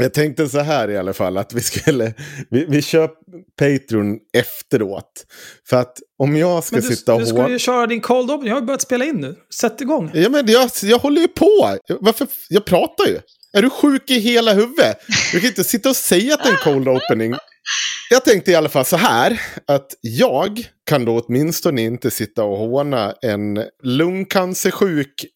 Jag tänkte så här i alla fall att vi skulle, vi, vi kör Patreon efteråt. För att om jag ska du, sitta och du skulle håna... ju köra din cold open. Jag har börjat spela in nu. Sätt igång. Ja men jag, jag håller ju på. Varför? Jag pratar ju. Är du sjuk i hela huvudet? Du kan inte sitta och säga att det är en cold opening. Jag tänkte i alla fall så här. Att jag kan då åtminstone inte sitta och håna en lungcancersjuk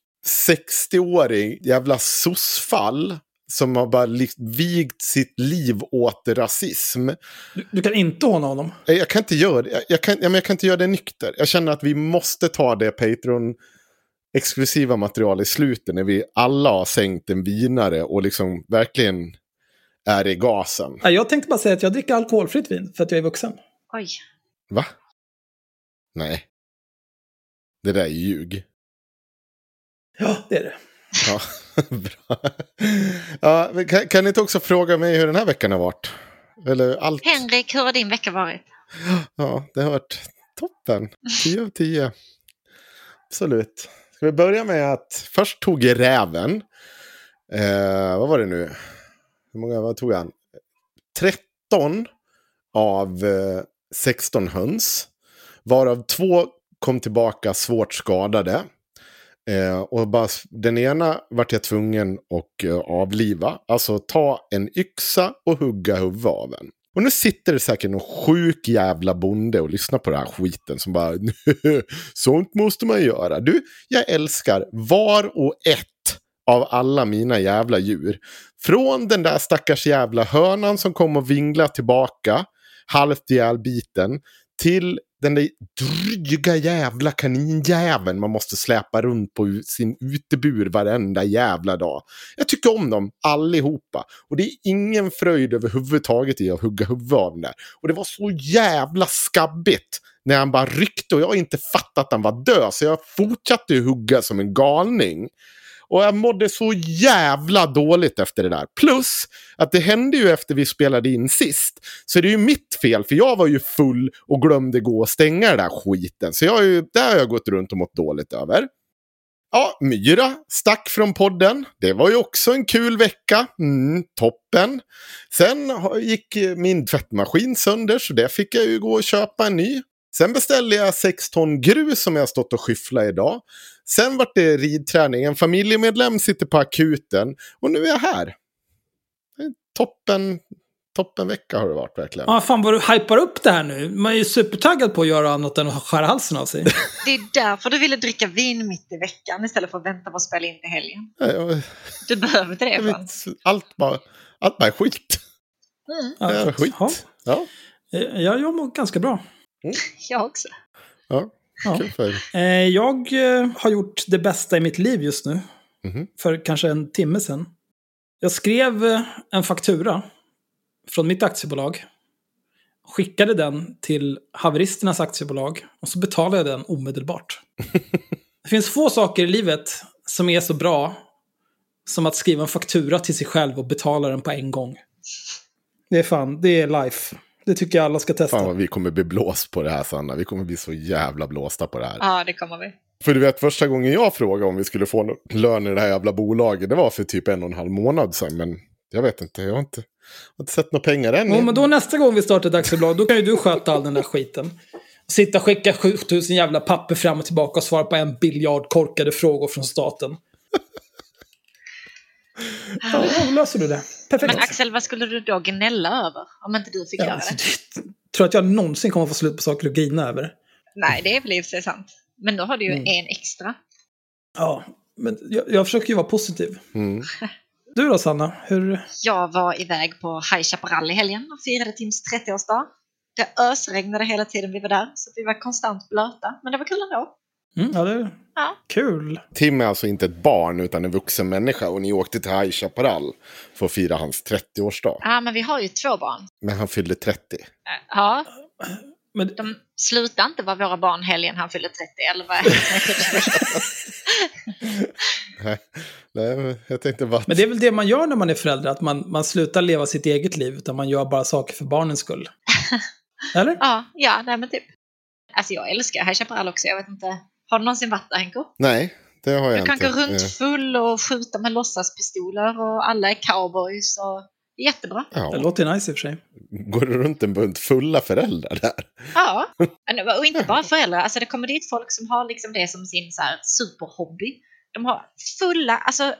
60-åring jävla sossfall. Som har bara vigt sitt liv åt rasism. Du, du kan inte håna honom. Jag kan inte göra det. Jag, jag, kan, ja, men jag kan inte göra det nykter. Jag känner att vi måste ta det Patreon exklusiva material i slutet när vi alla har sänkt en vinare och liksom verkligen är i gasen. Jag tänkte bara säga att jag dricker alkoholfritt vin för att jag är vuxen. Oj. Va? Nej. Det där är ljug. Ja, det är det. Ja, bra. Ja, kan, kan ni inte också fråga mig hur den här veckan har varit? Eller allt? Henrik, hur har din vecka varit? Ja, det har varit toppen. 10 av 10. Absolut. Ska vi börja med att först tog räven. Eh, vad var det nu? Hur många vad tog han? 13 av eh, 16 höns. Varav två kom tillbaka svårt skadade. Eh, och bara, den ena vart jag tvungen att eh, avliva. Alltså ta en yxa och hugga huvudet av en. Och nu sitter det säkert någon sjuk jävla bonde och lyssnar på den här skiten som bara sånt måste man göra. Du, jag älskar var och ett av alla mina jävla djur. Från den där stackars jävla hönan som kom och vingla tillbaka, halvt ihjälbiten, till den där dryga jävla kaninjäveln man måste släpa runt på sin utebur varenda jävla dag. Jag tycker om dem allihopa. Och det är ingen fröjd överhuvudtaget i att hugga huvudet av den där. Och det var så jävla skabbigt när han bara ryckte och jag har inte fattat att han var död. Så jag fortsatte ju hugga som en galning. Och jag mådde så jävla dåligt efter det där. Plus att det hände ju efter vi spelade in sist. Så det är ju mitt fel, för jag var ju full och glömde gå och stänga den där skiten. Så jag har ju, där har jag gått runt och mått dåligt över. Ja, Myra stack från podden. Det var ju också en kul vecka. Mm, toppen. Sen gick min tvättmaskin sönder, så det fick jag ju gå och köpa en ny. Sen beställde jag 6 ton grus som jag har stått och skyfflat idag. Sen vart det ridträning. En familjemedlem sitter på akuten. Och nu är jag här. Toppen, toppen vecka har det varit verkligen. Ja, fan vad du hypar upp det här nu. Man är ju supertaggad på att göra annat än att skära halsen av sig. Det är därför du ville dricka vin mitt i veckan istället för att vänta på att spela in till helgen. Jag- Du behöver inte det. jag vet, Allt bara, allt bara är skit. Mm, är skit. Ja. Ja, Eh, Ja, jag mår ganska bra. jag också. ja. Ja. Kul för er. Eh, Jag eh, har gjort det bästa i mitt liv just nu. Mhm. För kanske en timme sedan. Jag skrev eh, en faktura från mitt aktiebolag. Skickade den till haveristernas aktiebolag. Och så betalade jag den omedelbart. Det finns få saker i livet som är så bra som att skriva en faktura till sig själv och betala den på en gång. Det är fan, det är life. Det tycker jag alla ska testa. Fan vad vi kommer bli blåst på det här Sanna. Vi kommer bli så jävla blåsta på det här. Ja, det kommer vi. För du vet första gången jag frågade om vi skulle få lön i det här jävla bolaget. Det var för typ en och en halv månad sedan. Men jag vet inte. Jag har inte, jag har inte sett några pengar än. Ja, men då nästa gång vi startar ett aktiebolag, då kan ju du sköta all den där skiten. Sitta och skicka 7000 jävla papper fram och tillbaka och svara på en biljard korkade frågor från staten. Ja, då löser du det. Perfekt. Men Axel, vad skulle du då gnälla över om inte du fick Ja, göra alltså, det? det- tror att jag någonsin kommer få slut på saker att grina över. Nej, det är väl i och för sig sant. Men då har du ju Mm. en extra. Ja, men jag, jag försöker ju vara positiv. Mm. Du då Sanna? Hur... Jag var iväg på High Chaparral i helgen och firade Tims 30-årsdag. Det ösregnade hela tiden vi var där, så vi var konstant blöta. Men det var kul ändå. Mm, ja, det är Ja. kul. Tim är alltså inte ett barn utan en vuxen människa. Och ni åkte till High Chaparral för att fira hans 30-årsdag. Ja, men vi har ju två barn. Men han fyllde 30. Eh, Ja, Men, de slutade inte vara våra barn helgen han fyllde 30, eller vad? Nej, Nej, men jag tänkte bara att... men det är väl det man gör när man är förälder, att man, man slutar leva sitt eget liv, utan man gör bara saker för barnens skull. Eller? Ja, ja, nej men typ. Alltså jag älskar High Chaparral också, jag vet inte. Har du någonsin varit där Henko? Nej, det har jag Du kan inte. gå runt Eh, full och skjuta med låtsaspistoler och alla är cowboys och det jättebra. Det Ja, låter nice i och för sig. går det runt en bunt fulla föräldrar där? Ja, och inte bara föräldrar. Alltså det kommer dit folk som har liksom det som sin så här superhobby. De har fulla, alltså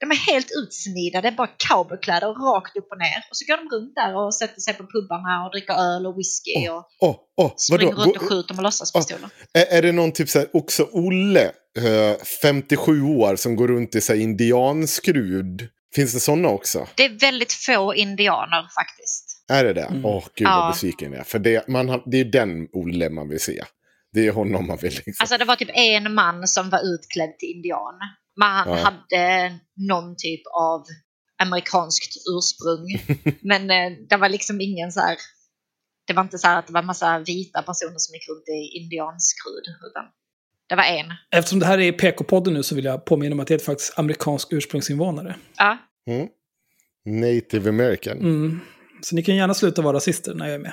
de är helt utsnidade, bara cowboykläder rakt upp och ner. Och så går de runt där och sätter sig på pubbarna och dricker öl och whisky och Åh, åh, springer vadå? runt och skjuter med låtsaspistoler. Är, är det någon typ så här, också Olle, eh, 57 år, som går runt i så här, indianskrud? Finns det sådana också? Det är väldigt få indianer faktiskt. Är det det? Åh, Mm. gud vad Ja. besviken jag är. För det, man, har- det är den Olle man vill se. Det är honom man vill liksom. Alltså det var typ en man som var utklädd till indian. Men han Ja. hade någon typ av amerikanskt ursprung. Men eh, det var liksom ingen så här... Det var inte så här att det var en massa vita personer som gick runt i indianskrud. Utan det var en. Eftersom det här är PK-podden nu så vill jag påminna om att det är faktiskt amerikansk ursprungsinvånare. Ja, Mm. Native American. Mm. Så ni kan gärna sluta vara rasister när jag är med.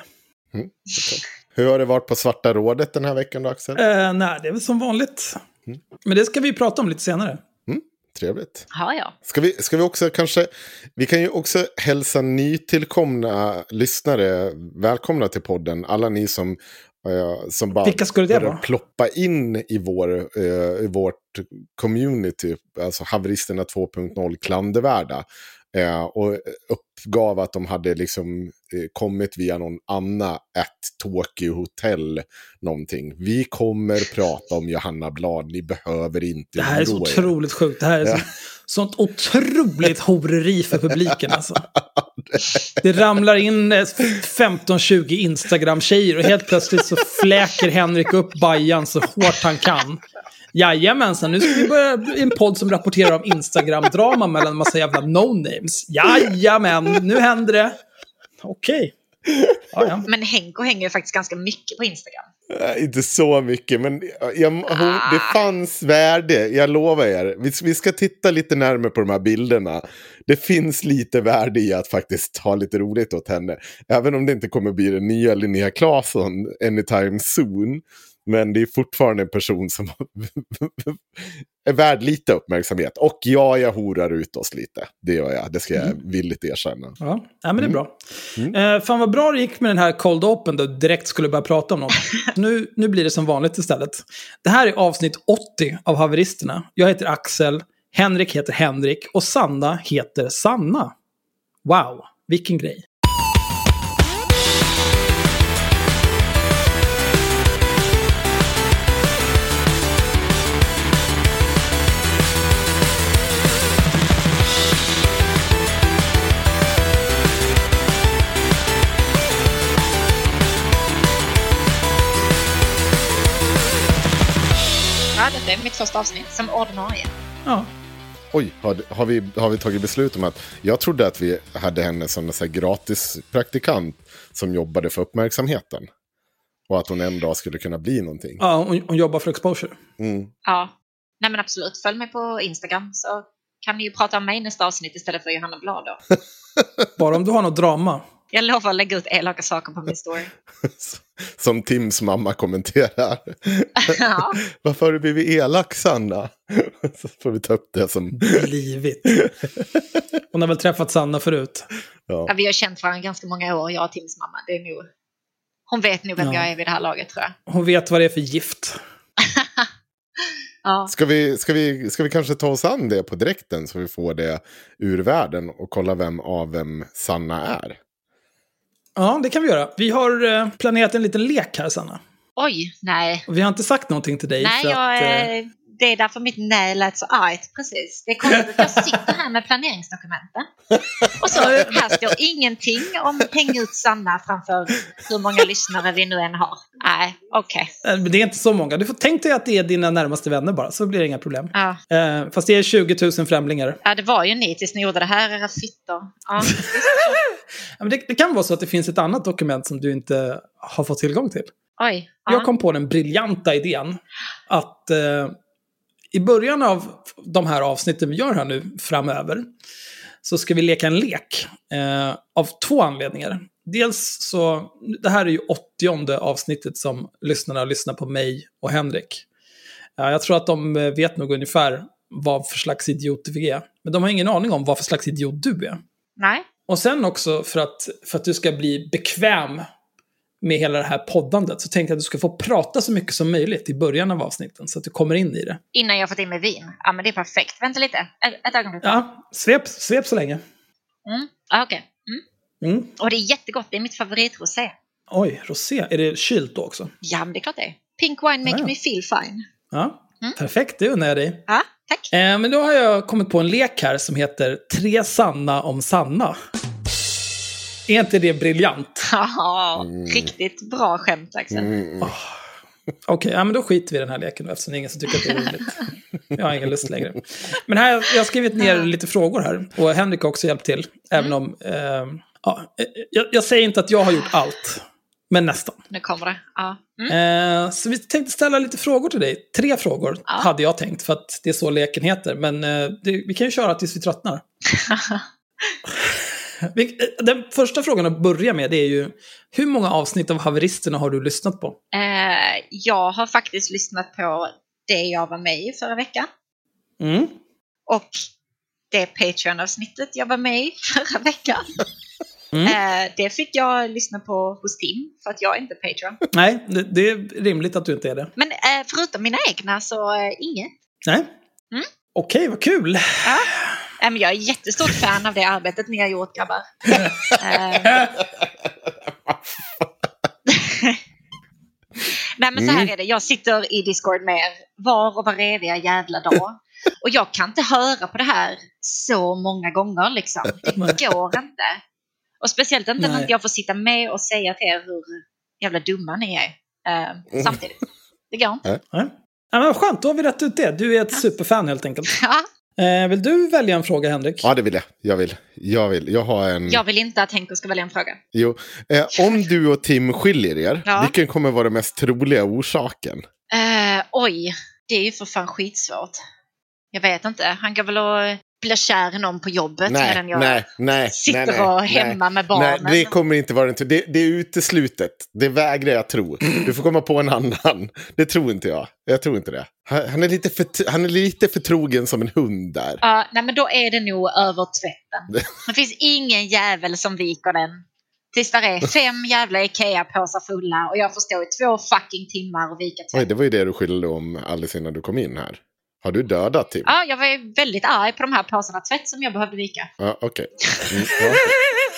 Hur har det varit på Svarta rådet den här veckan då, Axel? Eh, nej, det är väl som vanligt. Mm. Men det ska vi prata om lite senare. Trevligt. har jag. Ska vi, ska vi också kanske, vi kan ju också hälsa nytillkomna lyssnare välkomna till podden. Alla ni som, eh, som bara Vilka skulle det vara? ploppa in i, vår, eh, i vårt community, alltså haveristerna 2.0 klandervärda. Eh, och uppgav att de hade liksom eh, kommit via någon Anna at Tokyo Hotel någonting. Vi kommer prata om Johanna Blad, ni behöver inte Det här är så er. otroligt sjukt. Det här är så, sånt otroligt horeri för publiken alltså. Det ramlar in eh, 15-20 Instagram-tjejer och helt plötsligt så fläker Henrik upp Bajan så hårt han kan. Jajamensan, nu ska vi börja en podd som rapporterar om Instagram-drama mellan en massa jävla no-names. Jajamän, nu händer det. Okej. Ja, ja. Men Henko hänger ju faktiskt ganska mycket på Instagram. Inte så mycket, men jag, hon, det Ah. fanns värde, jag lovar er. Vi, vi ska titta lite närmare på de här bilderna. Det finns lite värde i att faktiskt ha lite roligt åt henne. Även om det inte kommer bli den nya Linnea Claesson anytime soon. Men det är fortfarande en person som är värd lite uppmärksamhet. Och ja, jag horar ut oss lite. Det gör jag, det ska jag villigt erkänna. Ja, ja men det är bra. Eh, fan vad bra det gick med den här Cold Open då direkt skulle börja prata om något. nu, nu blir det som vanligt istället. Det här är avsnitt 80 av Haveristerna. Jag heter Axel, Henrik heter Henrik och Sanna heter Sanna. Wow, vilken grej. Mitt första avsnitt som ordinarie. Ja, Oj, har, har, vi, har vi tagit beslut om att... Jag trodde att vi hade henne som en så gratis praktikant som jobbade för uppmärksamheten. Och att hon en dag skulle kunna bli någonting. ja hon, hon jobbar för exposure. Mm. Ja, Nej men absolut, följ mig på Instagram så kan ni ju prata om mig i nästa avsnitt istället för Johanna Blad då. Bara om du har något drama. Jag lovar att lägga ut elaka saker på min story. Som Tims mamma kommenterar. Ja. Varför har du blivit elak, Sanna? Så får vi ta upp det som... Blivit. Hon har väl träffat Sanna förut. Ja, vi har känt varandra ganska många år, jag och Tims mamma. Det är nog... Hon vet nog vem Ja. jag är vid det här laget tror jag. Hon vet vad det är för gift. Ja. Ska vi, ska, vi, ska vi kanske ta oss an det på direkten så vi får det ur världen och kolla vem av vem Sanna är? Ja, det kan vi göra. Vi har eh, planerat en liten lek här, Sanna. Oj, nej. Och vi har inte sagt någonting till dig. Nej, för jag, att, eh, det är därför mitt nej lät så argt. Precis. Det är konstigt att jag sitter här med planeringsdokumenten. Och så här står ingenting om häng ut Sanna framför hur många lyssnare vi nu än har. Nej, okej. men det är inte så många. Du får tänk dig att det är dina närmaste vänner bara, så blir det inga problem. Ja. Eh, fast det är 20 000 främlingar. ja, det var ju ni tills ni gjorde det här, era fittor. Ja, det, det kan vara så att det finns ett annat dokument som du inte har fått tillgång till. oj. Ja. Jag kom på den briljanta idén att eh, i början av de här avsnitten vi gör här nu framöver så ska vi leka en lek eh, av två anledningar. Dels så, det här är ju 80 avsnittet som lyssnarna lyssnar på mig och Henrik. Ja, jag tror att de eh, vet nog ungefär vad för slags idiot vi är. Men de har ingen aning om vad för slags idiot du är. Nej, Och sen också för att, för att du ska bli bekväm med hela det här poddandet så tänkte jag att du ska få prata så mycket som möjligt i början av avsnitten så att du kommer in i det. innan jag fått in med vin. Ja, men det är perfekt. Vänta lite. Ett, ett ögonblick. Ja, svep, svep så länge. Mm. Ja, okej. Mm. Mm. Och det är jättegott. Det är mitt favoritrosé. Oj, rosé. Är det kylt då också? Ja, men det är klart det är. Pink wine make Ja, ja. me feel fine. Ja, Mm. perfekt. Det unnar jag dig. Ja, tack. Eh, men då har jag kommit på en lek här som heter Tre sanna om Sanna. Är inte det briljant? Ja, riktigt bra skämt Axel. Mm. Okej, ja, men då skiter vi i den här leken då, eftersom det är ingen som tycker att det är roligt. Jag har ingen lust längre. Men här, jag har skrivit ner lite frågor här. Och Henrik har också hjälpt till. Även om... Eh, ja, jag, jag säger inte att jag har gjort allt. Men nästan. Nu kommer det. Ja. Mm. Eh, så vi tänkte ställa lite frågor till dig. Tre frågor Ja. hade jag tänkt, för att det är så leken heter. Men eh, det, vi kan ju köra tills vi tröttnar. Eh, Den första frågan att börja med det är ju, hur många avsnitt av Haveristerna har du lyssnat på? Eh, jag har faktiskt lyssnat på det jag var med i förra veckan. Mm. Och det Patreon-avsnittet jag var med i förra veckan. Mm. Eh, det fick jag lyssna på hos Tim, för att jag är inte Patreon. Nej, det, det är rimligt att du inte är det. Men eh, förutom mina egna så eh, inget. Nej. Mm. Okej, vad kul. Ja. Men jag är jättestort fan av det arbetet ni har gjort grabbar. Eh, Nej men så här är det, jag sitter i Discord med er var och varenda jävla dag. Och jag kan inte höra på det här så många gånger liksom. Det går inte. Och speciellt inte när jag får sitta med och säga till er hur jävla dumma ni är. Eh, samtidigt. Det går inte. Ja, men skönt, då har vi rätt ut det. Du är ett superfan helt enkelt. Ja, Eh, vill du välja en fråga, Henrik? Ja, det vill jag. Jag vill. Jag vill. Jag har en... jag vill inte att Henko ska välja en fråga. Jo. Eh, om du och Tim skiljer er, Ja. vilken kommer vara den mest troliga orsaken? Eh, oj, det är ju för fan skitsvårt. Jag vet inte, han går väl och blir kär i någon på jobbet medan jag nej, nej, sitter nej, nej, och nej. hemma med barnen. Nej, det kommer inte vara den. Det, det är uteslutet. Det vägrar jag tro. Du får komma på en annan. Det tror inte jag. Jag tror inte det. Han, är, lite för, han är lite förtrogen som en hund där. Ja, nej men då är det nog över tvätten. Det finns ingen jävel som viker den. Tills där är fem jävla Ikea-påsar fulla och jag får stå i två fucking timmar och vika Oj, tvätt. det var ju det du skyllde om alldeles innan du kom in här. Har du dödat Tim? Ja, jag var väldigt arg på de här påsarna tvätt som jag behövde vika. Ja, okej. Mm, ja.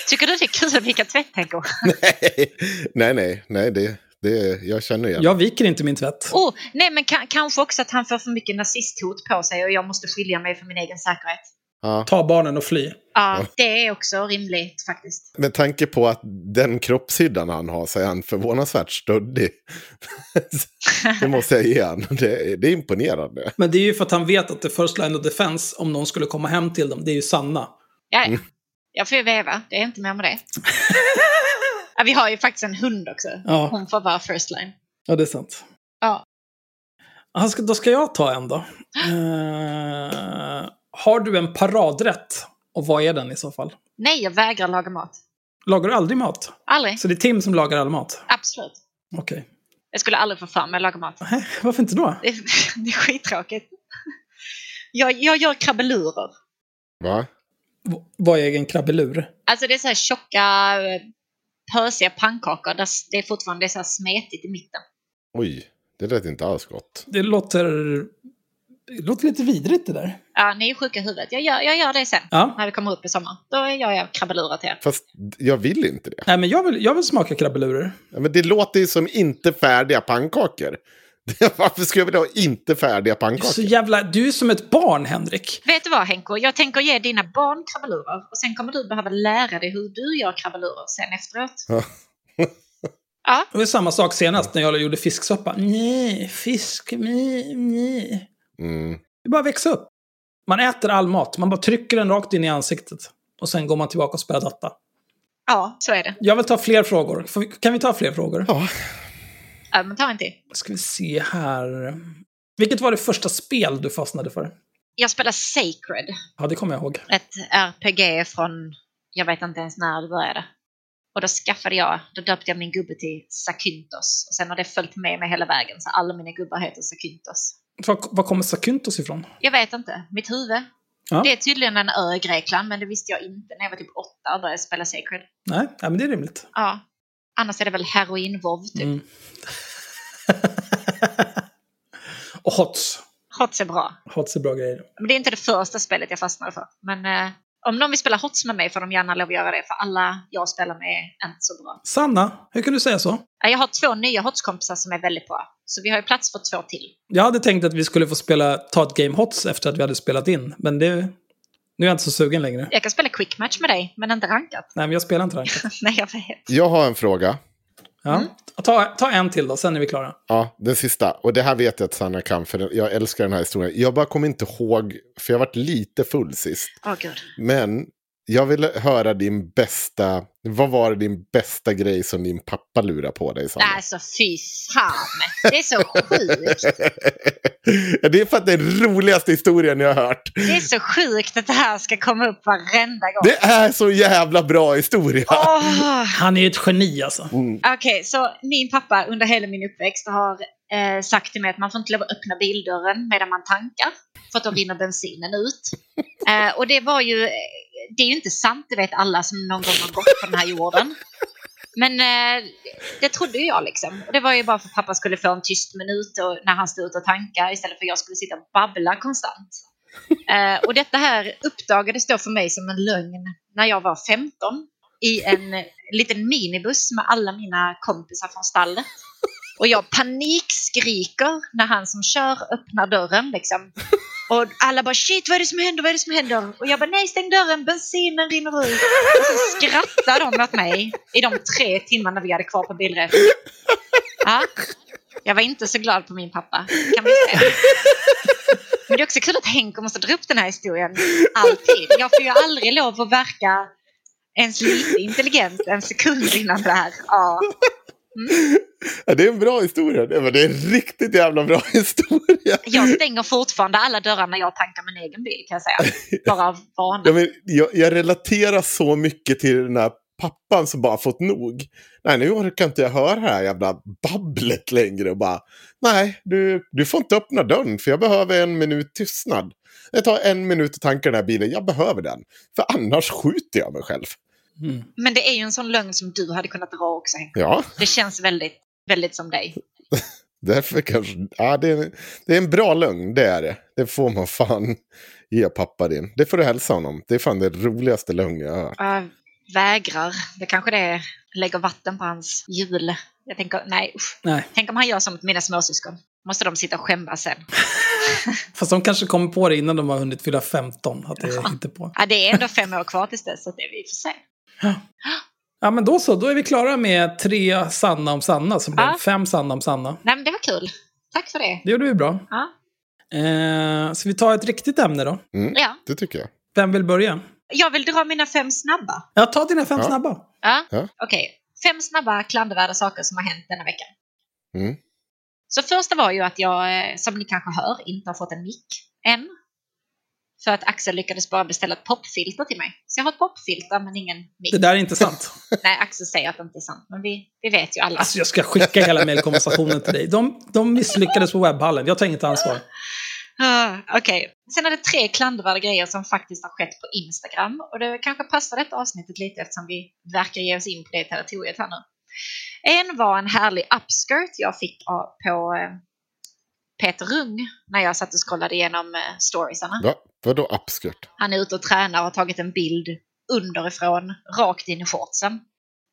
Tycker du det är kul att vika tvätt, Henko? nej, nej, nej, nej det, det, jag känner igen. Jag viker inte min tvätt. Oh, nej, men ka- kanske också att han får för mycket nazisthot på sig och jag måste skilja mig för min egen säkerhet. Ja. Ta barnen och fly. Ja, det är också rimligt faktiskt. Med tanke på att den kroppshyddan han har så är han förvånansvärt stöddig. det måste jag ge han. Det, det är imponerande. Men det är ju för att han vet att the first line of defense, om någon skulle komma hem till dem, det är ju Sanna. Ja, Mm. ja. Jag får ju veva, det är inte mer med det. ja, vi har ju faktiskt en hund också. Ja. Hon får vara first line. Ja, det är sant. Ja. Ska- Då ska jag ta en då. Eh, har du en paradrätt? Och vad är den i så fall? Nej, jag vägrar laga mat. Lagar du aldrig mat? Aldrig. Så det är Tim som lagar all mat? Absolut. Okej. Jag skulle aldrig få för mig att laga mat. Nej, Varför inte då? Det är, det är skittråkigt. Jag, jag gör krabbelurer. Va? V- vad är en krabbelur? Alltså det är så här tjocka, eh, pösiga pannkakor där det är fortfarande så här smetigt i mitten. Oj, det lät inte alls gott. Det låter, det låter lite vidrigt det där. Ja, ni är sjuka i huvudet. Jag gör, jag gör det sen. Ja. När vi kommer upp i sommar. Då gör jag krabbelurer till er. Fast jag vill inte det. Nej, men jag vill, jag vill smaka krabbelurer. Ja, Men det låter ju som inte färdiga pannkakor. Varför skulle jag vilja ha inte färdiga Du är, pannkakor? så jävla, du är som ett barn, Henrik. Vet du vad Henko? Jag tänker ge dina barn krabbelurer. Och sen kommer du behöva lära dig hur du gör krabbelurer sen efteråt. Ja. Ja, Det var samma sak senast när jag gjorde fisksoppa. Nej, fisk, nej, nej. Mm. Det är bara att växa upp. Man äter all mat, man bara trycker den rakt in i ansiktet. Och sen går man tillbaka och spelar data. ja, så är det. Jag vill ta fler frågor. Kan vi ta fler frågor? Ja, Ja, men ta en till. Ska vi se här. Vilket var det första spel du fastnade för? Jag spelar Sacred. Ja, det kommer jag ihåg. Ett RPG från, jag vet inte ens när det började. Och då skaffade jag, då döpte jag min gubbe till Sakyntos. Och sen har det följt med mig hela vägen, så alla mina gubbar heter Sakyntos. Var, var kommer Sakyntos ifrån? Jag vet inte, mitt huvud. Ja. Det är tydligen en ö i Grekland, men det visste jag inte när jag var typ åtta och började spela Sacred. Nej, ja, men det är rimligt. Ja. Annars är det väl heroinvov typ. Mm. och Hots. Hots är bra. Hots är bra grejer. Men det är inte det första spelet jag fastnade för. Men eh, om någon vill spela Hots med mig får de gärna lov att göra det, för alla jag spelar med är inte så bra. Sanna, hur kan du säga så? Ja, Jag har två nya Hots-kompisar som är väldigt bra. Så vi har ju plats för två till. Jag hade tänkt att vi skulle få spela, ta ett game Hots efter att vi hade spelat in. Men det, nu är jag inte så sugen längre. Jag kan spela quick match med dig, men inte rankat. Nej, men jag spelar inte rankat. Nej, jag vet. jag har en fråga. Ja. Ta, ta en till då, sen är vi klara. Ja, den sista. Och det här vet jag att Sanna kan, för jag älskar den här historien. Jag bara kommer inte ihåg, för jag varit lite full sist. Åh gud. Men jag vill höra din bästa, vad var din bästa grej som din pappa lurade på dig, Sanna? Alltså fy fan. Det är så sjukt. Ja, det är för att det är den roligaste historien jag har hört. Det är så sjukt att det här ska komma upp varenda gång. Det är så jävla bra historia. Åh! Han är ju ett geni alltså. Okej, så min pappa under hela min uppväxt har eh, sagt till mig att man får inte lov att öppna bildörren medan man tankar. För att då rinner bensinen ut. Eh, och det var ju, eh, det är ju inte sant, det vet alla som någon gång har gått på den här jorden. Men eh, det trodde ju jag liksom. Och det var ju bara för att pappa skulle få en tyst minut och, när han stod ute och tankade istället för att jag skulle sitta och babbla konstant. Eh, och detta här uppdagades då för mig som en lögn när jag var 15 i en liten minibuss med alla mina kompisar från stallet. Och jag panikskriker när han som kör öppnar dörren liksom. Och alla bara shit vad är det som händer, vad är det som händer? Och jag bara nej stäng dörren, bensinen rinner ut. Och så skrattar de åt mig i de tre timmarna vi hade kvar på bilresan. Ja, jag var inte så glad på min pappa, kan vi säga. Men det är också kul att Henke måste dra upp den här historien alltid. Jag får ju aldrig lov att verka ens lite intelligent en sekund innan det här. Ja. Ja, det är en bra historia. Det är en riktigt jävla bra historia. Jag stänger fortfarande alla dörrar när jag tankar min egen bil kan jag säga. Bara av vana. Ja, men jag, jag relaterar så mycket till den här pappan som bara fått nog. Nej, nu orkar inte jag höra det här jävla babblet längre. Och bara, nej, du, du får inte öppna dörren för jag behöver en minut tystnad. Det tar en minut att tanka den här bilen, jag behöver den. För annars skjuter jag mig själv. Men det är ju en sån lögn som du hade kunnat dra också Henke. Ja, Det känns väldigt, väldigt som dig. därför kanske... Ja, det, är, det är en bra lögn, det är det. Det får man fan ge pappa din. Det får du hälsa honom. Det är fan det roligaste lögn jag har hört. Jag vägrar. Det kanske det är, lägger vatten på hans hjul. Jag tänker, nej usch. Nej, Tänk om han gör som mina småsyskon. Måste de sitta och skämmas sen. fast de kanske kommer på det innan de har hunnit fylla 15. Att det är inte på. Ja, det är ändå fem år kvar tills dess, så det vi får se. Ja, men då så. Då är vi klara med tre sanna om Sanna. Som blev Ja. fem sanna om Sanna. Nej, men det var kul. Tack för det. Det gjorde vi bra. Ja. Eh, så vi tar ett riktigt ämne då. ja. Det tycker jag. Vem vill börja? Jag vill dra mina fem snabba. Ja, ta dina fem Ja. snabba. Ja. Ja. Okej. Fem snabba klandervärda saker som har hänt denna veckan. Mm. Så första var ju att jag, eh, som ni kanske hör, inte har fått en mick än. För att Axel lyckades bara beställa ett popfilter till mig. Så jag har ett popfilter men ingen mick. Det där är inte sant. Nej, Axel säger att det inte är sant, men vi, vi vet ju alla. Alltså jag ska skicka hela mejlkonversationen till dig. De, de misslyckades på webbhallen. Jag tar inget ansvar. Ah, Okej, sen är det tre klandervärda grejer som faktiskt har skett på Instagram. Och det kanske passar detta avsnittet lite eftersom vi verkar ge oss in på det territoriet här nu. En var en härlig upskirt jag fick på eh, Peter Rung när jag satt och scrollade igenom eh, storiesarna. Va? Vadå upskirt? Han är ute och tränar och har tagit en bild underifrån, rakt in i shortsen.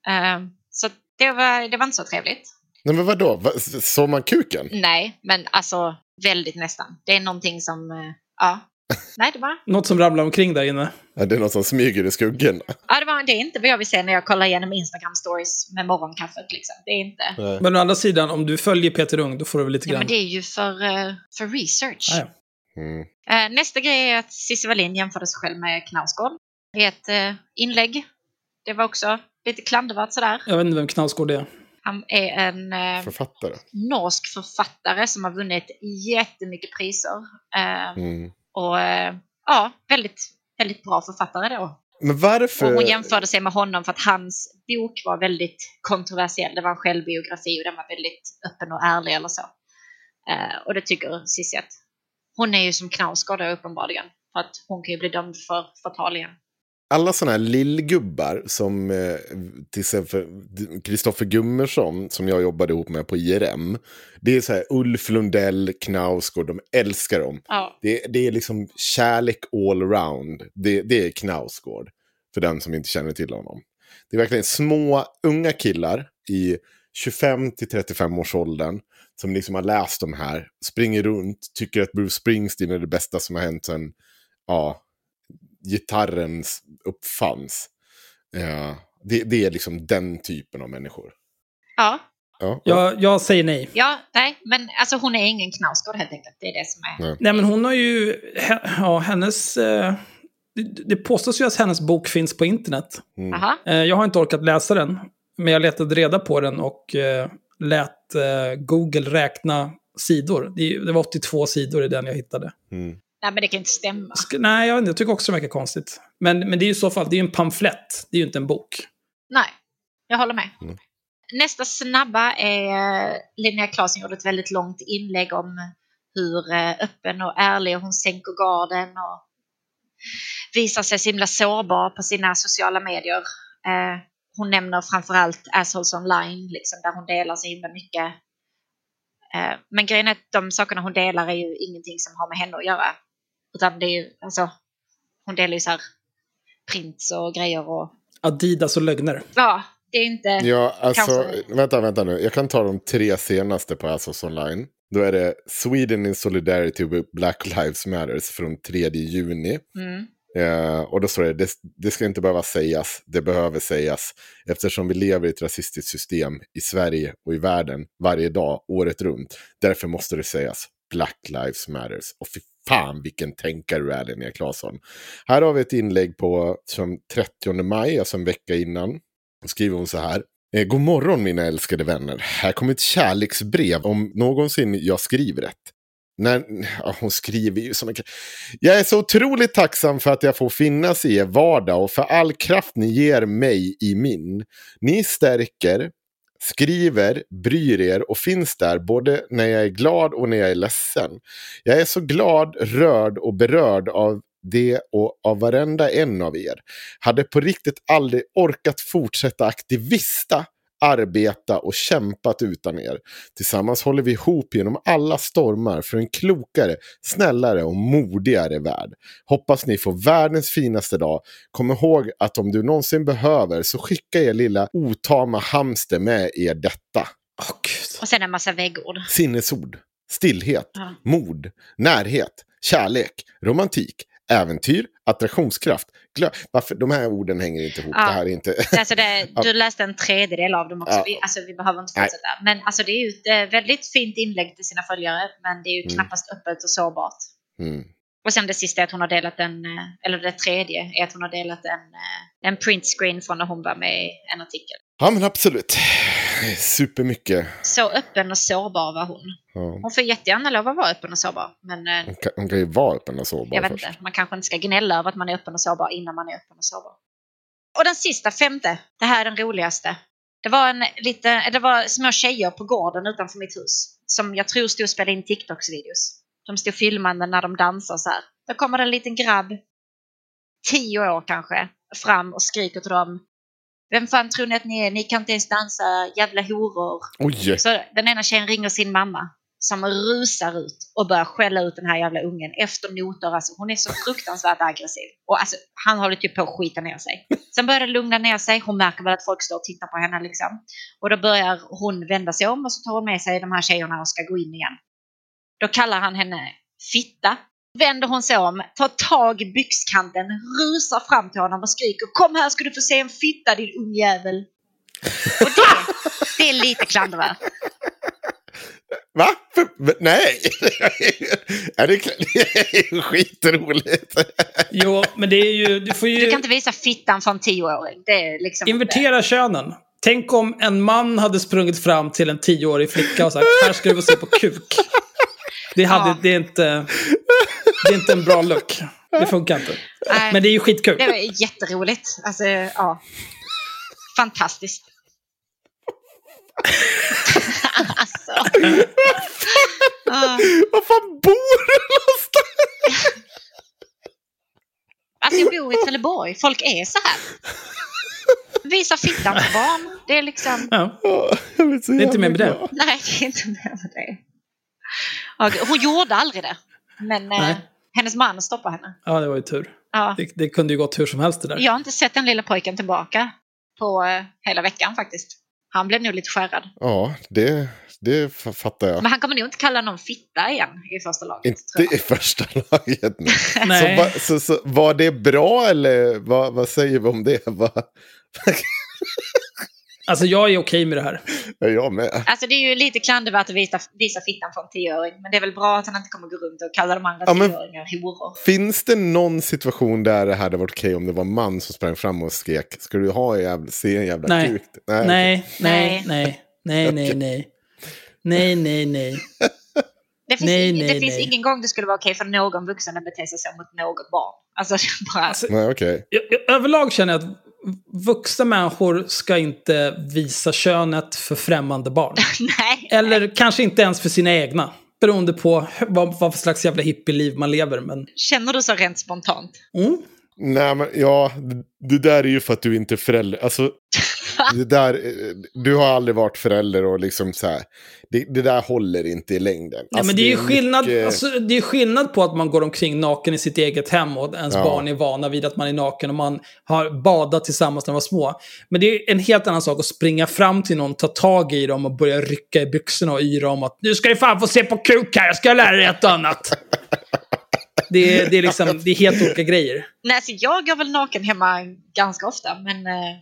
Eh, så det var, det var inte så trevligt. Nej men vadå? Va? Såg man kuken? Nej, men alltså väldigt nästan. Det är någonting som, eh, ja. Nej, det var, Något som ramlar omkring där inne. Ja, det är något som smyger i skuggorna. ja, det var det är inte vad jag vill se när jag kollar igenom Instagram stories med morgonkaffet. Liksom. Det är inte. Nej. Men å andra sidan, om du följer Peter Ung, då får du väl lite Ja, grann... men det är ju för, eh, för research. Ah, ja. Mm. Eh, nästa grej är att Cissi Wallin jämförde sig själv med Knausgård i ett eh, inlägg. Det var också lite klandervärt sådär. Jag vet inte vem Knausgård är. Han är en eh, Författare. norsk författare som har vunnit jättemycket priser. Eh, Mm. Och eh, ja, väldigt, väldigt bra författare då. Men varför? Och hon jämförde sig med honom för att hans bok var väldigt kontroversiell. Det var en självbiografi och den var väldigt öppen och ärlig eller så. Eh, och det tycker Cissi att hon är ju som Knausgård uppenbarligen. För att hon kan ju bli dömd för förtal igen. Alla sådana här lillgubbar som eh, till exempel Kristoffer Gummersson som jag jobbade ihop med på IRM. Det är så här Ulf Lundell, Knausgård, de älskar dem. Ja, Det, det är liksom kärlek all around. Det, det är Knausgård. För den som inte känner till honom. Det är verkligen små, unga killar i 25 till 35 års åldern. Som liksom har läst de här. Springer runt, tycker att Bruce Springsteen är det bästa som har hänt sen ja, gitarren uppfanns. Ja, det, det är liksom den typen av människor. ja, Ja, Jag, jag säger nej. ja, nej, men alltså hon är ingen Knausgård helt enkelt. Det är det som är. Nej. Nej, men hon har ju... Ja, hennes... Eh, det, påstås ju att hennes bok finns på internet. Mm. Aha. Eh, jag har inte orkat läsa den, men jag letade reda på den och eh, lät eh, Google räkna sidor. Det, det var 82 sidor i den jag hittade. Mm. Nej, men det kan inte stämma. Sk- nej, jag, jag tycker också det verkar konstigt. Men, men det är ju i så fall det är ju en pamflett, det är ju inte en bok. Nej, jag håller med. Mm. Nästa snabba är Linnea Claesson gjorde ett väldigt långt inlägg om hur eh, öppen och ärlig hon sänker garden och visar sig så himla sårbar på sina sociala medier. Eh, hon nämner framförallt Assholes Online, liksom, där hon delar så himla mycket. Eh, men grejen är att de sakerna hon delar är ju ingenting som har med henne att göra. Utan det är ju, alltså, hon delar ju så här prints och grejer och Adidas och lögner. ja, det är inte... Ja, alltså, Kanske. vänta, vänta nu. Jag kan ta de tre senaste på Assos Online. Då är det Sweden in Solidarity with Black Lives Matters från 3 juni. Mm. Eh, och då står det, det, det ska inte behöva sägas, det behöver sägas. Eftersom vi lever i ett rasistiskt system i Sverige och i världen varje dag, året runt. Därför måste det sägas, Black Lives Matters. Och fy fan vilken tänkare du är, Linnea Claesson. Här har vi ett inlägg på som 30 maj, alltså en vecka innan. Då skriver hon så här. Eh, god morgon mina älskade vänner. Här kommer ett kärleksbrev om någonsin jag skriver rätt. När, ja, hon skriver ju så mycket. Jag är så otroligt tacksam för att jag får finnas i er vardag och för all kraft ni ger mig i min. Ni stärker, skriver, bryr er och finns där både när jag är glad och när jag är ledsen. Jag är så glad, rörd och berörd av det och av varenda en av er. Hade på riktigt aldrig orkat fortsätta aktivista, arbeta och kämpat utan er. Tillsammans håller vi ihop genom alla stormar för en klokare, snällare och modigare värld. Hoppas ni får världens finaste dag. Kom ihåg att om du någonsin behöver så skicka er lilla otama hamster med er detta. Gud. Och sen en massa väggord. Sinnesord, stillhet, Ja. mod, närhet, kärlek, romantik, äventyr, attraktionskraft. Glö- Varför? De här orden hänger inte ihop. Ja. Det här är inte... Alltså det, du läste en tredjedel av dem också. Ja. Vi, alltså vi behöver inte Nej. fortsätta. Men alltså det är ju ett eh, väldigt fint inlägg till sina följare. Men det är ju Mm. knappast öppet och sårbart. Mm. Och sen det sista är att hon har delat en, eh, eller det tredje är att hon har delat en, eh, en printscreen från när hon var med i en artikel. Ja, men absolut. Supermycket. Så öppen och sårbar var hon. Ja. Hon får jättegärna lov att vara öppen och sårbar. Men eh, Hon, kan, hon kan ju vara öppen och sårbar jag vet först. inte, man kanske inte ska gnälla över att man är öppen och sårbar innan man är öppen och sårbar. Och den sista, femte, det här är den roligaste. Det var, en lite, det var små tjejer på gården utanför mitt hus som jag tror stod och spelade in TikToks-videos. De stod filmande när de dansar så här. Då kommer det en liten grabb, tio år kanske, fram och skriker till dem. Vem fan tror ni att ni är? Ni kan inte ens dansa, jävla horor. Oj! Så den ena tjejen ringer sin mamma som rusar ut och börjar skälla ut den här jävla ungen efter noter. Alltså, hon är så fruktansvärt aggressiv. Och alltså, han håller typ på att skita ner sig. Sen börjar det lugna ner sig. Hon märker väl att folk står och tittar på henne. Liksom. Och då börjar hon vända sig om och så tar hon med sig de här tjejerna och ska gå in igen. Då kallar han henne fitta. Vänder hon sig om, tar tag i byxkanten, rusar fram till honom och skriker Kom här ska du få se en fitta din ungjävel. Och det, det är lite klandervärt. Va? För, men, nej! är det, det är ju skitroligt. Jo, men det är ju... Du får ju Du kan inte visa fittan från tioåring. Det är liksom invertera könen. Tänk om en man hade sprungit fram till en tioårig flicka och sagt här ska du få se på kuk. Det, hade, Ja. det, är inte, det är inte en bra look. Det funkar inte. Nej. Men det är ju skitkul. Det var jätteroligt. Alltså, ja. Fantastiskt. alltså. Vad fan bor du någonstans? alltså, jag bor i Trelleborg. Folk är så här. Visa fittan för barn. Det är liksom... Ja. Det är inte mer med det. Nej, det är inte mer med det. Hon gjorde aldrig det. Men eh, hennes man stoppade henne. ja, det var ju tur. Ja. Det, det kunde ju gått hur som helst det där. Jag har inte sett den lilla pojken tillbaka på eh, hela veckan faktiskt. Han blev nog lite skärrad. Ja, det, det fattar jag. Men han kommer nog inte kalla någon fitta igen i första laget. Inte i första laget. nej. Så, Nej. va, så, så, var det bra eller vad, vad säger vi om det? Vad- Alltså jag är okej med det här. är jag med? Alltså det är ju lite klandervärt att visa, visa fittan för en tioåring. Men det är väl bra att han inte kommer gå runt och kalla de andra Ja, tioåringar horor. Finns det någon situation där det hade varit okej om det var en man som sprang fram och skrek Ska du ha en jävla, se en jävla Nej. kuk? Nej, nej, nej, nej, nej, nej, nej. Nej, nej, nej. Det finns, Nej, ing- nej, det finns nej. ingen gång det skulle vara okej för någon vuxen att bete sig så mot något barn. Alltså bara... Alltså, Nej, okej. jag, jag, överlag känner jag att vuxna människor ska inte visa könet för främmande barn. nej. Eller kanske inte ens för sina egna. Beroende på vad, vad för slags jävla hippieliv man lever. Men, Känner du så rent spontant? mm. Nej, men ja, det där är ju för att du inte är förälder. Alltså, det där, eh, du har aldrig varit förälder och liksom så här. Det, det där håller inte i längden. Nej, Alltså, men det är ju skillnad, mycket- alltså, det är skillnad på att man går omkring naken i sitt eget hem och ens Ja. barn är vana vid att man är naken och man har badat tillsammans när de var små. Men det är en helt annan sak att springa fram till någon, ta tag i dem och börja rycka i byxorna och yra om att nu ska du fan få se på kuk här, jag ska lära dig ett annat. Det är, det, är liksom, det är helt olika grejer. Nej, alltså jag går väl naken hemma ganska ofta, men eh,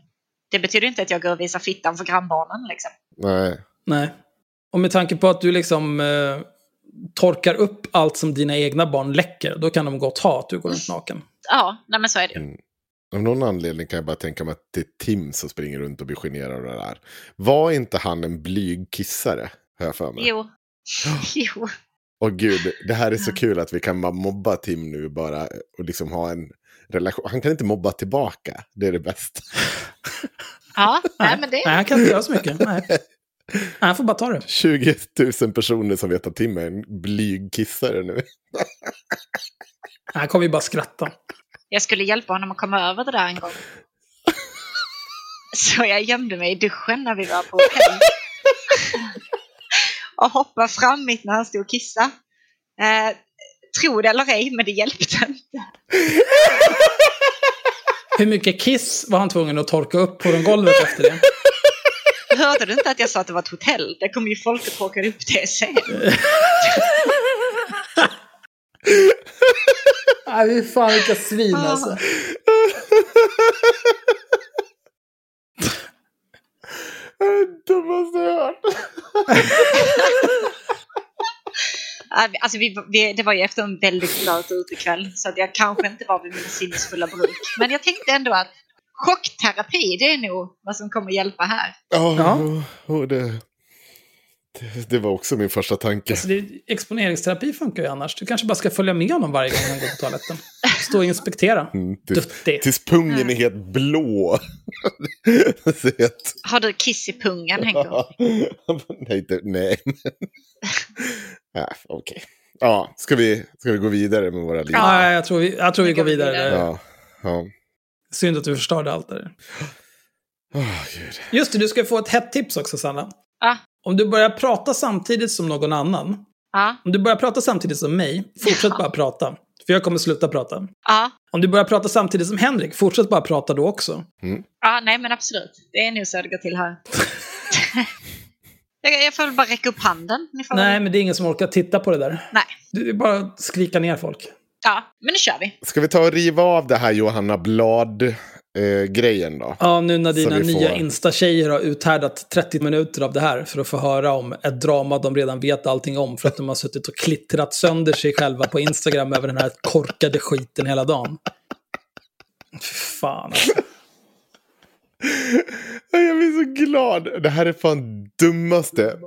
det betyder inte att jag går och visar fittan för grannbarnen. Liksom. Nej. Nej. Och med tanke på att du liksom eh, torkar upp allt som dina egna barn läcker, då kan de gott ha att du går runt naken. Ja, nej, men så är det. Mm. Av någon anledning kan jag bara tänka mig att det är Tim som springer runt och blir generad av det där. Var inte han en blyg kissare? Har jag för mig. Jo. jo. Åh gud, det här är så kul att vi kan bara mobba Tim nu bara och liksom ha en relation. Han kan inte mobba tillbaka, det är det bästa. Ja, nej, men det... Nej, han kan inte göra så mycket. Nej. Nej, han får bara ta det. 20 000 personer som vet att Tim är en blyg kissare nu. Han kommer ju bara skratta. Jag skulle hjälpa honom att komma över det där en gång. Så jag gömde mig i duschen när vi var på hotell. och hoppade fram mitt när han stod och kissade. Eh, tro det eller ej, men det hjälpte inte. Hur mycket kiss var han tvungen att torka upp på den golvet efter det? Hörde du inte att jag sa att det var ett hotell? Det kommer ju folk att torka upp det sen. Nej, fy fan vilka svin alltså. Det måste jag hört. Alltså vi, vi, det var ju efter en väldigt glad utekväll så att jag kanske inte var vid min sinnesfulla bruk. Men jag tänkte ändå att chockterapi, det är nog vad som kommer hjälpa här. Ja, Ja. och det, det, det var också min första tanke. Alltså det, exponeringsterapi funkar ju annars. Du kanske bara ska följa med honom varje gång han går på toaletten. Stå och inspektera. Mm, tills, Duttig. tills pungen är helt blå. Det Har du kiss i pungen, Henke? nej, inte, nej. ja, Okej. Ja, ska vi, ska vi gå vidare med våra liv? Ja, jag tror vi, jag tror vi går vidare. där. Ja. ja. Synd att du förstörde allt där. Gud. Just det, du ska få ett hett tips också, Sanna. Ja, Om du börjar prata samtidigt som någon annan, ja, om du börjar prata samtidigt som mig, fortsätt bara prata. För jag kommer sluta prata. ja. Om du börjar prata samtidigt som Henrik, fortsätt bara prata då också. Ja, nej men absolut. Det är nog så det går till här. jag, jag får väl bara räcka upp handen. Ni får Nej, väl... men det är ingen som orkar titta på det där. nej. Det är bara att skrika ner folk. Ja, men nu kör vi. Ska vi ta och riva av det här Johanna Blad-grejen då? Ja, nu när dina vi får- nya Insta-tjejer har uthärdat 30 minuter av det här för att få höra om ett drama de redan vet allting om för att de har suttit och klittrat sönder sig själva på Instagram över den här korkade skiten hela dagen. Fy fan alltså. Jag blir så glad. Det här är fan dummaste.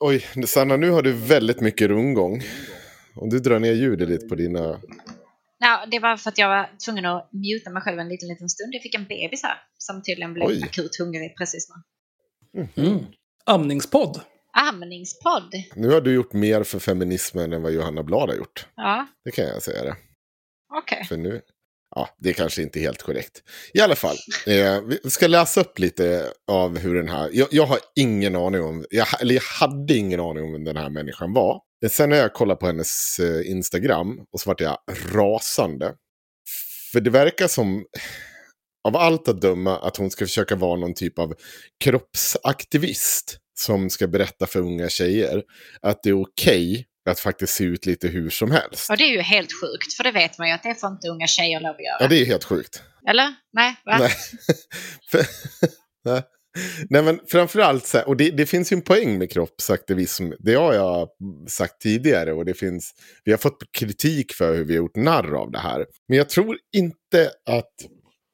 Oj, Sanna, nu har du väldigt mycket rundgång. Om du drar ner ljudet lite på dina... Ja, det var för att jag var tvungen att muta mig själv en liten, liten stund. Jag fick en bebis här som tydligen blev Oj. akut hungrig precis nu. Mm. Amningspodd. Amningspodd. Nu har du gjort mer för feminismen än vad Johanna Blad har gjort. Ja, Det kan jag säga det. okej. För nu... Ja, det är kanske inte är helt korrekt. I alla fall, eh, vi ska läsa upp lite av hur den här... Jag, jag har ingen aning om... Jag, eller jag hade ingen aning om vem den här människan var. Men sen när jag kollade på hennes eh, Instagram och så vart jag rasande. För det verkar som, av allt att döma, att hon ska försöka vara någon typ av kroppsaktivist. Som ska berätta för unga tjejer att det är okej att faktiskt se ut lite hur som helst. Och det är ju helt sjukt, för det vet man ju att det får inte unga tjejer lov att göra. Ja, det är helt sjukt. Eller? Nej? Va? Nej. För- Nej. Nej, men framförallt så här, och det, det finns ju en poäng med kroppsaktivism. Det har jag sagt tidigare och det finns, vi har fått kritik för hur vi har gjort narr av det här. Men jag tror inte att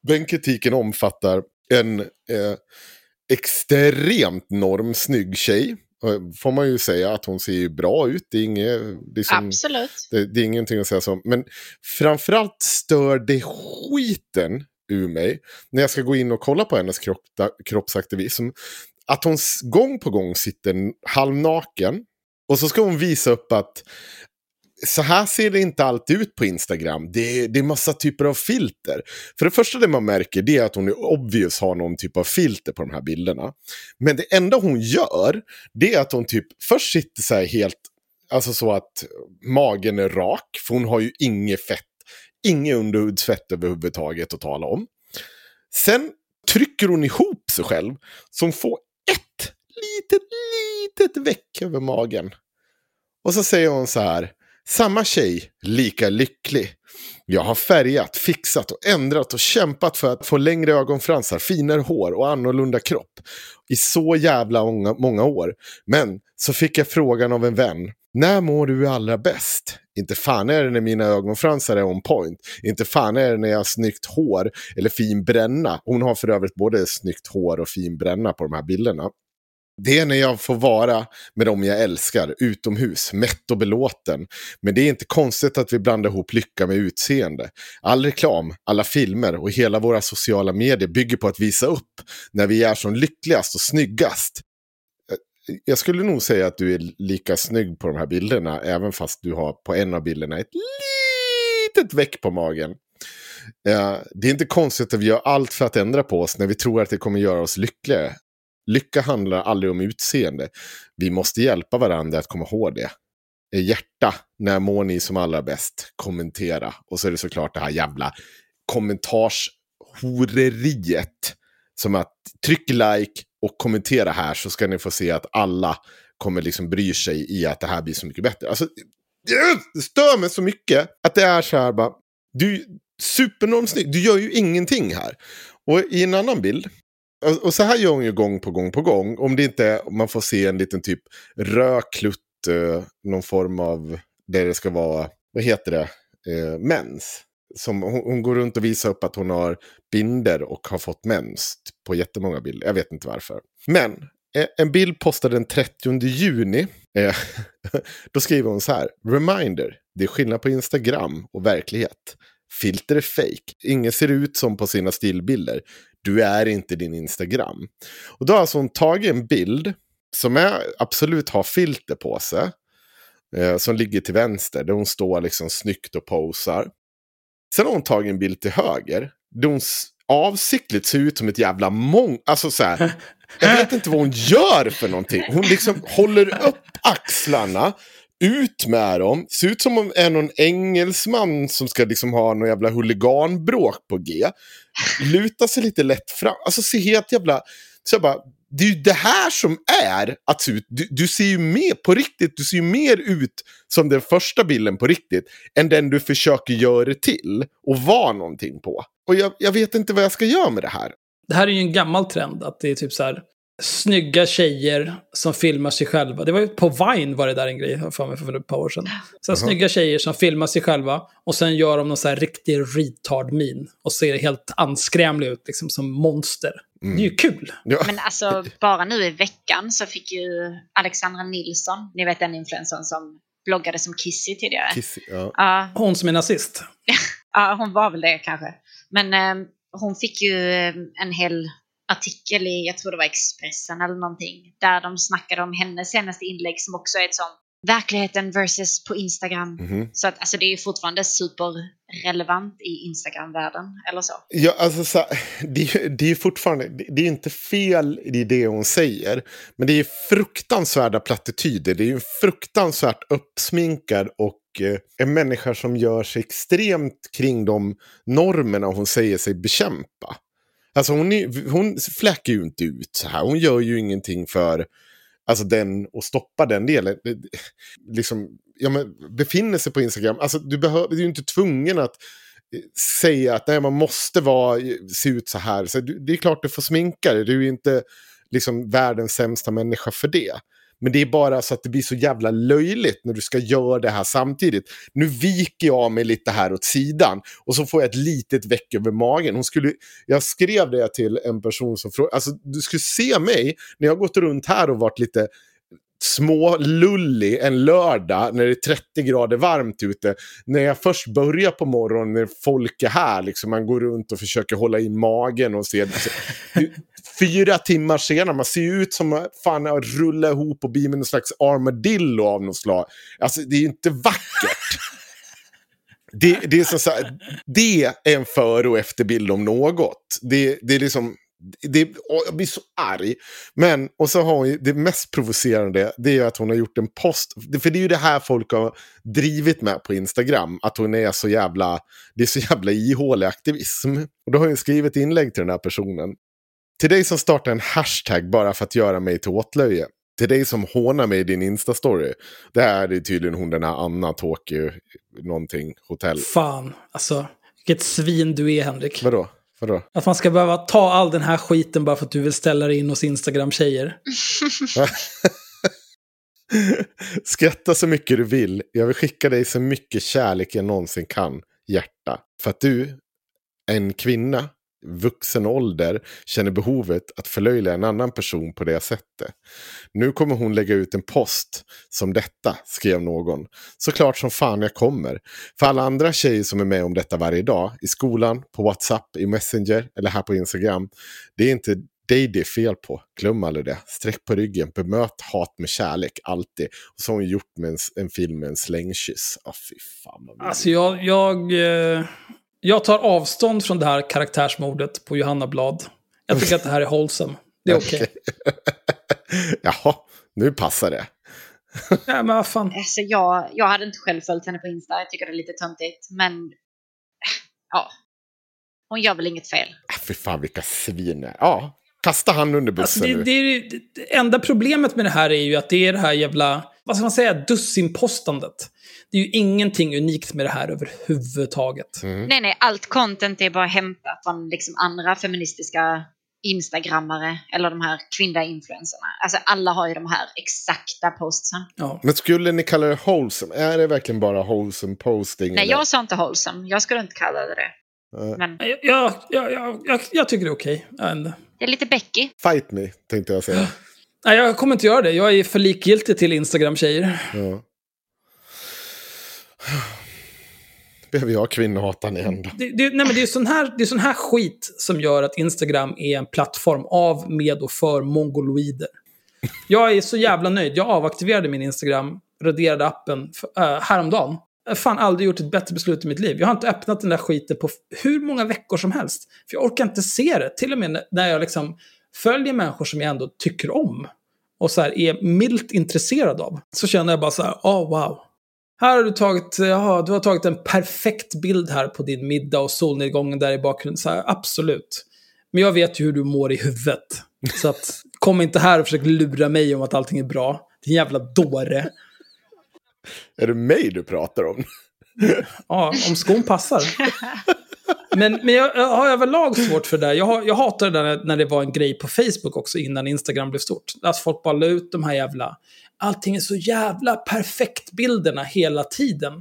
den kritiken omfattar en eh, extremt normsnygg tjej. Får man ju säga att hon ser ju bra ut. Det är, inget, liksom, Absolut. det, det är ingenting att säga så. Men framförallt stör det skiten ur mig när jag ska gå in och kolla på hennes kropp, kroppsaktivism. Att hon gång på gång sitter halvnaken och så ska hon visa upp att så här ser det inte alltid ut på Instagram. Det är, det är massa typer av filter. För det första det man märker det är att hon är obvious har någon typ av filter på de här bilderna. Men det enda hon gör det är att hon typ först sitter så här helt, alltså så att magen är rak. För hon har ju inget fett, inget underhudsfett överhuvudtaget att tala om. Sen trycker hon ihop sig själv så hon får ett litet, litet veck över magen. Och så säger hon så här. Samma tjej, lika lycklig. Jag har färgat, fixat och ändrat och kämpat för att få längre ögonfransar, finare hår och annorlunda kropp. I så jävla många, många år. Men så fick jag frågan av en vän. När mår du allra bäst? Inte fan är det när mina ögonfransar är on point. Inte fan är det när jag har snyggt hår eller fin bränna. Hon har för övrigt både snyggt hår och fin bränna på de här bilderna. Det är när jag får vara med dem jag älskar, utomhus, mätt och belåten. Men det är inte konstigt att vi blandar ihop lycka med utseende. All reklam, alla filmer och hela våra sociala medier bygger på att visa upp när vi är som lyckligast och snyggast. Eh, jag skulle nog säga att du är lika snygg på de här bilderna, även fast du har på en av bilderna ett litet veck på magen. Eh, det är inte konstigt att vi gör allt för att ändra på oss när vi tror att det kommer göra oss lyckligare. Lycka handlar aldrig om utseende. Vi måste hjälpa varandra att komma ihåg det. Eh, hjärta, när mår ni som allra bäst? Kommentera. Och så är det såklart det här jävla kommentarshoreriet. Som att tryck like och kommentera här så ska ni få se att alla kommer liksom bry sig i att det här blir så mycket bättre. Alltså, det stör mig så mycket att det är så här bara. Du är supernormsnygg, du gör ju ingenting här. Och i en annan bild, Alltså, och, så här gör hon ju gång på gång på gång. Om det inte är, man får se en liten typ röklutt. Eh, någon form av, där det ska vara, vad heter det, eh, mens. som hon, hon går runt och visar upp att hon har binder och har fått mens på jättemånga bilder. Jag vet inte varför. Men eh, en bild postad den 30 juni. Eh, då skriver hon så här. Reminder. Det är skillnad på Instagram och verklighet. Filter är fake. Ingen ser ut som på sina stillbilder. Du är inte din Instagram. Och då har alltså hon tagit en bild som är, absolut har filter på sig. Eh, som ligger till vänster, där hon står liksom snyggt och posar. Sen har hon tagit en bild till höger, där hon avsiktligt ser ut som ett jävla mång... Alltså så här, jag vet inte vad hon gör för någonting. Hon liksom håller upp axlarna, ut med dem, ser ut som om det är någon engelsman som ska liksom ha någon jävla huliganbråk på G. Lutar sig lite lätt fram, alltså ser helt jävla... Så jag bara, det är ju det här som är att se ut. Du, du ser ju mer på riktigt, du ser ju mer ut som den första bilden på riktigt än den du försöker göra det till och vara någonting på. Och jag, jag vet inte vad jag ska göra med det här. Det här är ju en gammal trend, att det är typ så här snygga tjejer som filmar sig själva. Det var ju på Vine var det där en grej, för mig, för ett par år sedan. Så här, snygga tjejer som filmar sig själva och sen gör de någon så här riktig retard-min och ser helt anskrämlig ut, liksom som monster. Det är ju kul. Ja. Men alltså, bara nu i veckan så fick ju Alexandra Nilsson, ni vet den influencern som bloggade som Kissy tidigare. Kiss, ja. Ja, Hon som är nazist. ja, hon var väl det kanske. Men eh, hon fick ju eh, en hel artikel i, jag tror det var Expressen eller någonting, där de snackade om hennes senaste inlägg som också är ett sånt verkligheten versus på Instagram. Mhm. Så att, alltså, det är ju fortfarande superrelevant i Instagram-världen, eller så. Ja, alltså, så, det, är ju- det är ju fortfarande, det, det är inte fel i det hon säger. Men det är fruktansvärda plattityder. Det är ju fruktansvärt uppsminkad och eh, en människa som gör sig extremt kring de normerna hon säger sig bekämpa. Alltså hon, är, hon fläcker ju inte ut så här. Hon gör ju ingenting för alltså den och stoppa den delen. Liksom, ja, men, befinner sig på Instagram. Alltså du, behöver, du är ju inte tvungen att eh, säga att nej, man måste vara, eh, se ut så här. Så det är klart du får sminka dig. Du är ju inte liksom världens sämsta människa för det. Men det är bara så att det blir så jävla löjligt när du ska göra det här samtidigt. Nu viker jag mig lite här åt sidan och så får jag ett litet veck över magen. Hon skulle, jag skrev det till en person som frågade, alltså du skulle se mig när jag har gått runt här och varit lite små lullig en lördag när det är 30 grader varmt ute. När jag först börjar på morgonen när folk är här, liksom, man går runt och försöker hålla in magen och se. Fyra timmar senare, man ser ju ut som att fan att rulla ihop och bli med någon slags armadillo av något slag. Alltså det är ju inte vackert. Det, det, är som så här, det är en före och efterbild om något. Det, det är liksom... Det, jag blir så arg. Men, och så har hon ju, det mest provocerande, det är att hon har gjort en post. För det är ju det här folk har drivit med på Instagram. Att hon är så jävla, det är så jävla ihålig aktivism. Och då har hon skrivit inlägg till den här personen. Till dig som startar en hashtag bara för att göra mig till åtlöje. Till dig som hånar mig i din Insta-story. Det här är tydligen hon den här Anna Tokyo, någonting, hotell. Fan, alltså. Vilket svin du är, Henrik. Vadå? Vadå? Att man ska behöva ta all den här skiten bara för att du vill ställa dig in hos Instagram-tjejer. Skratta så mycket du vill. Jag vill skicka dig så mycket kärlek jag någonsin kan, hjärta. För att du, en kvinna, vuxen ålder, känner behovet att förlöjliga en annan person på det sättet. Nu kommer hon lägga ut en post som detta, skrev någon. Såklart som fan jag kommer. För alla andra tjejer som är med om detta varje dag, i skolan, på WhatsApp, i Messenger eller här på Instagram. Det är inte dig det är fel på. Glöm aldrig det. Sträck på ryggen, bemöt hat med kärlek, alltid. Och så har hon gjort med en, en film med en slängkyss. Åh fy fan vad. Alltså jag, jag, eh, jag tar avstånd från det här karaktärsmordet på Johanna Blad. Jag tycker att det här är wholesome. Det är okej. Jaha, nu passar det. Ja, men vad fan. Alltså, jag, jag hade inte själv följt henne på Insta, jag tycker det är lite töntigt. Men ja, hon gör väl inget fel. Äh, fy fan vilka svin. det. Ja, kasta han under Alltså bussen det, nu. det, är ju- det enda problemet med det här är ju att det är det här jävla, vad ska man säga, dussinpostandet. Det är ju ingenting unikt med det här överhuvudtaget. Mm. Nej, nej, allt content är bara hämtat från liksom andra feministiska instagrammare eller de här kvinnliga influencerna. Alltså alla har ju de här exakta postsen. Ja. Men skulle ni kalla det wholesome? Är det verkligen bara wholesome posting? Nej, eller? jag sa inte wholesome. Jag skulle inte kalla det det. Nej. Men Jag, jag, jag, jag, tycker det är okej. Inte. det är lite Becky. Fight me, tänkte jag säga. Nej, jag kommer inte göra det. Jag är för likgiltig till Instagram-tjejer. Ja. Behöver jag kvinnohataren igen då? Det, det, nej, men det, är sån här, det är sån här skit som gör att Instagram är en plattform av, med och för mongoloider. Jag är så jävla nöjd. Jag avaktiverade min Instagram, raderade appen för, äh, häromdagen. Jag har fan aldrig gjort ett bättre beslut i mitt liv. Jag har inte öppnat den där skiten på hur många veckor som helst. För jag orkar inte se det. Till och med när jag liksom följer människor som jag ändå tycker om och så här är milt intresserad av. Så känner jag bara så här, oh wow. Här har du tagit, ja, du har tagit en perfekt bild här på din middag och solnedgången där i bakgrunden. Så här, absolut. Men jag vet ju hur du mår i huvudet. Så att, kom inte här och försök lura mig om att allting är bra. Din jävla dåre. Är det mig du pratar om? Ja, om skon passar. Men, men jag, jag har överlag svårt för det där. Jag, jag hatar det där när, det var en grej på Facebook också innan Instagram blev stort. Att folk bara la ut de här jävla... Allting är så jävla perfekt-bilderna hela tiden.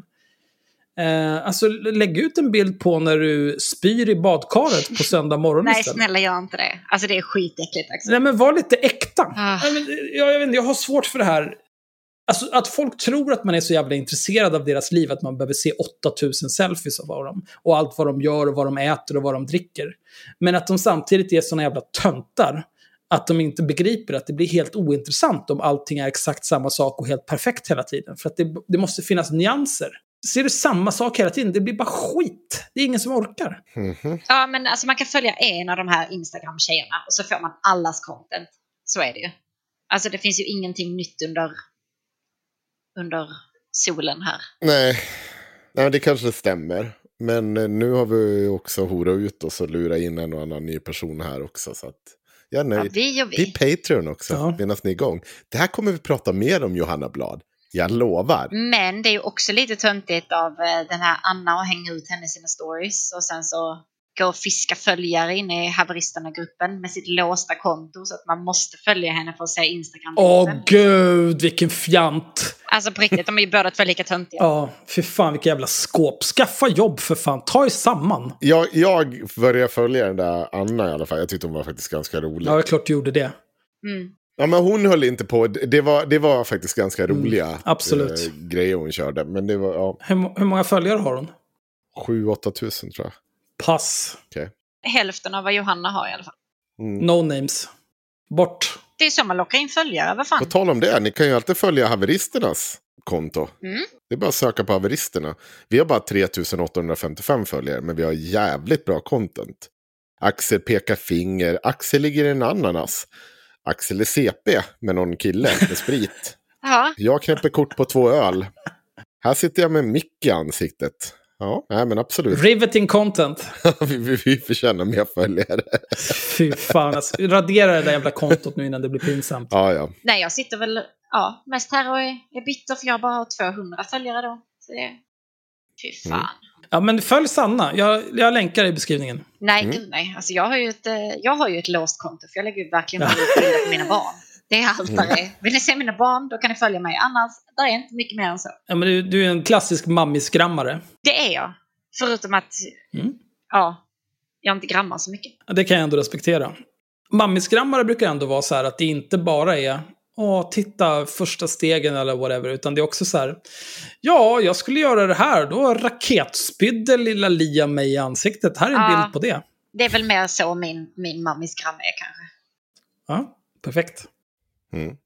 Eh, alltså lägg ut en bild på när du spyr i badkaret på söndag morgon Nej, istället. snälla gör inte det. Alltså det är skitäckligt. Axel. Nej, men var lite äkta. Ah. Nej, men, jag, jag, vet inte, jag har svårt för det här. Alltså att folk tror att man är så jävla intresserad av deras liv att man behöver se 8000 selfies av dem. Och allt vad de gör och vad de äter och vad de dricker. Men att de samtidigt är såna jävla töntar. Att de inte begriper att det blir helt ointressant om allting är exakt samma sak och helt perfekt hela tiden. För att det, det måste finnas nyanser. Ser du samma sak hela tiden, det blir bara skit. Det är ingen som orkar. Mhm. Ja, men alltså man kan följa en av de här Instagram-tjejerna och så får man allas content. Så är det ju. Alltså det finns ju ingenting nytt under, under solen här. Nej. Nej, det kanske stämmer. Men eh, nu har vi ju också horat ut oss och lurat in en och annan ny person här också. Så att jag är Ja, nöjd. vi och Det vi. är Patreon också, Ja. medan ni är igång. Det här kommer vi prata mer om, Johanna Blad. Jag lovar. Men det är ju också lite töntigt av eh, den här Anna att hänga ut henne i sina stories och sen så och fiska följare inne i haveristerna-gruppen med sitt låsta konto så att man måste följa henne för att se instagram Åh gud, vilken fjant. Alltså på riktigt, de är ju båda två lika töntiga. Ja, fy fan vilka jävla skåp. Skaffa jobb för fan, ta er samman. Jag, jag började följa den där Anna i alla fall. Jag tyckte hon var faktiskt ganska rolig. Ja, det är klart du gjorde det. Mm. Ja, men hon höll inte på. Det var, det var faktiskt ganska roliga Mm, absolut. grejer hon körde. Men det var ja, Hur, hur många följare har hon? 7-8 tusen tror jag. Pass. Hälften av vad Johanna har i alla fall. Mm. No names. Bort. Det är så man lockar in följare, vad På fan. tal om det, ni kan ju alltid följa haveristernas konto. Mm. Det är bara att söka på haveristerna. Vi har bara 3855 följare, men vi har jävligt bra content. Axel pekar finger, Axel ligger i en ananas. Axel är CP med någon kille med sprit. Ja, Jag knäpper kort på två öl. Här sitter jag med mick i ansiktet. Ja, nej men absolut. Riveting content. vi, vi, vi förtjänar mer följare. Fy fan, alltså, radera det där jävla kontot nu innan det blir pinsamt. Ja, ja. nej jag sitter väl ja, mest här och är, är bitter för jag bara har 200 följare då. Så det, fy fan. Mm. Ja, men följ Sanna. Jag, jag länkar i beskrivningen. Nej, Mm. gud nej. Alltså, jag, har ju ett, eh, jag har ju ett låst konto för jag lägger ju verkligen bara ut bilder på mina barn. Det är allt Mm. Vill ni se mina barn, då kan ni följa mig. Annars, där är inte mycket mer än så. Ja, men du, du är en klassisk mammisgrammare. Det är jag. Förutom att, Mm. ja, jag inte grammar så mycket. Ja, Det kan jag ändå respektera. Mammisgrammare brukar ändå vara så här att det inte bara är Åh, titta första stegen eller whatever. Utan det är också så här. Ja, jag skulle göra det här. Då raketspydde lilla Lia mig i ansiktet. Här är en Ja. bild på det. Det är väl mer så min, min mammis är kanske. Ja, perfekt. Mm.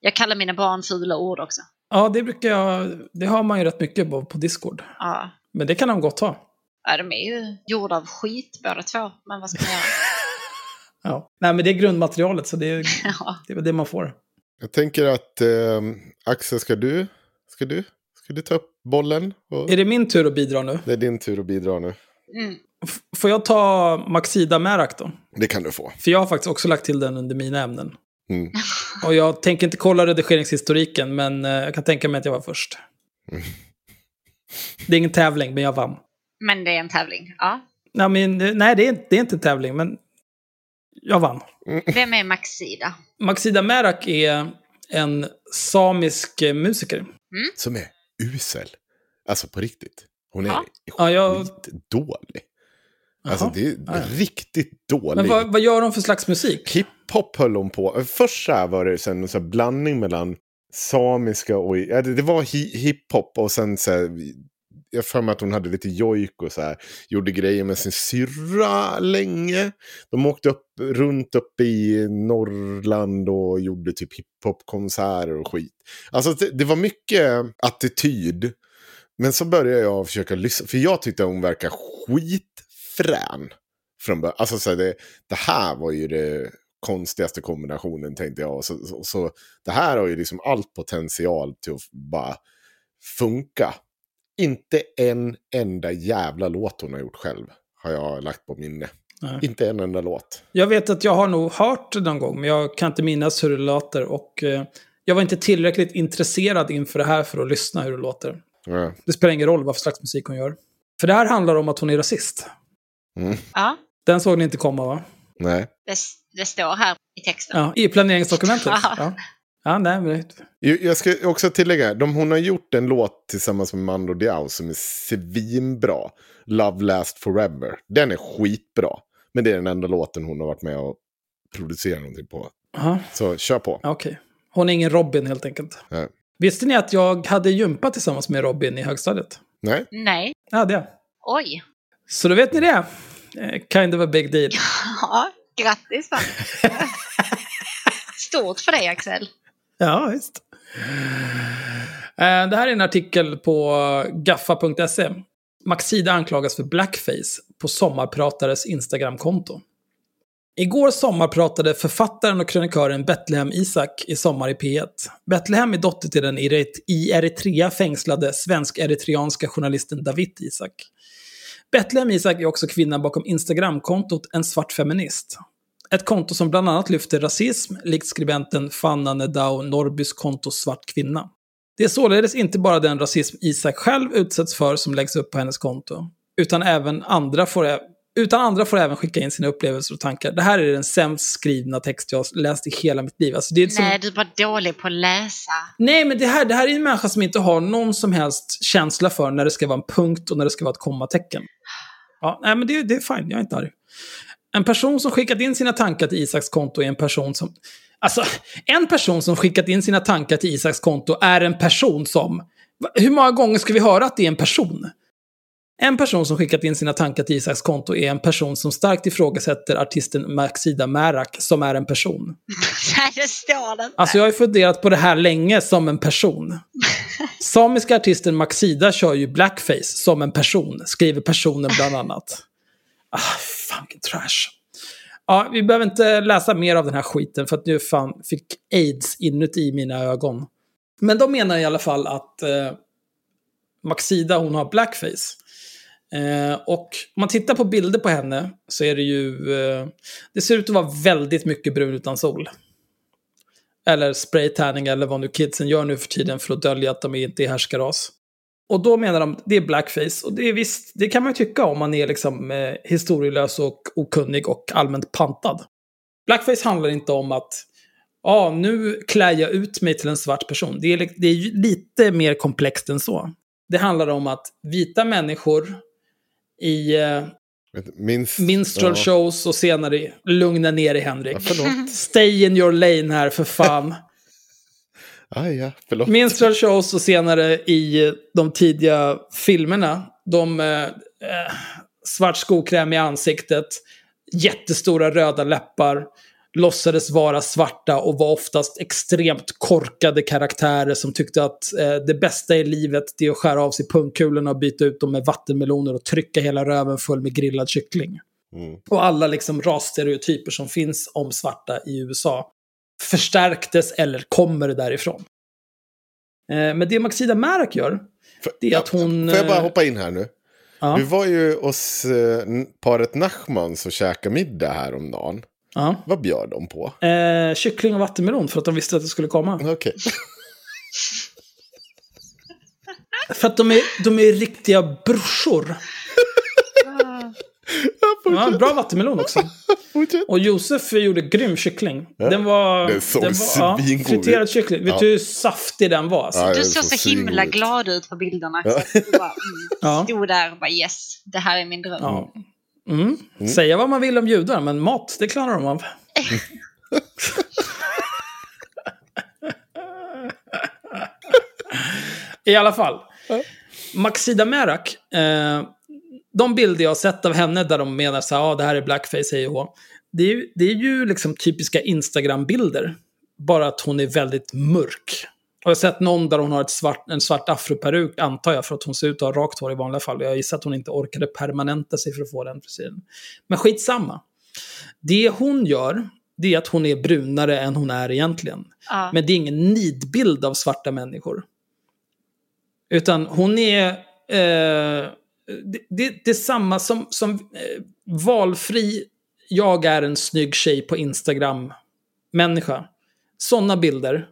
Jag kallar mina barn fula ord också. Ja, det brukar jag... Det har man ju rätt mycket på, på Discord. Ja. Men det kan de gott ha. ja, de är ju gjorda av skit båda två. Men vad ska man göra? Ja. Nej, men det är grundmaterialet, så det är, Ja. det är det man får. Jag tänker att eh, Axel, ska du, ska du, ska du ta upp bollen? Och... Är det min tur att bidra nu? Det är din tur att bidra nu. Mm. F- får jag ta Maxida Merak då? Det kan du få. För jag har faktiskt också lagt till den under mina ämnen. Mm. Och jag tänker inte kolla redigeringshistoriken, men eh, jag kan tänka mig att jag var först. Mm. Det är ingen tävling, men jag vann. Men det är en tävling. Ja. Nej, men, eh, nej det, är, det är inte en tävling, men jag vann. Vem är Maxida? Maxida Merak är en samisk eh, musiker. Som är usel. Alltså på riktigt. Hon är Ja. Skitdålig. Alltså Jaha. det är Ja, ja. riktigt dålig. Men vad, vad gör de för slags musik? Hiphop höll hon på. Först så här var det en så blandning mellan samiska och... Ja, det, det var hi, hiphop och sen så här, Jag för mig att hon hade lite jojk och så här. Gjorde grejer med sin syrra länge. De åkte upp, runt upp i Norrland och gjorde typ hiphopkonserter och skit. Alltså det, det var mycket attityd. Men så började jag försöka lyssna. För jag tyckte hon verkar skitfrän. Från början. Alltså så här, det, det här var ju det konstigaste kombinationen tänkte jag. Så, så, så det här har ju liksom allt potential till att bara funka. Inte en enda jävla låt hon har gjort själv. Har jag lagt på minne. Nej. Inte en enda låt. Jag vet att jag har nog hört det någon gång, men jag kan inte minnas hur det låter. Och eh, jag var inte tillräckligt intresserad inför det här för att lyssna hur det låter. Ja. Det spelar ingen roll vad för slags musik hon gör. För det här handlar om att hon är rasist. Ja, Den såg ni inte komma va? Nej. det, det står här i texten. Ja, i planeringsdokumentet. Ja, ja nej, men... Jag ska också tillägga, de, hon har gjort en låt tillsammans med Mando Diao som är svinbra. Love Last Forever. Den är skitbra. Men det är den enda låten hon har varit med och producerat någonting på. Aha, Så kör på. okej. Hon är ingen Robin helt enkelt. Nej. Visste ni att jag hade gympa tillsammans med Robin i högstadiet? Nej? Nej, Ja, det. oj. Så då vet ni det. Eh, Kind of a big deal. Ja, grattis. Stort för dig Axel. Ja, visst. Eh, Det här är en artikel på gaffa.se. Maxida anklagas för blackface på Sommarpratares Instagramkonto. Igår sommarpratade författaren och krönikören Betlehem Isak i Sommar i P1. Betlehem är dotter till den i Eritrea fängslade svensk-eritreanska journalisten David Isak. Betlehem Isak är också kvinnan bakom Instagramkontot En svart feminist. Ett konto som bland annat lyfter rasism, likt skribenten Fanna Nedao Norrbys konto Svart kvinna. Det är således inte bara den rasism Isak själv utsätts för som läggs upp på hennes konto, utan även andra får, utan andra får även skicka in sina upplevelser och tankar. Det här är den sämst skrivna text jag har läst i hela mitt liv. Alltså det är som... Nej, du var dålig på att läsa. Nej, men det här, det här är en människa som inte har någon som helst känsla för när det ska vara en punkt och när det ska vara ett kommatecken. Ja, nej, men det, det är fine, jag är inte arg. En person som skickat in sina tankar till Isaks konto är en person som... Alltså, en person som skickat in sina tankar till Isaks konto är en person som... Hur många gånger ska vi höra att det är en person? En person som skickat in sina tankar till Isaks konto är en person som starkt ifrågasätter artisten Maxida Märak som är en person. Nej, det står det inte. Alltså jag har ju funderat på det här länge som en person. Samiska artisten Maxida kör ju blackface som en person, skriver personen bland annat. Ah, vilken trash. Ja, vi behöver inte läsa mer av den här skiten för att nu fan fick aids inuti mina ögon. Men de menar i alla fall att eh, Maxida hon har blackface. Eh, och om man tittar på bilder på henne så är det ju... Eh, det ser ut att vara väldigt mycket brun utan sol. Eller spraytanning eller vad nu kidsen gör nu för tiden för att dölja att de inte är härskarras. Och då menar de det är blackface. Och det är visst, det kan man ju tycka om man är liksom eh, historielös och okunnig och allmänt pantad. Blackface handlar inte om att ja, nu klär jag ut mig till en svart person. Det är, det är lite mer komplext än så. Det handlar om att vita människor i eh, Minst, minstrel ja. shows och senare lugna ner dig Henrik. Ja. Stay in your lane här för fan. Aj, ja, förlåt. Minstrel shows och senare i de tidiga filmerna. De eh, eh, svart skokräm i ansiktet, jättestora röda läppar, låtsades vara svarta och var oftast extremt korkade karaktärer som tyckte att eh, det bästa i livet det är att skära av sig pungkulorna och byta ut dem med vattenmeloner och trycka hela röven full med grillad kyckling. Mm. Och alla liksom rasstereotyper som finns om svarta i USA förstärktes eller kommer därifrån. Eh, men det Maxida Märak gör, Får- det är att hon... Får jag bara eh, hoppa in här nu? Ja, Du var ju hos eh, paret Nachmans och käkade middag här om dagen. Ja. Vad bjöd de på? Eh, kyckling och vattenmelon för att de visste att det skulle komma. Okej. För att de är, de är riktiga brorsor. Ja, bra vattenmelon också. Och Josef gjorde grym kyckling. Ja. Den var... Den såg var ut. friterad kyckling. Vet Ja. du hur saftig den var? Alltså? Ja, Du såg så himla glad ut på bilderna. Ja. Så du bara, mm, Ja. Stod där och bara yes, det här är min dröm. Ja. Mm. Säga vad man vill om judar, men mat, det klarar de av. I alla fall. Maxida Merak, eh, de bilder jag har sett av henne där de menar så här, ah, det här är blackface, hej och. Det är, ju- det är ju liksom typiska Instagram-bilder. Bara att hon är väldigt mörk. Och jag har sett någon där hon har ett svart, en svart afroperuk, antar jag, för att hon ser ut att ha rakt hår i vanliga fall. Jag gissar att hon inte orkade permanenta sig för att få den frisyren. Men skitsamma. Det hon gör, det är att hon är brunare än hon är egentligen. Ja. Men det är ingen nidbild av svarta människor. Utan hon är... Eh, det, det, det är samma som, som eh, valfri, jag är en snygg tjej på Instagram-människa. Sådana bilder.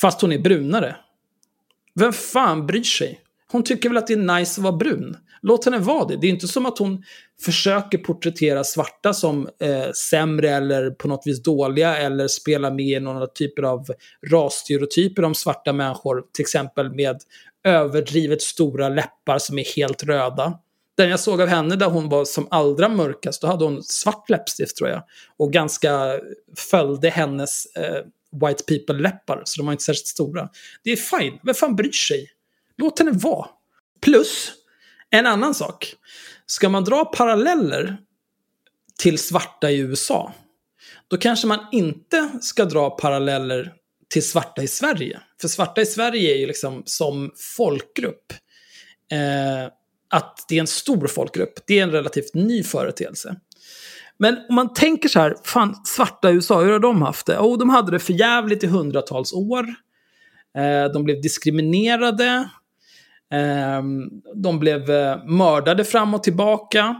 Fast hon är brunare. Vem fan bryr sig? Hon tycker väl att det är nice att vara brun. Låt henne vara det. Det är inte som att hon försöker porträttera svarta som eh, sämre eller på något vis dåliga eller spela med i några typer av rasstereotyper om svarta människor. Till exempel med överdrivet stora läppar som är helt röda. Den jag såg av henne där hon var som allra mörkast, då hade hon svart läppstift tror jag. Och ganska följde hennes eh, white people-läppar, så de var inte särskilt stora. Det är fine, vem fan bryr sig? Låt henne vara. Plus, en annan sak. Ska man dra paralleller till svarta i USA, då kanske man inte ska dra paralleller till svarta i Sverige. För svarta i Sverige är ju liksom som folkgrupp. Eh, att det är en stor folkgrupp, det är en relativt ny företeelse. Men om man tänker så här, fan, svarta i USA, hur har de haft det? Oh, de hade det för jävligt i hundratals år. Eh, de blev diskriminerade. Eh, de blev eh, mördade fram och tillbaka.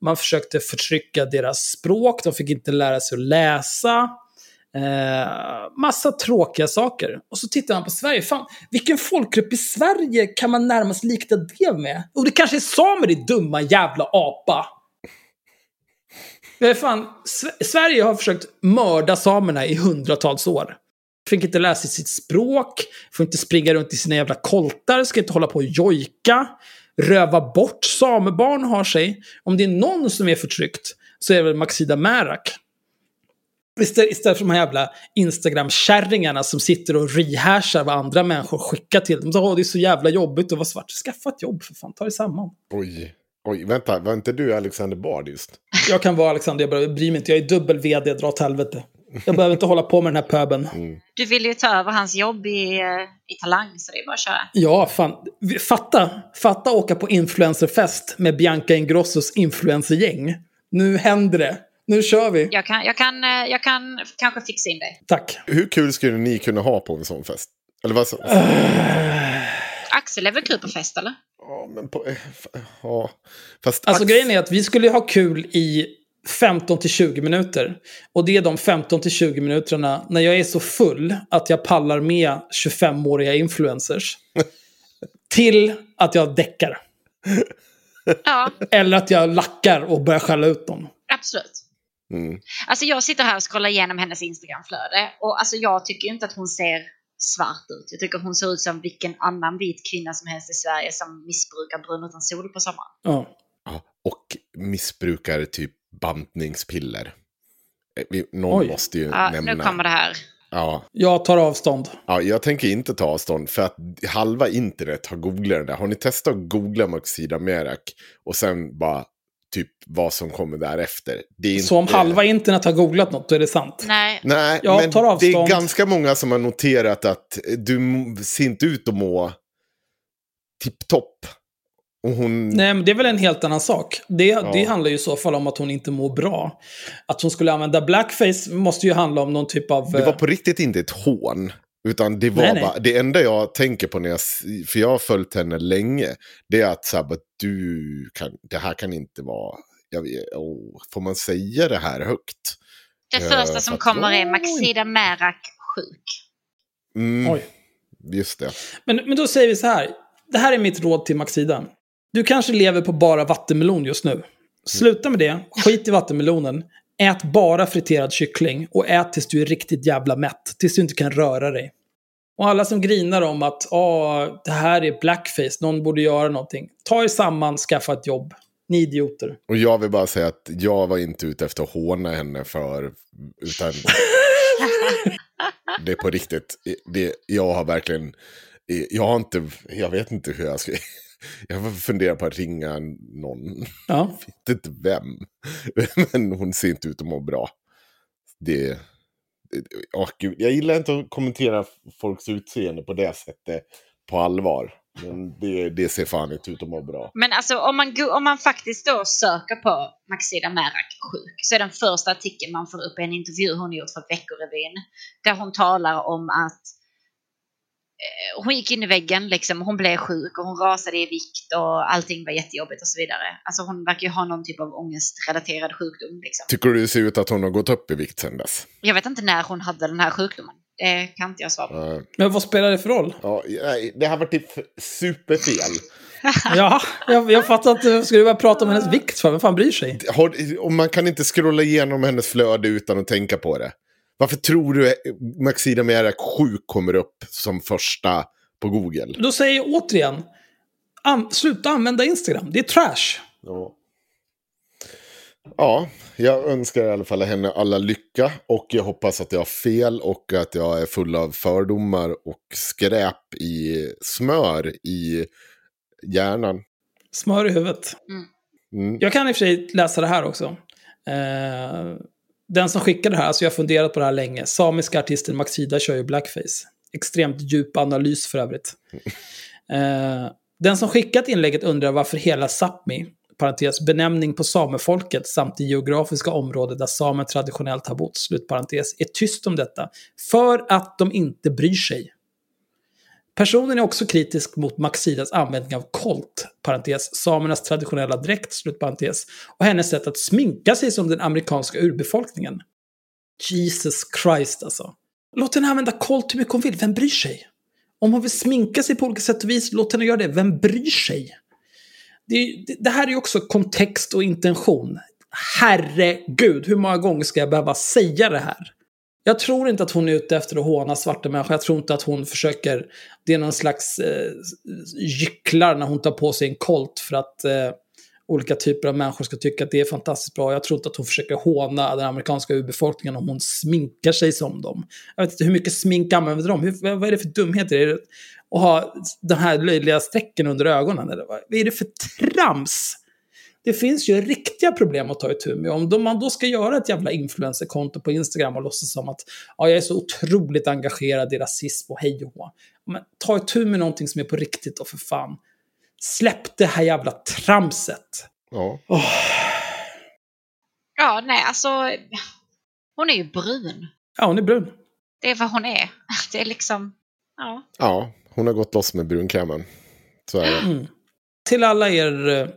Man försökte förtrycka deras språk, de fick inte lära sig att läsa. Eh, massa tråkiga saker. Och så tittar man på Sverige. Fan, vilken folkgrupp i Sverige kan man närmast likna det med? Och det kanske är samer, din dumma jävla apa. Det är fan, Sverige har försökt mörda samerna i hundratals år. Fick inte lära sig sitt språk, får inte springa runt i sina jävla koltar, ska inte hålla på och jojka, röva bort samebarn har sig. Om det är någon som är förtryckt så är det väl Maxida Märak. Istället, istället för de här jävla Instagram-kärringarna som sitter och rehashar vad andra människor skickar till dem. Så, "Åh, det är så jävla jobbigt att vara svart. Skaffa ett jobb för fan, ta dig samman. Oj. Oj, vänta, var inte du Alexander Bard just? Jag kan vara Alexander, jag bara- bryr mig inte. Jag är dubbel vd, dra åt helvete. Jag behöver inte hålla på med den här pöben. Du vill ju ta över hans jobb i, eh, i Talang, så det är bara att köra. Ja, fan. Fatta, fatta åka på influencerfest med Bianca Ingrossos influencergäng. Nu händer det. Nu kör vi. Jag kan, jag kan, eh, jag kan kanske fixa in dig. Tack. Hur kul skulle ni kunna ha på en sån fest? Eller vad så? Axel är väl kul på fest, eller? Ja, men på... eh, Ja. Fast Alltså Ax- grejen är att vi skulle ha kul i 15 till 20 minuter. Och det är de 15 till 20 minuterna när jag är så full att jag pallar med 25-åriga influencers. till att jag däckar. Ja, Eller att jag lackar och börjar skälla ut dem. absolut. Mm. Alltså jag sitter här och scrollar igenom hennes Instagramflöde och alltså jag tycker inte att hon ser svart ut. Jag tycker hon ser ut som vilken annan vit kvinna som helst i Sverige som missbrukar brun utan sol på sommaren. Ja. Ja, och missbrukar typ bantningspiller. Eh, Någon Oj. måste ju Ja, nämna. nu kommer det här. Ja, Jag tar avstånd. ja, jag tänker inte ta avstånd för att halva internet har googlat den där. Har ni testat att googla Maxida Merak och sen bara typ vad som kommer därefter? Det är inte... Så om halva internet har googlat något, då är det sant. Nej, Nej, Jag men tar det är avstånd. ganska många som har noterat att du ser inte ut att må tipptopp. Hon... Nej, men det är väl en helt annan sak. Det, det Ja. handlar ju i så fall om att hon inte mår bra. Att hon skulle använda blackface måste ju handla om någon typ av... Det var eh, på riktigt inte ett hån. Utan det var Nej, nej. bara, det enda jag tänker på när jag, för jag har följt henne länge, det är att så här, du kan, det här kan inte vara, jag vet, åh, får man säga det här högt? det Eh, första för som att kommer är Maxida Merak sjuk. Mm, Oj. Just det. Men, men då säger vi så här. Det här är mitt råd till Maxida. Du kanske lever på bara vattenmelon just nu. Sluta med det. Skit i vattenmelonen. Ät bara friterad kyckling och ät tills du är riktigt jävla mätt. Tills du inte kan röra dig. Och alla som grinar om att Åh, det här är blackface, någon borde göra någonting. Ta er samman, skaffa ett jobb. Ni idioter. Och jag vill bara säga att jag var inte ute efter att håna henne för... Utan det är på riktigt. Det, jag har verkligen... Jag har inte... Jag vet inte hur jag ska... Jag funderar på att ringa någon. Ja. Jag vet inte vem. Men hon ser inte ut att må bra. Det... Åh, gud. Jag gillar inte att kommentera folks utseende på det sättet på allvar. Men det, det ser fan inte ut att må bra. Men alltså om man, om man faktiskt då söker på Maxida Merak sjuk så är den första artikeln man får upp en intervju hon gjort för Veckorevyn. Där hon talar om att hon gick in i väggen, liksom, hon blev sjuk och hon rasade i vikt och allting var jättejobbigt och så vidare. Alltså hon verkar ju ha någon typ av ångestrelaterad sjukdom. Liksom. Tycker du det ser ut att hon har gått upp i vikt sen dess? Jag vet inte när hon hade den här sjukdomen. Det kan inte jag svara på. Uh, Men vad spelar det för roll? ja, det har varit typ superfel. Ja, jag, jag fattar inte. Ska du börja prata om hennes vikt för? Vem fan bryr sig? Har, och man kan inte scrolla igenom hennes flöde utan att tänka på det. Varför tror du Maxida Merak sjuk kommer upp som första på Google? Då säger jag återigen. An sluta använda Instagram. Det är trash. Ja. ja, jag önskar i alla fall henne alla lycka. Och jag hoppas att jag har fel och att jag är full av fördomar och skräp i smör i hjärnan. Smör i huvudet. Mm. Jag kan i och för sig läsa det här också. Eh, den som skickade det här, alltså jag har funderat på det här länge. Samiska artisten Maxida kör ju blackface. Extremt djup analys för övrigt. Eh, den som skickat inlägget undrar varför hela Sápmi, parentes, benämning på samefolket samt det geografiska område där samer traditionellt har bott, slutparentes, är tyst om detta. För att de inte bryr sig. Personen är också kritisk mot Maxidas användning av kolt, parentes, samernas traditionella dräkt, slutparentes, och hennes sätt att sminka sig som den amerikanska urbefolkningen. Jesus Christ alltså. Låt henne använda kolt hur mycket hon vill, vem bryr sig? Om hon vill sminka sig på olika sätt och vis, låt henne göra det, vem bryr sig? Det, det, det här är ju också kontext och intention. Herregud, hur många gånger ska jag behöva säga det här? Jag tror inte att hon är ute efter att håna svarta människor. Jag tror inte att hon försöker... Det är någon slags eh, gycklar när hon tar på sig en kolt för att eh, olika typer av människor ska tycka att det är fantastiskt bra. Jag tror inte att hon försöker håna den amerikanska urbefolkningen om hon sminkar sig som dem. Jag vet inte hur mycket smink använder de? Hur, vad är det för dumheter? Är det att ha de här löjliga strecken under ögonen? Eller vad vad är det för trams? Det finns ju riktiga problem att ta itu med. Om man då ska göra ett jävla influencerkonto på Instagram och låtsas som att ja, jag är så otroligt engagerad i rasism och hej och. Men ta itu med någonting som är på riktigt och för fan. Släpp det här jävla tramset. Ja. Ja, nej, alltså. Hon är ju brun. Ja, hon är brun. Det är vad hon är. Det är liksom. Ja. ja, hon har gått loss med brunkrämen. Så är det. Till alla er, eh,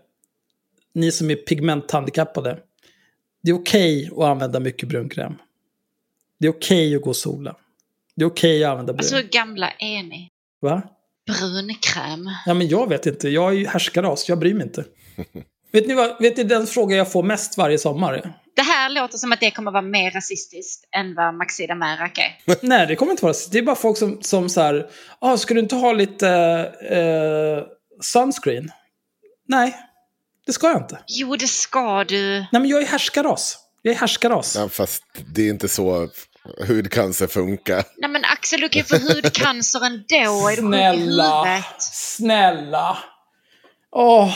ni som är pigmenthandikappade. Det är okej att använda mycket brunkräm. Det är okej att gå och sola. Det är okej att använda brun. Alltså hur gamla är ni? Va? Brunkräm. Ja, men jag vet inte. Jag är ju härskaras. Jag bryr mig inte. vet ni vad? Vet ni den fråga jag får mest varje sommar? Det här låter som att det kommer vara mer rasistiskt än vad Maxida Merak är. Nej, det kommer inte vara Det är bara folk som, som så här... Ah, ska du inte ha lite eh, sunscreen? Nej, det ska jag inte. Jo, det ska du. Nej, men jag är härskaras. Jag är härskaras. Ja, fast det är inte så hudcancer funkar. Nej men Axel, du kan ju få hudcancer ändå. Är du Snälla. Snälla. Åh,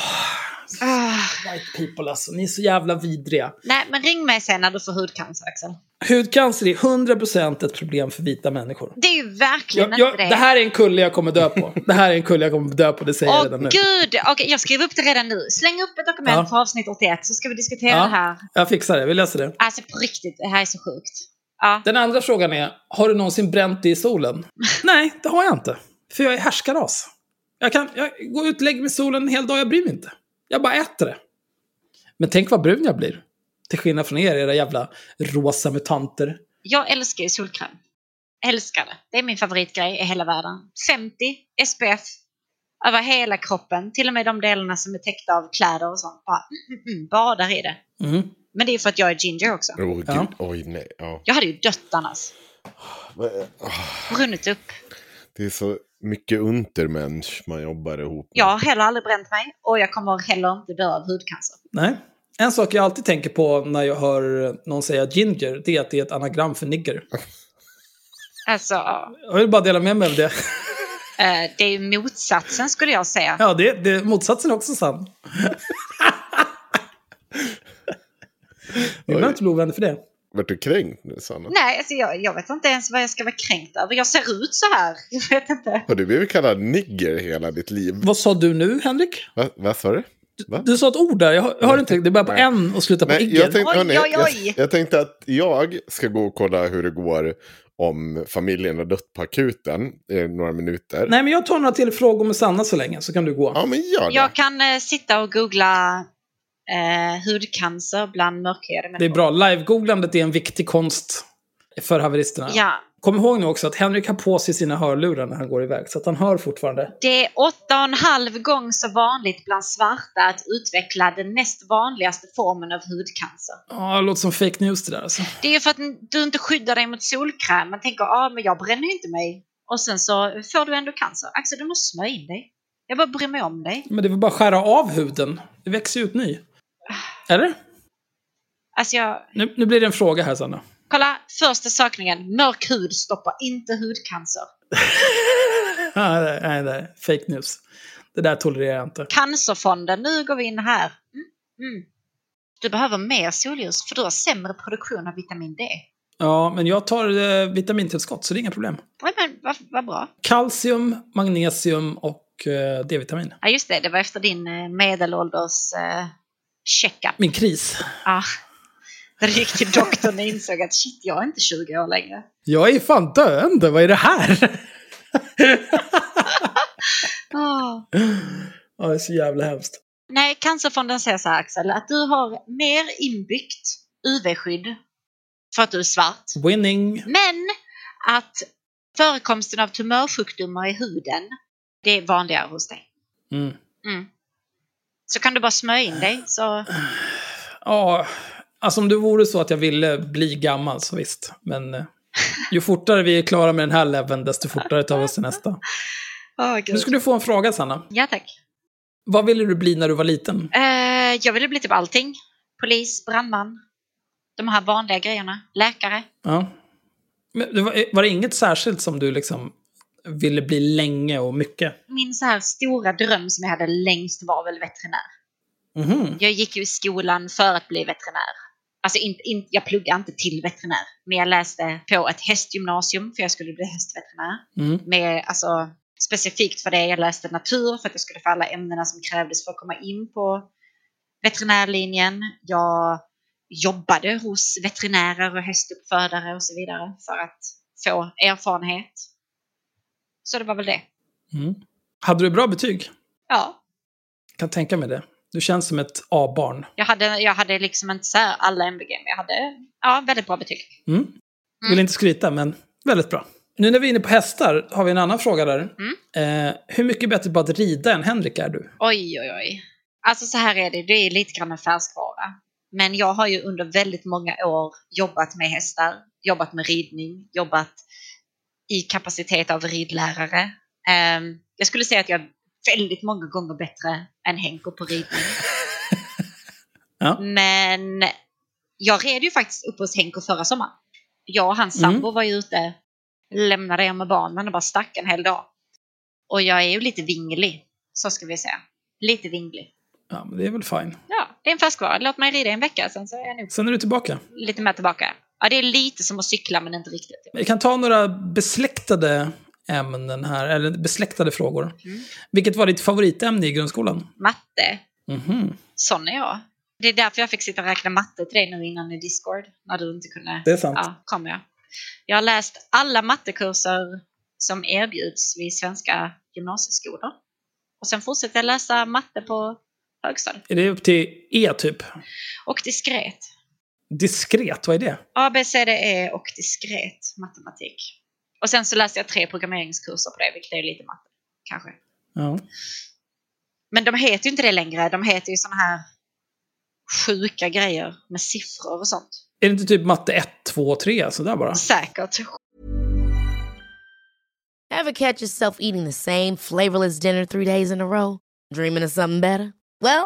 Ah. white people alltså. Ni är så jävla vidriga. Nej, men ring mig sen när du får hudcancer, Axel. Hudcancer är 100% ett problem för vita människor. Det är ju verkligen Jag, jag, inte det. det här är en kulle jag kommer dö på. Det här är en kulle jag kommer dö på, det säger jag Åh redan nu. gud! Okej, jag skriver upp det redan nu. Släng upp ett dokument Ja. för avsnitt 81 så ska vi diskutera Ja. det här. Jag fixar det, vi läser det. Alltså på riktigt, det här är så sjukt. Ja. Den andra frågan är, har du någonsin bränt dig i solen? Nej, det har jag inte. För jag är härskaras. Jag kan jag går ut och lägger mig i solen en hel dag, jag bryr mig inte. Jag bara äter det. Men tänk vad brun jag blir. Till skillnad från er, era jävla rosa mutanter. Jag älskar ju solkräm. Älskar det. Det är min favoritgrej i hela världen. 50 SPF över hela kroppen. Till och med de delarna som är täckta av kläder och sånt. Bara, mm, mm, mm, badar i det. Mm. Men det är för att jag är ginger också. Oh. Ja. Oj, nej. Ja. Jag hade ju dött annars. Brunnit upp. Det är så mycket untermensch man jobbar ihop med. Jag har heller aldrig bränt mig och jag kommer heller inte dö av hudcancer. Nej. En sak jag alltid tänker på när jag hör någon säga ginger, det är att det är ett anagram för nigger. Alltså, Jag vill bara dela med mig av det. eh, det är ju motsatsen skulle jag säga. Ja, det, det, motsatsen är också sann. Vi behöver inte bli ovänner för det. Vart du kränkt nu, Sanna? Nej, alltså jag, jag vet inte ens vad jag ska vara kränkt över. Jag ser ut så här. Jag vet inte. Har du blivit kallad nigger hela ditt liv? Vad sa du nu, Henrik? Va, vad sa du? Va? Du sa ett ord där, jag hör, jag hör inte. Det börjar på Nej. en och slutar på Nej, igger. jag tänkte, Oj, hörni, oj, oj. Jag, jag tänkte att jag ska gå och kolla hur det går om familjen har dött på akuten i några minuter. Nej, men jag tar några till frågor med Sanna så länge, så kan du gå. Ja, men gör det. Jag kan eh, sitta och googla eh, hudcancer bland mörkhyade människor. Det är bra. Live-googlandet är en viktig konst för haveristerna. Ja, Kom ihåg nu också att Henrik har på sig sina hörlurar när han går iväg, så att han hör fortfarande. det är åtta och en halv gång så vanligt bland svarta att utveckla den näst vanligaste formen av hudcancer. Ja, det låter som fake news det där alltså. Det är för att du inte skyddar dig mot solkräm. Man tänker, ja ah, men jag bränner ju inte mig. Och sen så får du ändå cancer. Axel, du måste smörja in dig. Jag bara bryr mig om dig. Men det är väl bara att skära av huden. Det växer ju ut ny. Eller? Alltså jag, Nu, nu blir det en fråga här, Sanna. kolla första sökningen. Mörk hud stoppar inte hudcancer. Nej, nej, nej, nej. Fake news. Det där tolererar jag inte. Cancerfonden, nu går vi in här. Mm. Mm. Du behöver mer solljus för du har sämre produktion av vitamin D. Ja, men jag tar eh, vitamintillskott, så det är inga problem. Ja, men vad, vad bra. Kalcium, magnesium och eh, D-vitamin. Ja, just det. Det var efter din eh, medelålders eh, checkup. Min kris. Ja. Du gick till doktorn och insåg att shit, jag är inte 20 år längre. Jag är fan döende, vad är det här? Ah. Ja, det är så jävla hemskt. Nej, Cancerfonden säger så här Axel, att du har mer inbyggt UV-skydd för att du är svart. Winning. Men att förekomsten av tumörsjukdomar i huden, det är vanligare hos dig. Mm. Mm. Så kan du bara smörja in dig så... Ja, alltså om det vore så att jag ville bli gammal så visst. Men eh, ju fortare vi är klara med den här leveln, desto fortare tar vi oss till nästa. Oh, Nu ska du få en fråga, Sanna. Ja, tack. Vad ville du bli när du var liten? Eh, jag ville bli typ allting. Polis, brandman. De här vanliga grejerna. Läkare. Ja. Men det var, var det inget särskilt som du liksom ville bli länge och mycket? Min så här stora dröm som jag hade längst var väl veterinär. Mhm. Jag gick ju i skolan för att bli veterinär. Alltså inte, inte, jag pluggade inte till veterinär, men jag läste på ett hästgymnasium för jag skulle bli hästveterinär. Mm. Med, alltså, specifikt för det, jag läste natur för att jag skulle få alla ämnena som krävdes för att komma in på veterinärlinjen. Jag jobbade hos veterinärer och hästuppfödare och så vidare för att få erfarenhet. Så det var väl det. Mm. Hade du bra betyg? Ja, Kan tänka mig det. Du känns som ett A-barn. jag hade, jag hade liksom inte så här alla MVG, men jag hade ja, väldigt bra betyg. Mm. Vill inte skryta, men väldigt bra. Nu när vi är inne på hästar har vi en annan fråga där. Mm. Eh, hur mycket bättre på att rida än Henrik är du? Oj, oj, oj. Alltså så här är det, det är lite grann en färskvara. Men jag har ju under väldigt många år jobbat med hästar, jobbat med ridning, jobbat i kapacitet av ridlärare. Ehm, jag skulle säga att jag är väldigt många gånger bättre än Henko på ridning. Ja. Men jag red ju faktiskt upp hos Henko förra sommaren. Jag och hans Mm. sambo var ju ute, lämnade er med barnen och bara stack en hel dag. Och jag är ju lite vinglig, så ska vi säga. Lite vinglig. Ja, men det är väl fine. Ja, det är en färskvara. Låt mig rida en vecka, sen så är jag nog Sen är du tillbaka. lite mer tillbaka. Ja, det är lite som att cykla, men inte riktigt. Vi kan ta några besläktade ämnen här, eller besläktade frågor. Mm. Vilket var ditt favoritämne i grundskolan? Matte, Mhm. sån är jag. Det är därför jag fick sitta och räkna matte till dig nu innan i Discord, när du inte kunde. Det är sant. Ja, kommer jag. Jag har läst alla mattekurser som erbjuds vid svenska gymnasieskolor. Och sen fortsätter jag läsa matte på högstadiet. Är det upp till E, typ? Och diskret. Diskret, vad är det? A, B, C, D, E och diskret matematik. Och sen så läste jag tre programmeringskurser på det, vilket är lite matte, kanske. Ja. Men de heter ju inte det längre, de heter ju såna här sjuka grejer med siffror och sånt. Är det inte typ matte 1, 2, 3 sådär bara? Säkert. Ever catch yourself eating the same flavorless dinner three days in a row? Dreaming of something better? Well,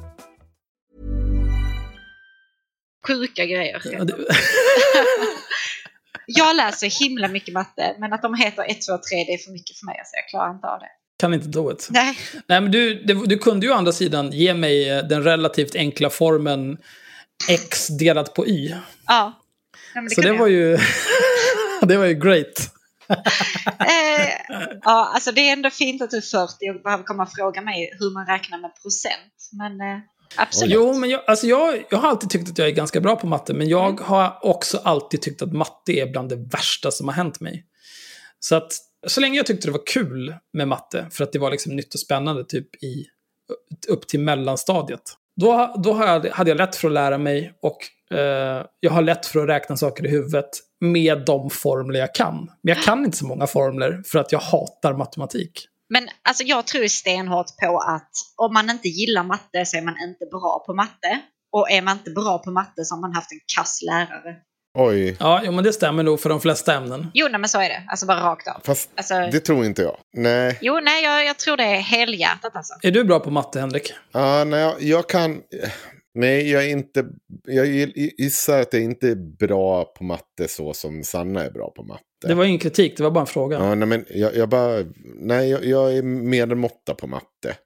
Sjuka grejer. Ja, det... Jag läser himla mycket matte, men att de heter 1, 2, 3 det är för mycket för mig. Alltså jag klarar inte av det. kan inte do it. Nej. Nej, men du, du, kunde ju å andra sidan ge mig eh, den relativt enkla formeln x delat på y. Ja. ja men Så det var ju... det var ju great. Eh, ja, alltså det är ändå fint att du är 40 och behöver komma och fråga mig hur man räknar med procent. Men eh, absolut. Jo, men jag, alltså jag, jag har alltid tyckt att jag är ganska bra på matte, men jag Mm. har också alltid tyckt att matte är bland det värsta som har hänt mig. Så att så länge jag tyckte det var kul med matte, för att det var liksom nytt och spännande typ i, upp till mellanstadiet, då, då hade jag lätt för att lära mig och eh, jag har lätt för att räkna saker i huvudet med de formler jag kan. Men jag kan inte så många formler för att jag hatar matematik. Men alltså jag tror stenhårt på att om man inte gillar matte så är man inte bra på matte. Och är man inte bra på matte så har man haft en kass lärare. Oj, Ja, jo, men det stämmer nog för de flesta ämnen. Jo, nej, men så är det. Alltså bara rakt av. fast Alltså, det tror inte jag. Nej, Jo, nej, jag, jag tror det är helhjärtat alltså. Är du bra på matte, Henrik? ja, nej jag, jag kan... Nej, jag är inte... Jag gissar att jag inte är bra på matte så som Sanna är bra på matte. Det var ingen kritik, det var bara en fråga. Ja, nej, men jag, jag bara... Nej, jag, jag är medelmåtta på matte.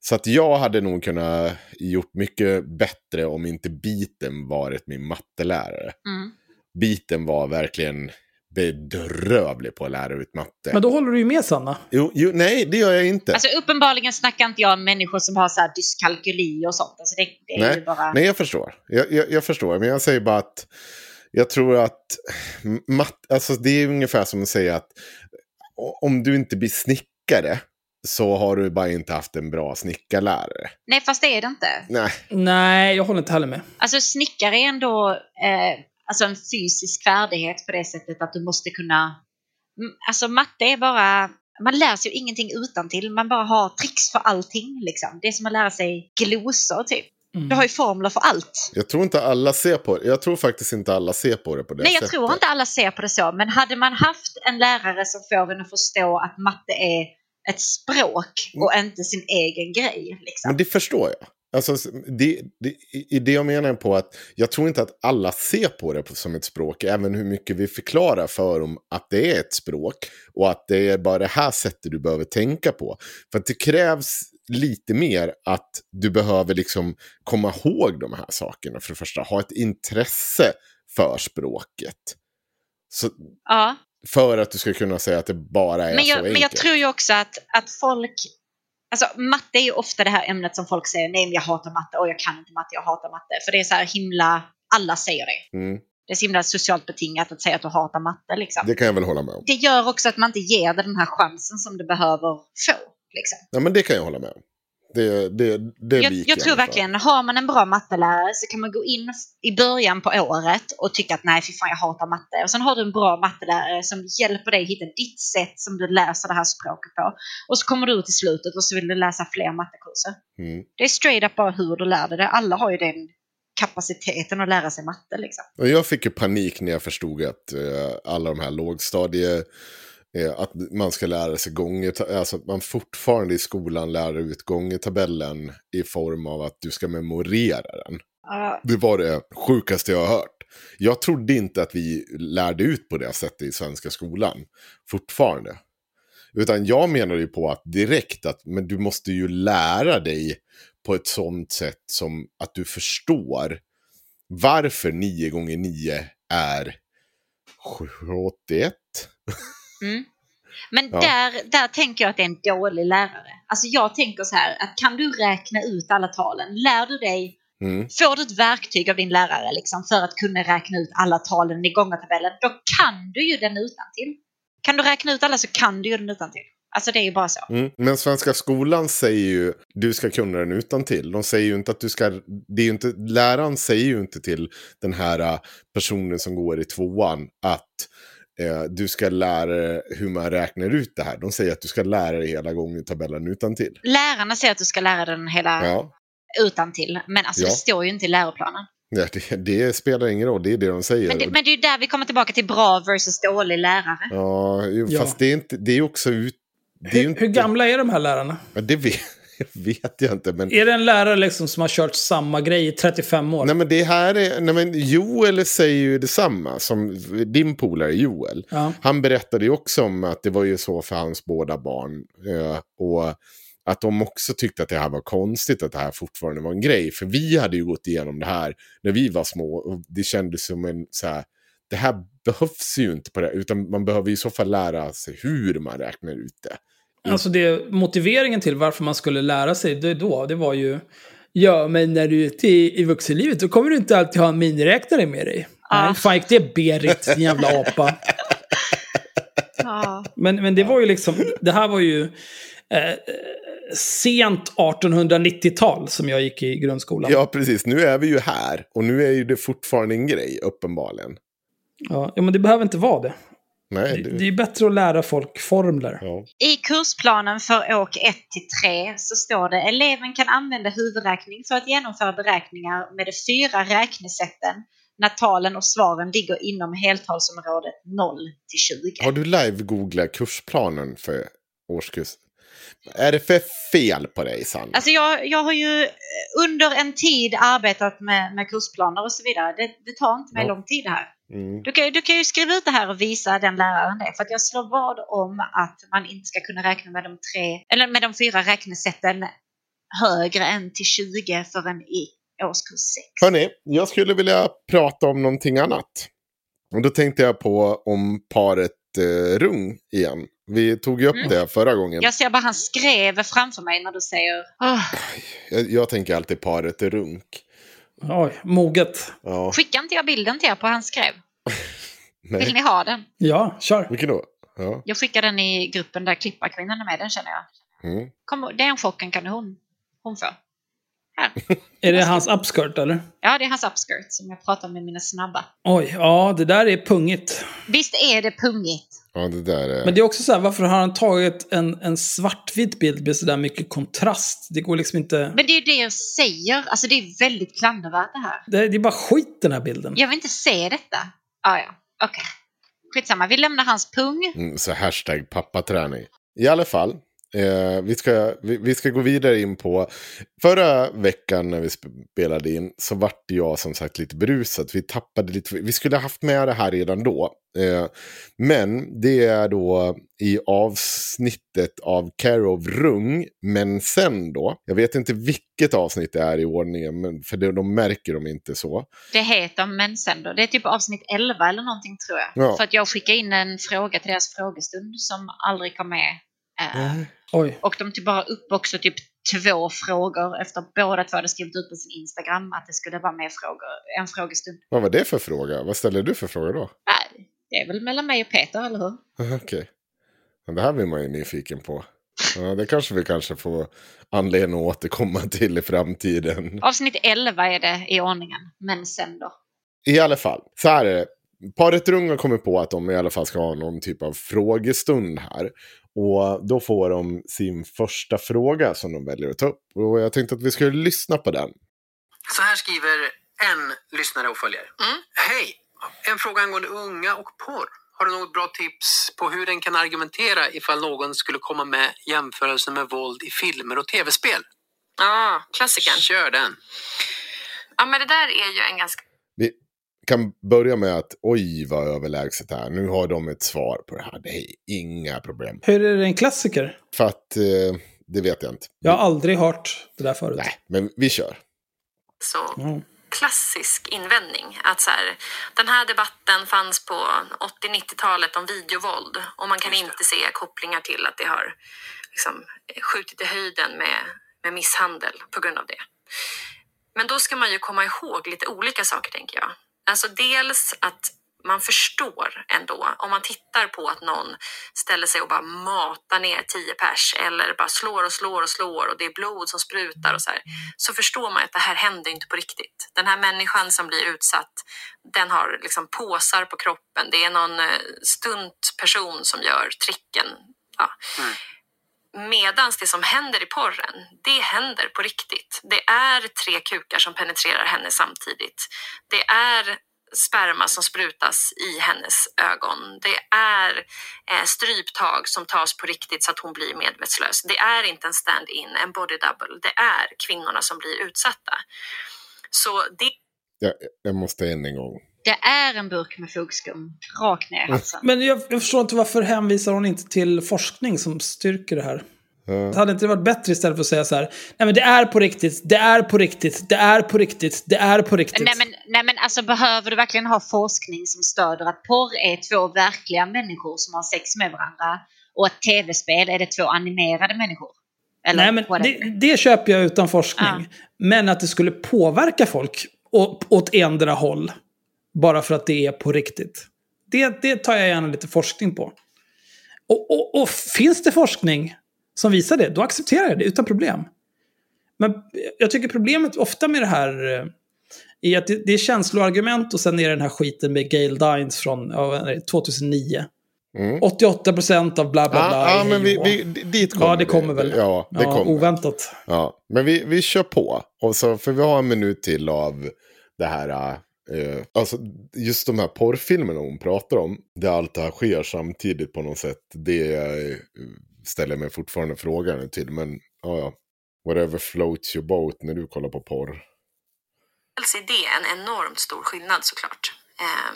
Så att jag hade nog kunnat gjort mycket bättre om inte biten varit min mattelärare. Mm. Biten var verkligen bedrövlig på att lära ut matte. Men då håller du ju med Sanna. Jo, jo, nej, det gör jag inte. Alltså uppenbarligen snackar inte jag om människor som har så här dyskalkyli och sånt. Alltså det, det är nej, ju bara... nej, jag förstår. Jag, jag, jag förstår, men jag säger bara att jag tror att matt, alltså det är ungefär som att säga att om du inte blir snickare så har du bara inte haft en bra snickarlärare. Nej, fast det är det inte. Nej, Nej, jag håller inte heller med. Alltså snickare är ändå eh, alltså en fysisk färdighet på det sättet att du måste kunna... Alltså matte är bara... Man lär sig ju ingenting utan till. man bara har tricks för allting. Liksom. Det är som att lära sig glosor typ. Mm. Du har ju formler för allt. jag tror inte alla ser på det. Jag tror faktiskt inte alla ser på det på det Nej, jag sättet. tror inte alla ser på det så. Men hade man haft en lärare som får en att förstå att matte är ett språk och inte sin egen grej. Liksom. Men det förstår jag. Alltså, det, det, i det jag menar på att jag tror inte att alla ser på det som ett språk, även hur mycket vi förklarar för dem att det är ett språk och att det är bara det här sättet du behöver tänka på. För att det krävs lite mer att du behöver liksom komma ihåg de här sakerna för det första, ha ett intresse för språket. Så, Ja. för att du ska kunna säga att det bara är Men så jag, enkelt. men jag tror ju också att, att folk... Alltså matte är ju ofta det här ämnet som folk säger, nej men jag hatar matte och jag kan inte matte, jag hatar matte. För det är så här himla, alla säger det. Mm, Det är så himla socialt betingat att säga att du hatar matte liksom. det kan jag väl hålla med om. Det gör också att man inte ger det den här chansen som du behöver få. Liksom. Ja, men det kan jag hålla med om. Det, det, det Jag, jag tror verkligen, har man en bra mattelärare så kan man gå in i början på året och tycka att nej, fy fan jag hatar matte. Och sen har du en bra mattelärare som hjälper dig hitta ditt sätt som du läser det här språket på. Och så kommer du ut i slutet och så vill du läsa fler mattekurser. Mm. Det är straight up bara hur du lär dig det. Alla har ju den kapaciteten att lära sig matte liksom. Och jag fick ju panik när jag förstod att eh, alla de här lågstadie... Eh, att man ska lära sig gånger, alltså att man fortfarande i skolan lär ut gångertabellen i form av att du ska memorera den. Ja, Det var det sjukaste jag har hört. Jag trodde inte att vi lärde ut på det sättet i svenska skolan. Fortfarande. Utan jag menar ju på att direkt att men du måste ju lära dig på ett sånt sätt som att du förstår varför 9 gånger 9 är 81. Mm. Men Ja. där, där tänker jag att det är en dålig lärare. Alltså jag tänker så här, att kan du räkna ut alla talen? Lär du dig, Mm. får du ett verktyg av din lärare liksom, för att kunna räkna ut alla talen i gångartabellen, då kan du ju den utan till. Kan du räkna ut alla så kan du ju den utan till. Alltså det är ju bara så. Mm. Men Svenska skolan säger ju du ska kunna den utan till. De säger ju inte att du ska, det är inte, läraren säger ju inte till den här äh, personen som går i tvåan att eh, du ska lära dig hur man räknar ut det här. De säger att du ska lära dig hela gången tabellen utan till. Lärarna säger att du ska lära dig den hela Ja, utan till, men alltså Ja. det står ju inte i läroplanen. ja det, det spelar ingen roll, det är det de säger. Men det, men det är ju där vi kommer tillbaka till bra versus dålig lärare. Ja, jo, Ja. fast det är, inte, det är också ut... Det är ju Hur, inte, hur gamla är de här lärarna? Ja, det vet, vet jag inte, men... Är det en lärare liksom som har kört samma grej i 35 år? Nej men det här är, nej men Joel säger ju detsamma som din polare Joel. Ja. Han berättade ju också om att det var ju så för hans båda barn. eh, och att de också tyckte att det här var konstigt, att det här fortfarande var en grej. För vi hade ju gått igenom det här när vi var små och det kändes som en så här, det här behövs ju inte på det, utan man behöver i så fall lära sig hur man räknar ut det. Alltså det, motiveringen till varför man skulle lära sig det då, det var ju Ja, men när du är ute i, i vuxenlivet då kommer du inte alltid ha en miniräknare med dig. Ah. Nej, fan gick det Berit, din jävla apa. Ja. Men, men det var ju liksom, det här var ju eh, sent 1890-tal som jag gick i grundskolan. Ja, precis. Nu är vi ju här och nu är ju det fortfarande en grej, uppenbarligen. Ja, ja, men det behöver inte vara det. Nej, Det, det, är bättre att lära folk formler. ja. I kursplanen för åk 1 till 3 så står det eleven kan använda huvudräkning för att genomföra beräkningar med de fyra räknesätten när talen och svaren ligger inom heltalsområdet 0 till 20. Har du live-googlat kursplanen för årskurs? Är det för fel på dig, Sanna? Alltså jag, jag har ju eh, under en tid arbetat med, med kursplaner och så vidare. Det, det tar inte mig Ja. lång tid här. Mm. Du kan, du kan ju skriva ut det här och visa den läraren det. För att jag slår vad om att man inte ska kunna räkna med de, tre, eller med de fyra räknesätten högre än till 20 förrän i årskurs 6. Hörni, jag skulle vilja prata om någonting annat. Och då tänkte jag på om paret eh, Rung igen. Vi tog ju upp Mm. det förra gången. Jag ser bara han skrev framför mig när du säger "Åh, Jag, jag tänker alltid paret Runk. Oj, moget. Ja, Skicka inte jag bilden till er på han skrev? Vill ni ha den? Ja, kör. Vilken då? Ja. Jag skickar den i gruppen där klipparkvinnan är med, den känner jag. Mm. Kom, den chocken kan hon, hon få. Här. Är det hans upskirt eller? Ja, det är hans upskirt som jag pratar med mina snabba. Oj, ja, det där är pungigt. Visst är det pungigt? Ja, det där är... Men det är också så här, varför har han tagit en, en svartvit bild med sådär mycket kontrast? Det går liksom inte... Men det är ju det jag säger. Alltså det är väldigt klandervärt det här. Det, det är bara skit den här bilden. Jag vill inte se detta. Ah, ja, okej. Skitsamma, vi lämnar hans pung. Mm, så hashtag pappaträning. I alla fall, eh, vi, ska, vi, vi ska gå vidare in på... Förra veckan när vi spelade in så vart jag som sagt lite brusad. Vi tappade lite... Vi skulle ha haft med det här redan då. Eh, men det är då i avsnittet av Care of Rung, men sen då. Jag vet inte vilket avsnitt det är i ordningen, men för det, de märker de inte så. Det heter Men sen då. Det är typ avsnitt 11 eller någonting tror jag. Ja. För att jag skickade in en fråga till deras frågestund som aldrig kom med. Eh, Oj. Och de tog bara upp också typ två frågor efter båda två hade skrivit ut på sin Instagram att det skulle vara med frågor, en frågestund. Vad var det för fråga? Vad ställer du för fråga då? Nej, det är väl mellan mig och Peter, eller hur? Okej. Men det här blir man ju nyfiken på. Ja, det kanske vi kanske får anledning att återkomma till i framtiden. Avsnitt 11 är det i ordningen, men sen då. I alla fall, så här är det. Paret Rung har kommit på att de i alla fall ska ha någon typ av frågestund här. Och då får de sin första fråga som de väljer att ta upp. Och jag tänkte att vi skulle lyssna på den. Så här skriver en lyssnare och följare. Hej! En fråga angående unga och porr. Har du något bra tips på hur den kan argumentera ifall någon skulle komma med jämförelser med våld i filmer och tv-spel? Ja, klassikern. Kör den! Ja, men det där är ju en ganska... Kan börja med att oj vad överlägset här. Nu har de ett svar på det här. Det är inga problem. Hur är det en klassiker? För att eh, det vet jag inte. Jag har aldrig hört det där förut. Nej, men vi kör. så Mm. klassisk invändning. Att så här, den här debatten fanns på 80-90-talet om videovåld och man kan inte se kopplingar till att det har liksom, skjutit i höjden med, med misshandel på grund av det. Men då ska man ju komma ihåg lite olika saker tänker jag. Alltså dels att man förstår ändå om man tittar på att någon ställer sig och bara matar ner tio pers eller bara slår och slår och slår och det är blod som sprutar och så här. Så förstår man att det här händer inte på riktigt. Den här människan som blir utsatt, den har liksom påsar på kroppen. Det är någon stunt stuntperson som gör tricken. Ja. Mm. Medans det som händer i porren, det händer på riktigt. Det är tre kukar som penetrerar henne samtidigt. Det är sperma som sprutas i hennes ögon. Det är eh, stryptag som tas på riktigt så att hon blir medvetslös. Det är inte en stand-in, en body double. Det är kvinnorna som blir utsatta. Så det Jag, jag måste än en gång. Det är en burk med fogskum rakt ner i halsen. Men jag, jag förstår inte varför hänvisar hon inte till forskning som styrker det här? Ja. Hade inte det varit bättre istället för att säga så här, nej men det är på riktigt, det är på riktigt, det är på riktigt, det är på riktigt. Nej men, nej men alltså behöver du verkligen ha forskning som stöder att porr är två verkliga människor som har sex med varandra och ett tv-spel är det två animerade människor? Eller Nej, men det, det köper jag utan forskning. Ja. Men att det skulle påverka folk åt, åt endera håll. Bara för att det är på riktigt. Det, det tar jag gärna lite forskning på. Och, och, och finns det forskning som visar det, då accepterar jag det utan problem. Men jag tycker problemet ofta med det här eh, är att det, det är känsloargument och sen är det den här skiten med Gail Dines från ja, vad är det, 2009. Mm. 88% av bla bla bla. Ja, ja, är men vi, vi, dit kommer Ja, det kommer väl. Ja, det ja, kommer. Oväntat. Ja, men vi, vi kör på. Och så, för vi har en minut till av det här. Eh, alltså just de här porrfilmerna hon pratar om. Där allt det här sker samtidigt på något sätt. Det eh, ställer jag mig fortfarande frågan till. Men ja, ja. Whatever floats your boat när du kollar på porr. Alltså, Dels är det en enormt stor skillnad såklart, eh,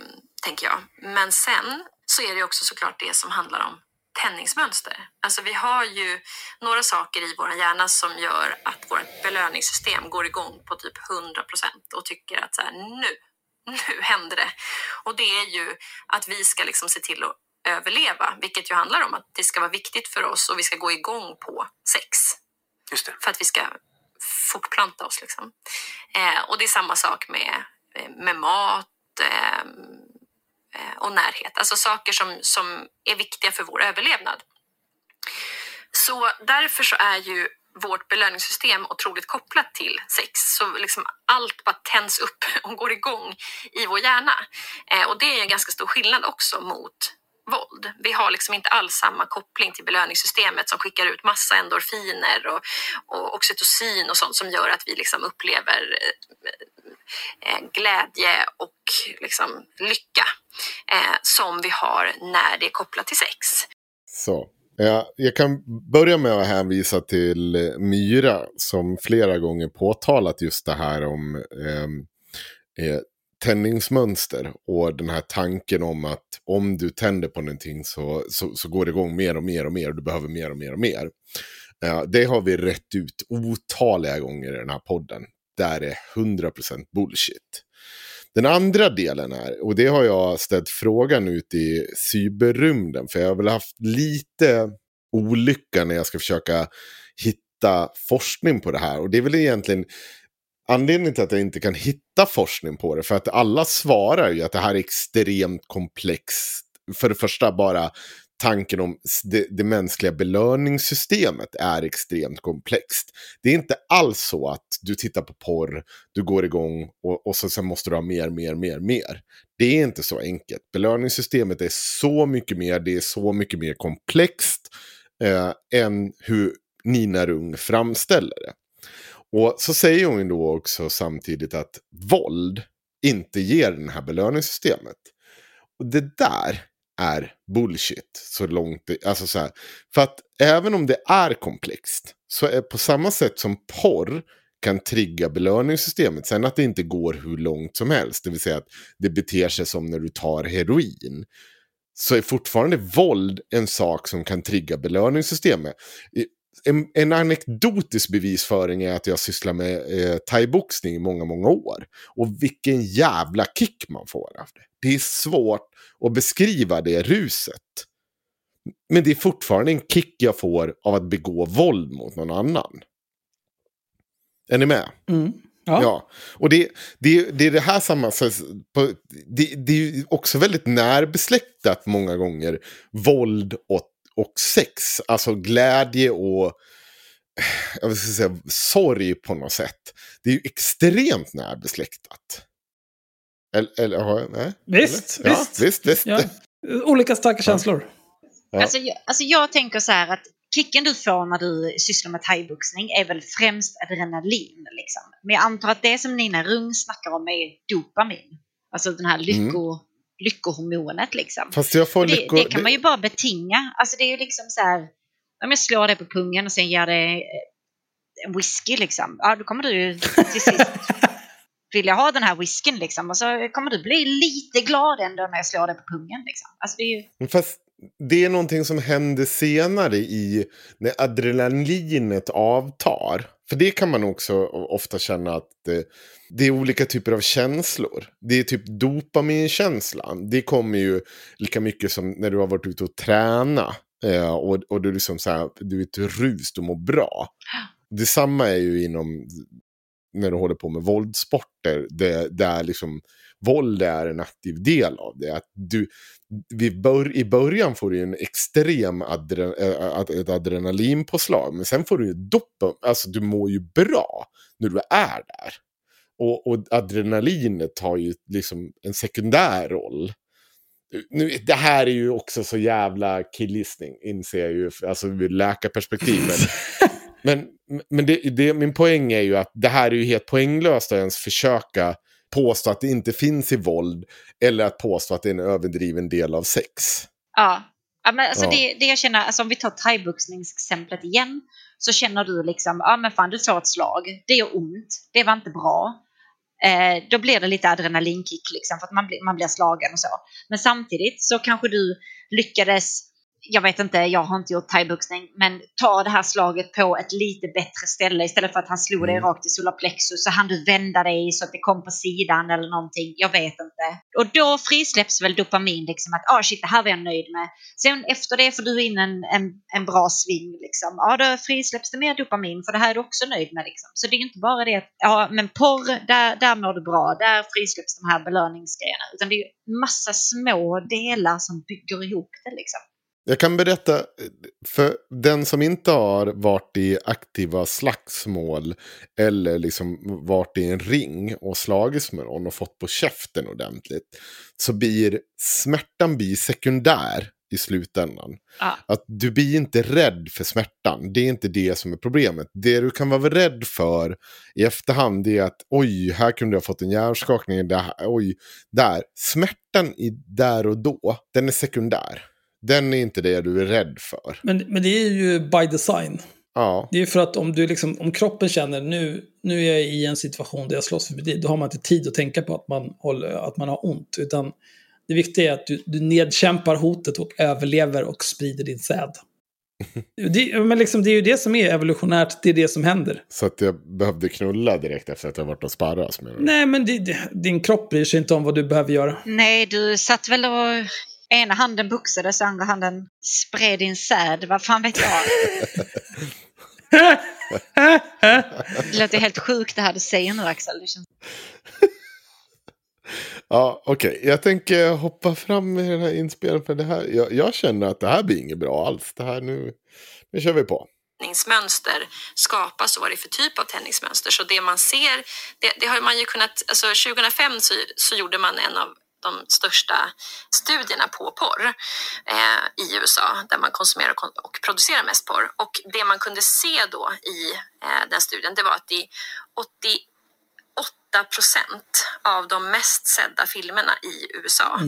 tänker jag. Men sen så är det också såklart det som handlar om tändningsmönster. Alltså vi har ju några saker i vår hjärna som gör att vårt belöningssystem går igång på typ 100% och tycker att så här, nu, nu händer det. Och det är ju att vi ska liksom se till att överleva, vilket ju handlar om att det ska vara viktigt för oss och vi ska gå igång på sex Just det. för att vi ska fortplanta oss. Liksom. Eh, och det är samma sak med, eh, med mat eh, eh, och närhet. Alltså saker som, som är viktiga för vår överlevnad. Så därför så är ju vårt belöningssystem otroligt kopplat till sex. Så liksom allt bara tänds upp och går igång i vår hjärna. Eh, och det är en ganska stor skillnad också mot våld. Vi har liksom inte alls samma koppling till belöningssystemet som skickar ut massa endorfiner och, och oxytocin och sånt som gör att vi liksom upplever eh, eh glädje och liksom lycka eh, som vi har när det är kopplat till sex. Så. Jag kan börja med att hänvisa till eh, Myra som flera gånger påtalat just det här om ehm, eh, tändningsmönster och den här tanken om att om du tänder på någonting så, så, så går det igång mer och mer och mer och du behöver mer och mer och mer. Eh, det har vi rätt ut otaliga gånger i den här podden. Där är 100% bullshit. Den andra delen är, och det har jag ställt frågan ut i cyberrymden, för jag har väl haft lite olycka när jag ska försöka hitta forskning på det här. Och det är väl egentligen anledningen till att jag inte kan hitta forskning på det, för att alla svarar ju att det här är extremt komplext. För det första bara tanken om det, det mänskliga belöningssystemet är extremt komplext. Det är inte alls så att du tittar på porr, du går igång och, och så sen måste du ha mer, mer, mer, mer. Det är inte så enkelt. Belöningssystemet är så mycket mer, det är så mycket mer komplext eh, än hur Nina Rung framställer det. Och så säger hon då också samtidigt att våld inte ger det här belöningssystemet. Och det där är bullshit. Så långt det, alltså så här, för att även om det är komplext så är på samma sätt som porr kan trigga belöningssystemet. Sen att det inte går hur långt som helst, det vill säga att det beter sig som när du tar heroin. Så är fortfarande våld en sak som kan trigga belöningssystemet. En, en anekdotisk bevisföring är att jag sysslar med eh, thaiboxning i många, många år. Och vilken jävla kick man får av det. Det är svårt att beskriva det ruset. Men det är fortfarande en kick jag får av att begå våld mot någon annan. Är ni med? Mm. Ja. Ja. Och det, det, det är det här samma... Det, det är också väldigt närbesläktat många gånger. Våld och, och sex. Alltså glädje och jag vill säga, sorg på något sätt. Det är ju extremt närbesläktat. Eller, eller har jag- nej? Visst, Eller? visst. Ja, visst, visst. Ja. Olika starka känslor. Ja. Alltså, jag, alltså jag tänker så här att kicken du får när du sysslar med thaiboxning är väl främst adrenalin. Liksom. Men jag antar att det som Nina Rung snackar om är dopamin. Alltså den här lycko, lyckohormonet liksom. Fast jag får det, lycko... det kan man ju bara betinga. Alltså det är ju liksom så här, om jag slår det på pungen och sen ger det eh, en whisky liksom. Ja, då kommer du till sist vilja ha den här whiskyn liksom. Och så kommer du bli lite glad ändå när jag slår det på pungen liksom. Alltså det är ju... Fast det är någonting som händer senare i när adrenalinet avtar. För det kan man också ofta känna att det, är olika typer av känslor. Det är typ dopaminkänslan. Det kommer ju lika mycket som när du har varit ute och träna. Eh, och, och du, liksom så här, du är ett rus, du mår bra. Detsamma är ju inom när du håller på med våldssporter. Det, där liksom våld är en aktiv del av det. Att du, bör, I början får du en extrem adre, äh, ett adrenalinpåslag. Men sen får du ju dopa, alltså du mår ju bra när du är där. Och, och adrenalinet har ju liksom en sekundär roll. Nu, det här är ju också så jävla killgissning, inser jag ju, alltså ur läkarperspektiv. Men, men, men det, det, min poäng är ju att det här är ju helt poänglöst att ens försöka påstå att det inte finns i våld eller att påstå att det är en överdriven del av sex. Ja, ja men alltså Ja. Det, det jag känner, alltså om vi tar thaiboxningsexemplet igen, så känner du liksom, ja men fan du får ett slag, det gör ont, det var inte bra. Eh, då blir det lite adrenalinkick liksom, för att man blir, man blir slagen och så. Men samtidigt så kanske du lyckades, jag vet inte, jag har inte gjort thaiboxning, men ta det här slaget på ett lite bättre ställe istället för att han slog dig rakt i solarplexus så hann du vända dig så att det kom på sidan eller någonting, jag vet inte. Och då frisläpps väl dopamin liksom att ah shit det här var jag nöjd med. Sen efter det får du in en, en, en bra sving liksom. Ja då frisläpps det mer dopamin för det här är du också nöjd med liksom. Så det är inte bara det att, ja men porr, där, där mår du bra, där frisläpps de här belöningsgrejerna. Utan det är massa små delar som bygger ihop det liksom. Jag kan berätta, för den som inte har varit i aktiva slagsmål eller liksom varit i en ring och slagits med någon och fått på käften ordentligt. Så blir smärtan blir sekundär i slutändan. Ja. Att du blir inte rädd för smärtan. Det är inte det som är problemet. Det du kan vara rädd för i efterhand det är att oj, här kunde jag fått en hjärnskakning. Där, oj, där. Smärtan i där och då, den är sekundär. Den är inte det du är rädd för. Men, men det är ju by design. Ja, Det är för att om, du liksom, om kroppen känner nu, nu är jag i en situation där jag slåss förbi det, då har man inte tid att tänka på att man, håller, att man har ont. Utan det viktiga är att du, du nedkämpar hotet och överlever och sprider din säd. Det, men liksom, det är ju det som är evolutionärt, det är det som händer. så att jag behövde knulla direkt efter att jag varit och sparras med Nej, men det, det, din kropp bryr sig inte om vad du behöver göra. Nej, du satt väl och ena handen boxades, andra handen spred din säd. Vad fan vet jag? Det låter helt sjukt det här du säger nu Axel. Det känns... Ja, okej. Jag tänker hoppa fram med den här inspelningen. För det här, jag, jag känner att det här blir inget bra alls. Det här nu, nu kör vi på. tändningsmönster skapas och vad det är för typ av tändningsmönster. Så det man ser, det, det har man ju kunnat, alltså 2005 så, så gjorde man en av de största studierna på porr eh, i USA där man konsumerar och, producerar mest porr. Och det man kunde se då i eh, den studien det var att i 88 procent av de mest sedda filmerna i USA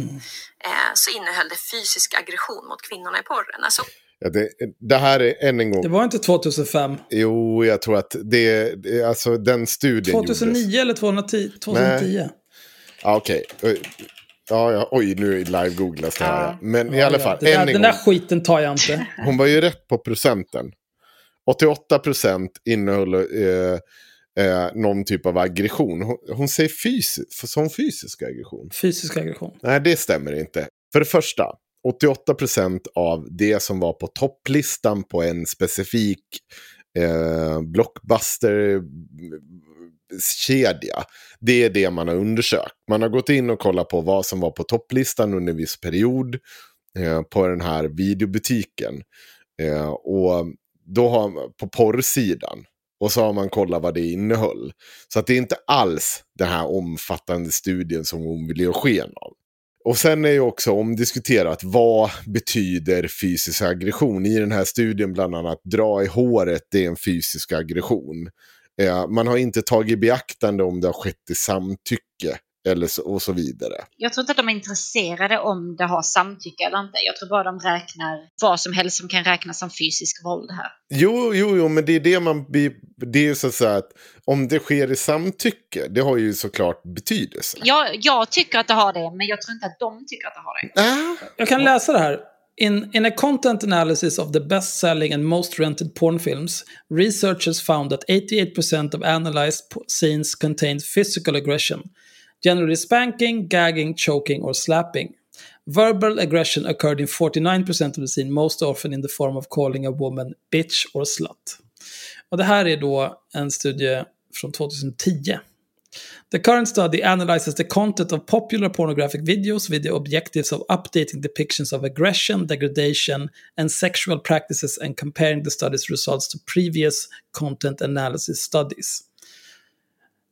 eh, så innehöll det fysisk aggression mot kvinnorna i porren. Alltså Ja, det, det här är än en gång... Det var inte 2005. Jo, jag tror att det, det alltså den studien 2009 gjordes. eller 2010? 2010. Ja, okej. Ja, ja, oj, nu live-googlas det här. Ja. Men i Ja, alla ja. fall, Det där, den där skiten tar jag inte. Hon var ju rätt på procenten. 88 procent innehöll eh, eh, någon typ av aggression. Hon, hon säger fysisk, som fysisk aggression. Fysisk aggression. Nej, det stämmer inte. För det första, 88 procent av det som var på topplistan på en specifik eh, kedja. det är det man har undersökt. Man har gått in och kollat på vad som var på topplistan under en viss period eh, på den här videobutiken. Eh, och då har man på porrsidan. Och så har man kollat vad det innehöll. Så att det är inte alls den här omfattande studien som hon vill ge sken av. Och sen är ju också omdiskuterat vad betyder fysisk aggression. I den här studien bland annat dra i håret, det är en fysisk aggression. Eh, man har inte tagit i beaktande om det har skett i samtycke eller så, och så vidare. Jag tror inte att de är intresserade om det har samtycke eller inte. Jag tror bara de räknar vad som helst som kan räknas som fysisk våld här. Jo, jo, jo, men det är det man. Det är ju så att säga att om det sker i samtycke, det har ju såklart betydelse. Jag, jag tycker att det har det, men jag tror inte att de tycker att det har det. Ah, Jag kan läsa det här. In, in a content analysis of the best-selling and most rented porn films, researchers found that 88% of analyzed scenes contained physical aggression, generally spanking, gagging, choking, or slapping. Verbal aggression occurred in 49% of the scene, most often in the form of calling a woman bitch or slut. Och det här är då en studie från 2010. The current study analyzes the content of popular pornographic videos with the objectives of updating depictions of aggression, degradation, and sexual practices and comparing the study's results to previous content analysis studies.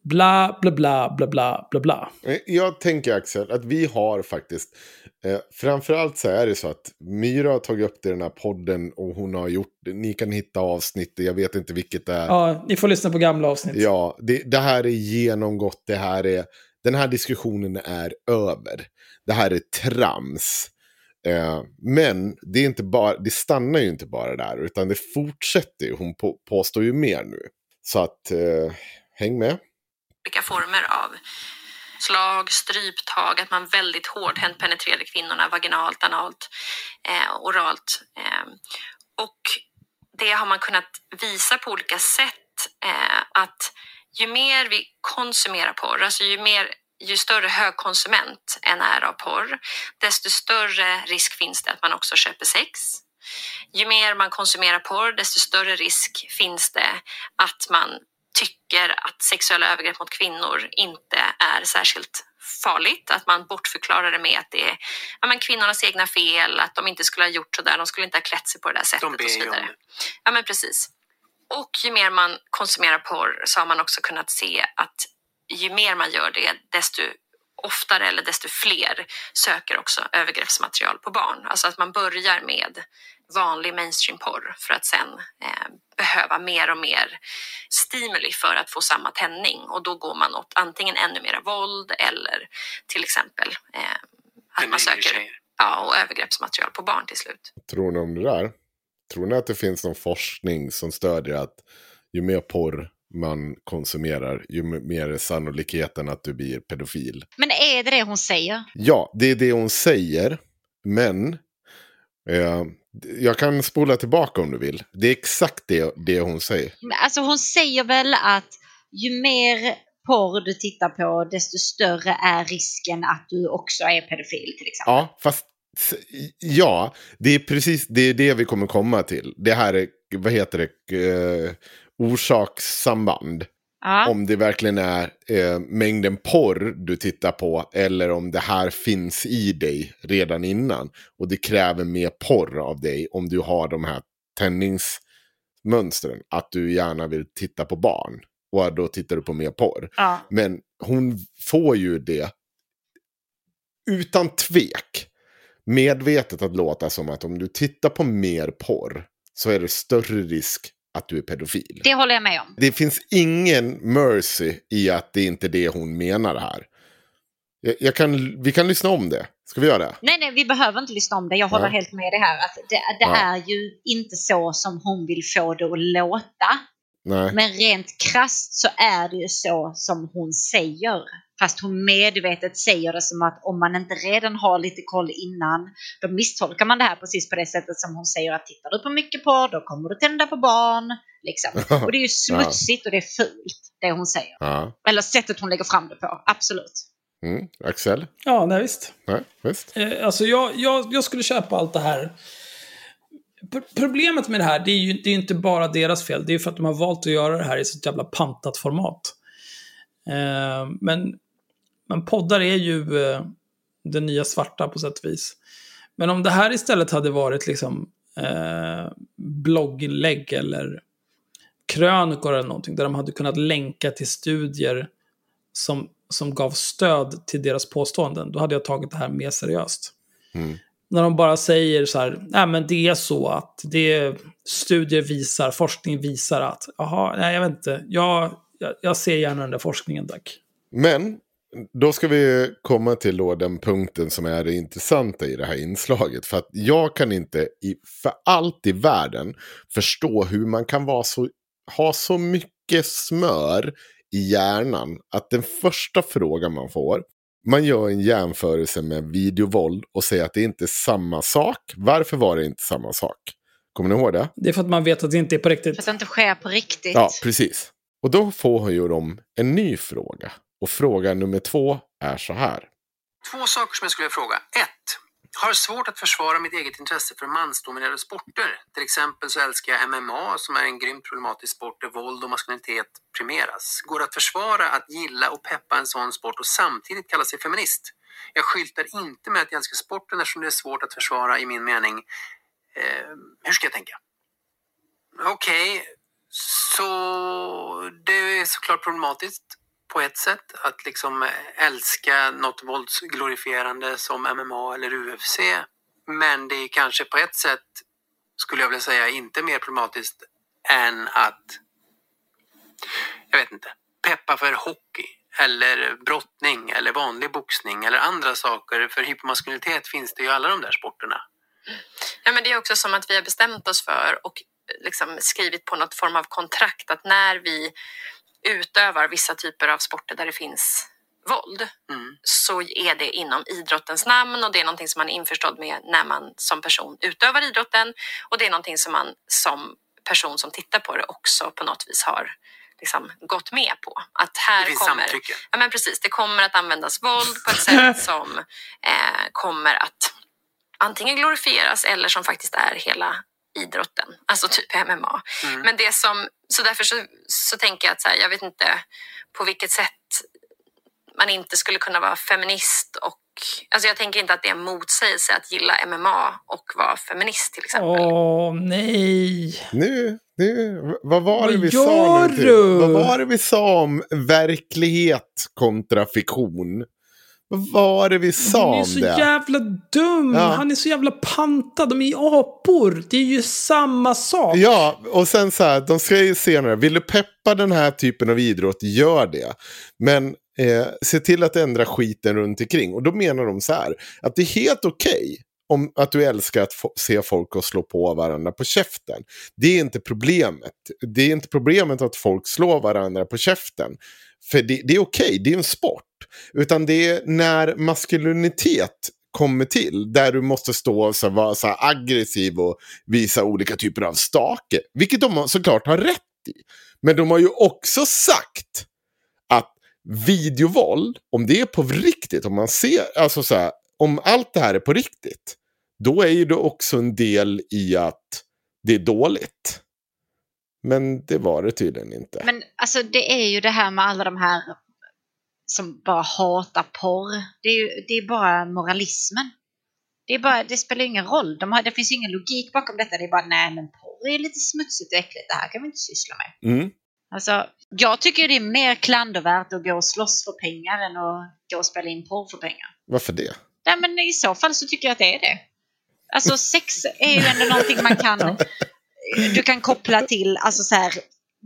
Bla, bla, bla, bla, bla, bla, bla. Eh, Jag tänker Axel att vi har faktiskt, eh, framförallt så är det så att Myra har tagit upp det i den här podden och hon har gjort, ni kan hitta avsnittet, jag vet inte vilket det är. Ja, ni får lyssna på gamla avsnitt. Ja, det, det här är genomgått, det här är, den här diskussionen är över. Det här är trams. Eh, men det, är inte bara, det stannar ju inte bara där, utan det fortsätter ju. Hon på, påstår ju mer nu. Så att, eh, häng med olika former av slag, stryptag, att man väldigt hårdhänt penetrerade kvinnorna vaginalt, analt, eh, oralt. Eh, och det har man kunnat visa på olika sätt eh, att ju mer vi konsumerar porr, alltså ju mer ju större högkonsument en är av porr, desto större risk finns det att man också köper sex. Ju mer man konsumerar porr, desto större risk finns det att man tycker att sexuella övergrepp mot kvinnor inte är särskilt farligt. Att man bortförklarar det med att det är ja, men kvinnornas egna fel, att de inte skulle ha gjort så där, de skulle inte ha klätt sig på det där sättet ber och så vidare. Ja, men precis. Och ju mer man konsumerar porr så har man också kunnat se att ju mer man gör det, desto oftare eller desto fler söker också övergreppsmaterial på barn. Alltså att man börjar med vanlig mainstream-porr för att sen eh, behöva mer och mer stimuli för att få samma tändning och då går man åt antingen ännu mer våld eller till exempel eh, att man söker ja, och övergreppsmaterial på barn till slut. tror ni om det där? Tror ni att det finns någon forskning som stödjer att ju mer porr man konsumerar, ju mer är sannolikheten att du blir pedofil? Men är det det hon säger? Ja, det är det hon säger, men eh, jag kan spola tillbaka om du vill. Det är exakt det, det hon säger. Alltså hon säger väl att ju mer porr du tittar på, desto större är risken att du också är pedofil till exempel. Ja, fast ja, det är precis det, är det vi kommer komma till. Det här är, vad heter det, eh, orsakssamband. Ja. Om det verkligen är eh, mängden porr du tittar på eller om det här finns i dig redan innan. Och det kräver mer porr av dig om du har de här tändningsmönstren. Att du gärna vill titta på barn. Och då tittar du på mer porr. Ja. Men hon får ju det utan tvek medvetet att låta som att om du tittar på mer porr så är det större risk att du är pedofil. Det håller jag med om. Det finns ingen mercy i att det inte är det hon menar här. Jag, jag kan, vi kan lyssna om det. Ska vi göra det? Nej, nej, vi behöver inte lyssna om det. Jag håller Nej. helt med dig här. Att det det Ja. är ju inte så som hon vill få det att låta. Nej. Men rent krasst så är det ju så som hon säger. Fast hon medvetet säger det som att om man inte redan har lite koll innan, då misstolkar man det här precis på det sättet som hon säger att tittar du på mycket på, då kommer du tända på barn. Liksom. Och det är ju smutsigt och det är fult, det hon säger. Ja. Eller sättet hon lägger fram det på, absolut. Mm. Axel? Ja, nej visst. Nej, visst. Eh, alltså jag, jag, jag skulle köpa allt det här. P- Problemet med det här, det är ju det är inte bara deras fel. Det är ju för att de har valt att göra det här i så jävla pantat format. Eh, men, men poddar är ju eh, det nya svarta på sätt och vis. Men om det här istället hade varit liksom eh, blogginlägg eller krönikor eller någonting, där de hade kunnat länka till studier som, som gav stöd till deras påståenden, då hade jag tagit det här mer seriöst. Mm. När de bara säger så här, nej men det är så att det studier visar, forskning visar att, jaha, nej jag vet inte, jag, jag, jag ser gärna den där forskningen tack. Men då ska vi komma till då den punkten som är det intressanta i det här inslaget. För att jag kan inte i, för allt i världen förstå hur man kan vara så, ha så mycket smör i hjärnan att den första frågan man får, man gör en jämförelse med videovåld och säger att det inte är samma sak. Varför var det inte samma sak? Kommer ni ihåg det? Det är för att man vet att det inte är på För riktigt. att det inte sker på riktigt. Ja, precis. Och då får ju de en ny fråga. Och fråga nummer två är så här. Två saker som jag skulle vilja fråga. Ett. Har svårt att försvara mitt eget intresse för mansdominerade sporter. Till exempel så älskar jag MMA som är en grymt problematisk sport där våld och maskulinitet premieras. Går det att försvara att gilla och peppa en sån sport och samtidigt kalla sig feminist? Jag skyltar inte med att jag älskar sporten eftersom det är svårt att försvara i min mening. Eh, hur ska jag tänka? Okej, så det är såklart problematiskt på ett sätt att liksom eh, älska något våldsglorifierande som MMA eller UFC. Men det är kanske på ett sätt, skulle jag vilja säga, inte mer problematiskt än att, jag vet inte, peppa för hockey eller brottning eller vanlig boxning eller andra saker. För hypermaskulinitet finns det ju i alla de där sporterna. Ja, men det är också som att vi har bestämt oss för och eh, liksom skrivit på något form av kontrakt att när vi utövar vissa typer av sporter där det finns våld Mm. så är det inom idrottens namn och det är någonting som man är införstådd med när man som person utövar idrotten och det är någonting som man som person som tittar på det också på något vis har liksom gått med på. Att här Det kommer, samtycke. ja, men precis, det kommer att användas våld på ett sätt som eh, kommer att antingen glorifieras eller som faktiskt är hela idrotten, alltså typ MMA. Mm. Men det som, så därför så, så tänker jag att så här, jag vet inte på vilket sätt man inte skulle kunna vara feminist och Alltså jag tänker inte att det är en motsägelse att gilla MMA och vara feminist till exempel. Åh, nej. Nu, nu, vad var det Vad vi sa nu? Vad var det vi sa om verklighet kontra fiktion? Vad var det vi sa Han är om så det? jävla dum. Ja. Han är så jävla pantad. De är apor. Det är ju samma sak. Ja, och sen så här, de säger senare, vill du peppa den här typen av idrott, gör det. Men eh, se till att ändra skiten runt omkring. Och då menar de så här, att det är helt okej om att du älskar att se folk och slå på varandra på käften. Det är inte problemet. Det är inte problemet att folk slår varandra på käften. För det, det är okej, det är en sport. Utan det är när maskulinitet kommer till, där du måste stå och så, vara så aggressiv och visa olika typer av stake. Vilket de såklart har rätt i. Men de har ju också sagt att videovåld, om det är på riktigt, om man ser, alltså så här, om allt det här är på riktigt, då är ju det också en del i att det är dåligt. Men det var det tydligen inte. Men alltså det är ju det här med alla de här som bara hatar porr. Det är ju det är bara moralismen. Det, är bara, det spelar ingen roll. De har, det finns ingen logik bakom detta. Det är bara nej men porr är lite smutsigt och äckligt. Det här kan vi inte syssla med. Mm. Alltså, jag tycker det är mer klandervärt att gå och slåss för pengar än att gå och spela in porr för pengar. Varför det? Nej men i så fall så tycker jag att det är det. Alltså sex är ju ändå någonting man kan, du kan koppla till, alltså så här,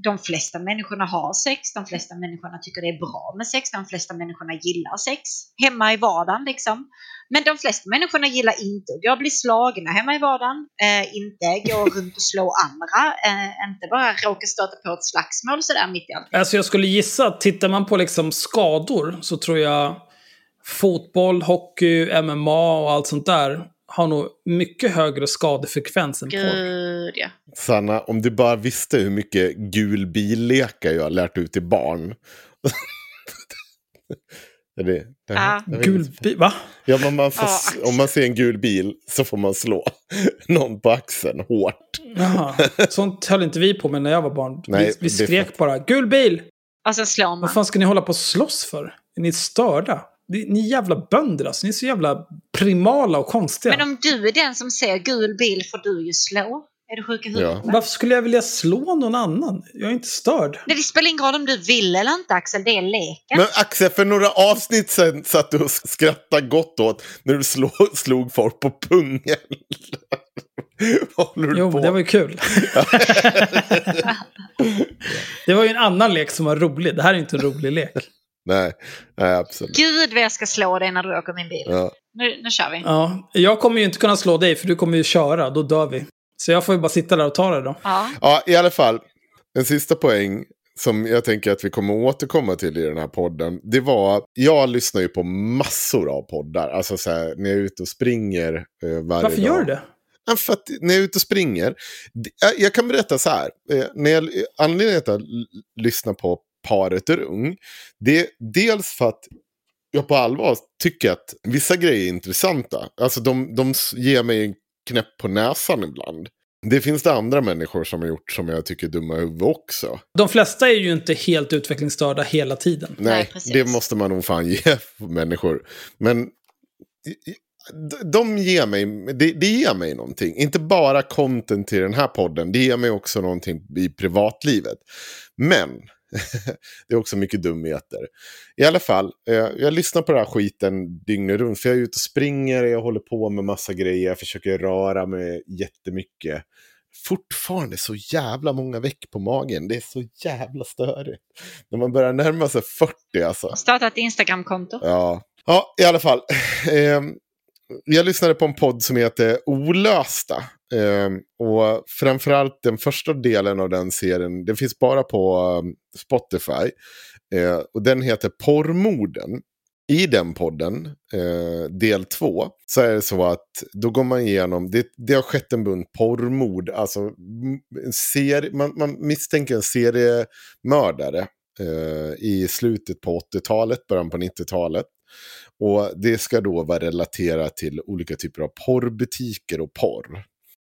de flesta människorna har sex, de flesta människorna tycker det är bra med sex, de flesta människorna gillar sex hemma i vardagen liksom. Men de flesta människorna gillar inte att gå och bli slagna hemma i vardagen, eh, inte gå runt och slå andra, eh, inte bara råka stöta på ett slagsmål sådär mitt i allt. Alltså jag skulle gissa att tittar man på liksom skador så tror jag fotboll, hockey, MMA och allt sånt där har nog mycket högre skadefrekvens än porr. Gud ja. Sanna, om du bara visste hur mycket gul billekar jag har lärt ut till barn. är det, det, vet Gul inte. bi- Va? Ja, men man får, axel. om man ser en gul bil så får man slå någon på axeln hårt. Jaha. Sånt höll inte vi på med när jag var barn. Nej, vi vi skrek bara “Gul bil!” Och så slår man. Vad fan ska ni hålla på och slåss för? Är ni störda? Ni är jävla bönder alltså. Ni är så jävla primala och konstiga. Men om du är den som ser gul bil får du ju slå. Är du sjuk i huvudet? Ja. Varför skulle jag vilja slå någon annan? Jag är inte störd. Nej, det spelar ingen roll om du vill eller inte Axel, det är leken. Men Axel, för några avsnitt sen satt du och skrattade gott åt när du slog, slog folk på pungen. Vad håller du Jo, på? men det var ju kul. det var ju en annan lek som var rolig. Det här är inte en rolig lek. Nej, nej, absolut. Gud vad jag ska slå dig när du åker min bil. Ja. Nu, nu kör vi. Ja, jag kommer ju inte kunna slå dig för du kommer ju köra. Då dör vi. Så jag får ju bara sitta där och ta det då. Ja. ja, i alla fall. En sista poäng som jag tänker att vi kommer återkomma till i den här podden. Det var, jag lyssnar ju på massor av poddar. Alltså så här, när jag är ute och springer eh, varje Varför dag. gör du det? Ja, för att när jag är ute och springer. jag- Jag kan berätta så här. eh, När jag, anledningen till att l- lyssna på paret Rung. Det är dels för att jag på allvar tycker att vissa grejer är intressanta. Alltså de, de ger mig en knäpp på näsan ibland. Det finns det andra människor som har gjort som jag tycker är dumma i huvudet också. De flesta är ju inte helt utvecklingsstörda hela tiden. Nej, Nej, precis. det måste man nog fan ge människor. Men de ger mig, det, det ger mig någonting. Inte bara content till den här podden, det ger mig också någonting i privatlivet. Men det är också mycket dumheter. I alla fall, eh, jag lyssnar på den här skiten dygnet runt. För jag är ute och springer, jag håller på med massa grejer, jag försöker röra mig jättemycket. Fortfarande så jävla många veck på magen. Det är så jävla störigt. När man börjar närma sig 40 alltså. Starta ett Instagramkonto. Ja, ja i alla fall. Jag lyssnade på en podd som heter Olösta. Eh, och framförallt den första delen av den serien, den finns bara på um, Spotify. Eh, och den heter Porrmorden. I den podden, eh, del två, så är det så att då går man igenom, det, det har skett en bunt porrmord, alltså en serie, man, man misstänker en seriemördare eh, i slutet på 80-talet, början på 90-talet. Och det ska då vara relaterat till olika typer av porrbutiker och porr.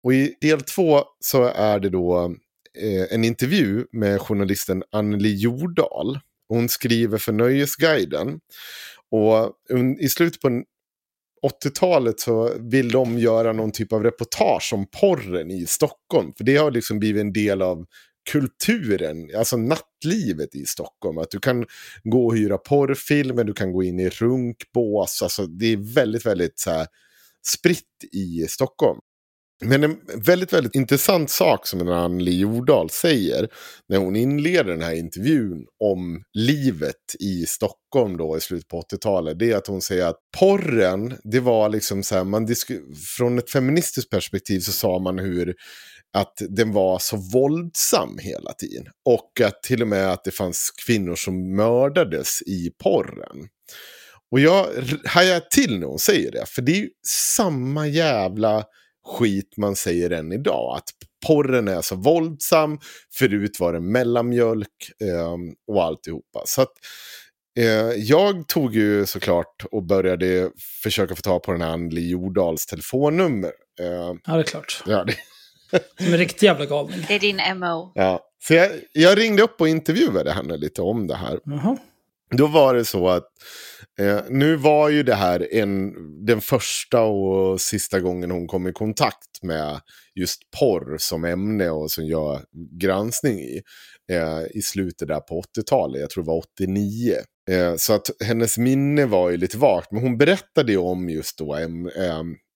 Och i del två så är det då eh, en intervju med journalisten Anneli Jordahl. Hon skriver för Nöjesguiden. Och un- i slutet på 80-talet så vill de göra någon typ av reportage om porren i Stockholm. För det har liksom blivit en del av kulturen, alltså nattlivet i Stockholm. Att du kan gå och hyra porrfilmer, du kan gå in i runkbås. Alltså det är väldigt, väldigt så här, spritt i Stockholm. Men en väldigt, väldigt intressant sak som Anneli Jordahl säger när hon inleder den här intervjun om livet i Stockholm då i slutet på 80-talet. Det är att hon säger att porren, det var liksom så här, man från ett feministiskt perspektiv så sa man hur att den var så våldsam hela tiden. Och att till och med att det fanns kvinnor som mördades i porren. Och jag hajar till när hon säger det. För det är ju samma jävla skit man säger än idag. Att porren är så våldsam. Förut var det mellanmjölk eh, och alltihopa. Så att eh, jag tog ju såklart och började försöka få tag på den här Anneli Jordahls telefonnummer. Eh, Ja, det är klart. ja, det, Som en riktig jävla galning. Det är din MO. ja. Så jag, jag ringde upp och intervjuade henne lite om det här. Jaha. Då var det så att eh, nu var ju det här en, den första och sista gången hon kom i kontakt med just porr som ämne och som jag granskning i. Eh, I slutet där på 80-talet, jag tror det var 89. Eh, så att hennes minne var ju lite vagt, men hon berättade ju om just då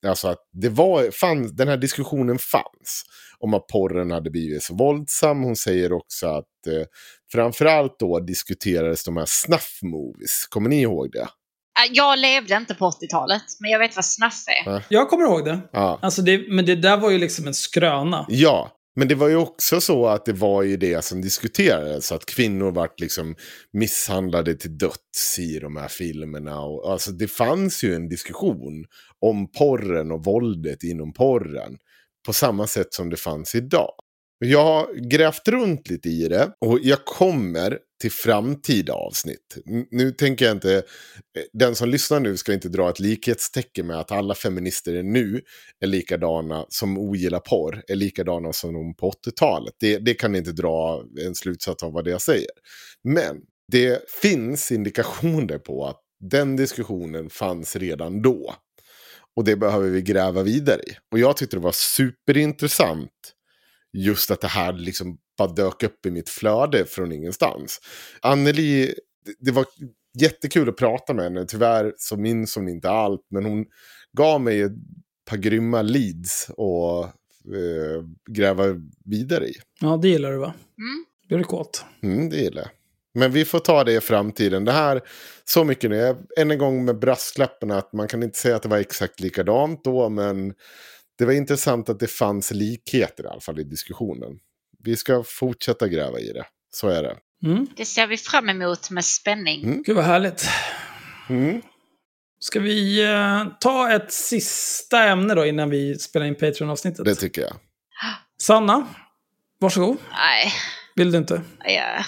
Alltså att det var, fanns, den här diskussionen fanns. Om att porren hade blivit så våldsam. Hon säger också att eh, framförallt då diskuterades de här snuff movies. Kommer ni ihåg det? Äh, Jag levde inte på 80-talet, men jag vet vad snuff är. Jag kommer ihåg det. Ja. Alltså det. Men det där var ju liksom en skröna. Ja, men det var ju också så att det var ju det som diskuterades. Att kvinnor vart liksom misshandlade till döds i de här filmerna. Och, alltså det fanns ju en diskussion om porren och våldet inom porren. På samma sätt som det fanns idag. Jag har grävt runt lite i det och jag kommer till framtida avsnitt. Nu tänker jag inte, eh, den som lyssnar nu ska inte dra ett likhetstecken med att alla feminister är nu är likadana som ogillar porr, är likadana som de på 80-talet. Det, det kan inte dra en slutsats av vad det jag säger. Men det finns indikationer på att den diskussionen fanns redan då. Och det behöver vi gräva vidare i. Och jag tyckte det var superintressant just att det här liksom bara dök upp i mitt flöde från ingenstans. Anneli, det- det var jättekul att prata med henne. Tyvärr så minns hon inte allt, men hon gav mig ett par grymma leads och eh, gräva vidare i. Ja, det gillar du va? Mm. Blir du kåt? Mm, det gillar jag. Men vi får ta det i framtiden. Det här, så mycket nu. Än en gång med brasklapparna att man kan inte säga att det var exakt likadant då, men det var intressant att det fanns likheter i alla fall i diskussionen. Vi ska fortsätta gräva i det. Så är det. Mm. Det ser vi fram emot med spänning. Mm. Gud vad härligt. Mm. Ska vi eh, ta ett sista ämne då innan vi spelar in Patreon-avsnittet? Det tycker jag. Sanna, varsågod. Nej, Vill du inte? jag,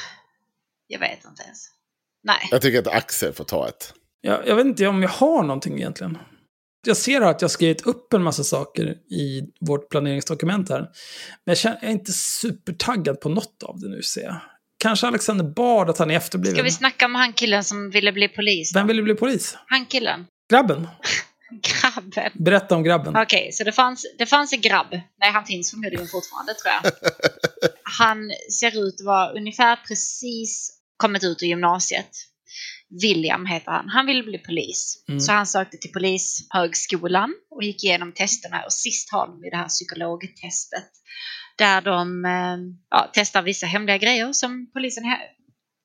jag vet inte ens. Nej. Jag tycker att Axel får ta ett. Jag, jag vet inte om jag har någonting egentligen. Jag ser att jag har skrivit upp en massa saker i vårt planeringsdokument här. Men jag, känner, jag är inte supertaggad på något av det nu ser jag. Kanske Alexander Bard att han är efterbliven. Ska vi snacka om han killen som ville bli polis? då? Vem ville bli polis? Han killen. Grabben? Grabben. Berätta om grabben. Okej, så det fanns, det fanns en grabb. Nej, han finns förmodligen fortfarande tror jag. Han ser ut att vara ungefär precis kommit ut ur gymnasiet. William heter han. Han ville bli polis. Mm. Så han sökte till polishögskolan och gick igenom testerna. Och sist har de det här psykologtestet. Där de eh, ja, testar vissa hemliga grejer som polisen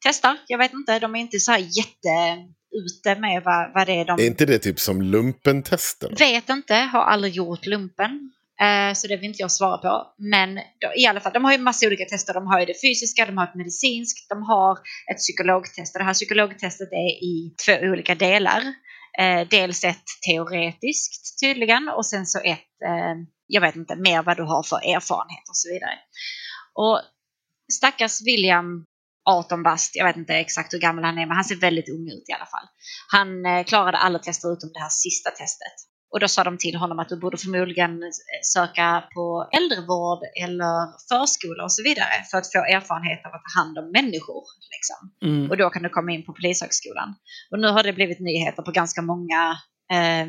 testar. Jag vet inte, de är inte så här jätte ute med vad, vad det är de Är inte det typ som lumpentesten? Vet inte, har aldrig gjort lumpen. Eh, så det vill inte jag svara på. Men då, i alla fall, de har ju massa olika tester. De har ju det fysiska, de har ett medicinskt, de har ett psykologtest. Och det här psykologtestet är i två olika delar. Eh, dels ett teoretiskt tydligen och sen så ett, eh, jag vet inte, mer vad du har för erfarenhet och så vidare. Och stackars William 18 bast, jag vet inte exakt hur gammal han är, men han ser väldigt ung ut i alla fall. Han eh, klarade alla tester utom det här sista testet. Och då sa de till honom att du borde förmodligen eh, söka på äldrevård eller förskola och så vidare för att få erfarenhet av att ta hand om människor. Liksom. Mm. Och då kan du komma in på Polishögskolan. Och nu har det blivit nyheter på ganska många eh,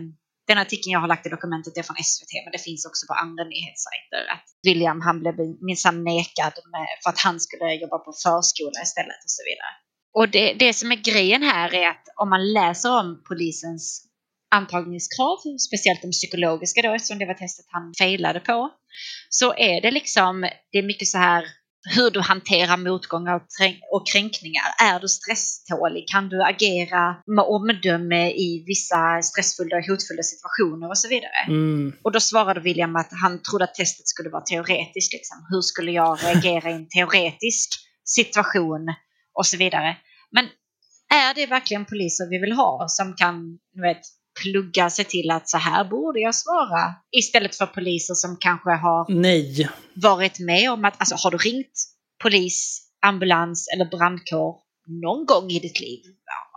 den artikeln jag har lagt i dokumentet är från SVT, men det finns också på andra nyhetssajter. Att William han blev minsann nekad med, för att han skulle jobba på förskola istället och så vidare. Och det, det som är grejen här är att om man läser om polisens antagningskrav, speciellt de psykologiska då, eftersom det var testet han failade på, så är det liksom, det är mycket så här hur du hanterar motgångar och, kränkningar. Är du stresstålig? Kan du agera med omdöme i vissa stressfulla och hotfulla situationer och så vidare? Mm. Och då svarade William att han trodde att testet skulle vara teoretiskt. Liksom. Hur skulle jag reagera i en teoretisk situation och så vidare. Men är det verkligen poliser vi vill ha som kan vet, plugga sig till att så här borde jag svara? Istället för poliser som kanske har Nej. varit med om att, alltså har du ringt polis, ambulans eller brandkår någon gång i ditt liv?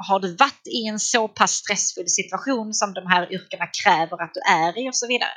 Har du varit i en så pass stressfull situation som de här yrkena kräver att du är i och så vidare?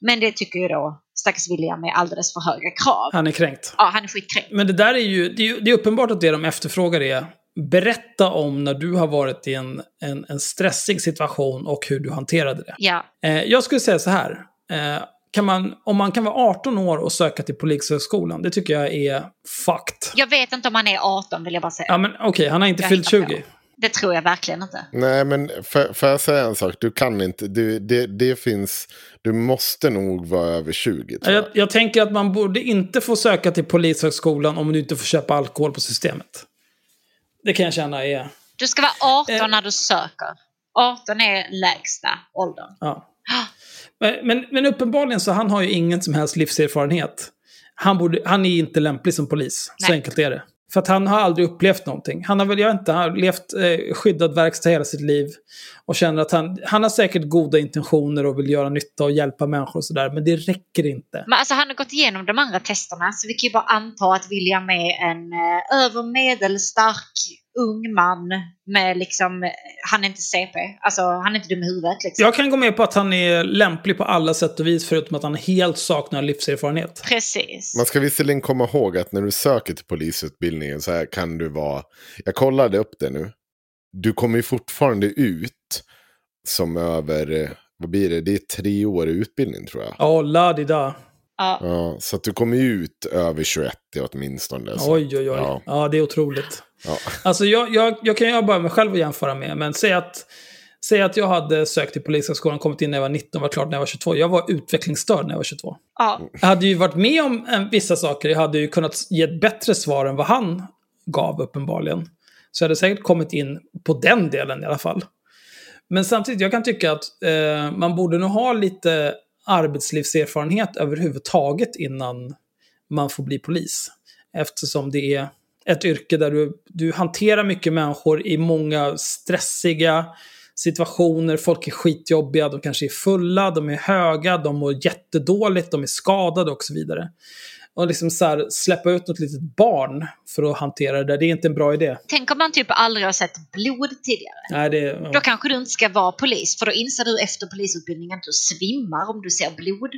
Men det tycker ju då stackars William är alldeles för höga krav. Han är kränkt. Ja, han är skitkränkt. Men det där är ju, det är ju det är uppenbart att det de efterfrågar är Berätta om när du har varit i en, en, en stressig situation och hur du hanterade det. Ja, Eh, jag skulle säga så här. Eh, kan man, om man kan vara 18 år och söka till Polishögskolan, det tycker jag är fucked. jag vet inte om han är 18 vill jag bara säga. Ja men okej, han har inte Jag fyllt hittar på. 20. Det tror jag verkligen inte. Nej, men för, får jag säga en sak? Du kan inte. Du, det, det finns... Du måste nog vara över 20. Tror jag. Jag, jag tänker att man borde inte få söka till Polishögskolan om du inte får köpa alkohol på systemet. Det kan jag känna är... Du ska vara 18 Eh. när du söker. 18 är lägsta åldern. Ja. Men, men, uppenbarligen så han har ju ingen som helst livserfarenhet. Han, borde, han är inte lämplig som polis. Så Nej. enkelt är det. För att han har aldrig upplevt någonting. Han har väl, jag inte, han har levt eh, skyddad verkstad hela sitt liv. Och känner att han, han har säkert goda intentioner och vill göra nytta och hjälpa människor och sådär. Men det räcker inte. Men alltså han har gått igenom de andra testerna så vi kan ju bara anta att William är en eh, över medelstark ung man med liksom, han är inte CP, alltså han är inte dum i huvudet liksom. Jag kan gå med på att han är lämplig på alla sätt och vis förutom att han helt saknar livserfarenhet. Precis. Man ska visserligen komma ihåg att när du söker till polisutbildningen så här kan du vara... Jag kollade upp det nu. Du kommer ju fortfarande ut som över... Vad blir det? Det är tre år i utbildning tror jag. Ja, la di da. Ja. Ja, så att du kommer ut över 21 åtminstone. Så. Oj, oj, oj. Ja. Ja, det är otroligt. Ja. Alltså jag, jag, jag kan ju bara mig själv att jämföra med, men säg att, säg att jag hade sökt till Polishögskolan, kommit in när jag var 19 var klart när jag var 22. Jag var utvecklingsstörd när jag var 22. Ja. Jag hade ju varit med om en, vissa saker, jag hade ju kunnat ge ett bättre svar än vad han gav uppenbarligen. Så jag hade säkert kommit in på den delen i alla fall. Men samtidigt, jag kan tycka att eh, man borde nog ha lite arbetslivserfarenhet överhuvudtaget innan man får bli polis. Eftersom det är ett yrke där du, du hanterar mycket människor i många stressiga situationer. Folk är skitjobbiga, de kanske är fulla, de är höga, de mår jättedåligt, de är skadade och så vidare. Och liksom så här, släppa ut något litet barn för att hantera det där, det är inte en bra idé. Tänk om man typ aldrig har sett blod tidigare. Nej, det, Då kanske du inte ska vara polis, för då inser du efter polisutbildningen att du svimmar om du ser blod.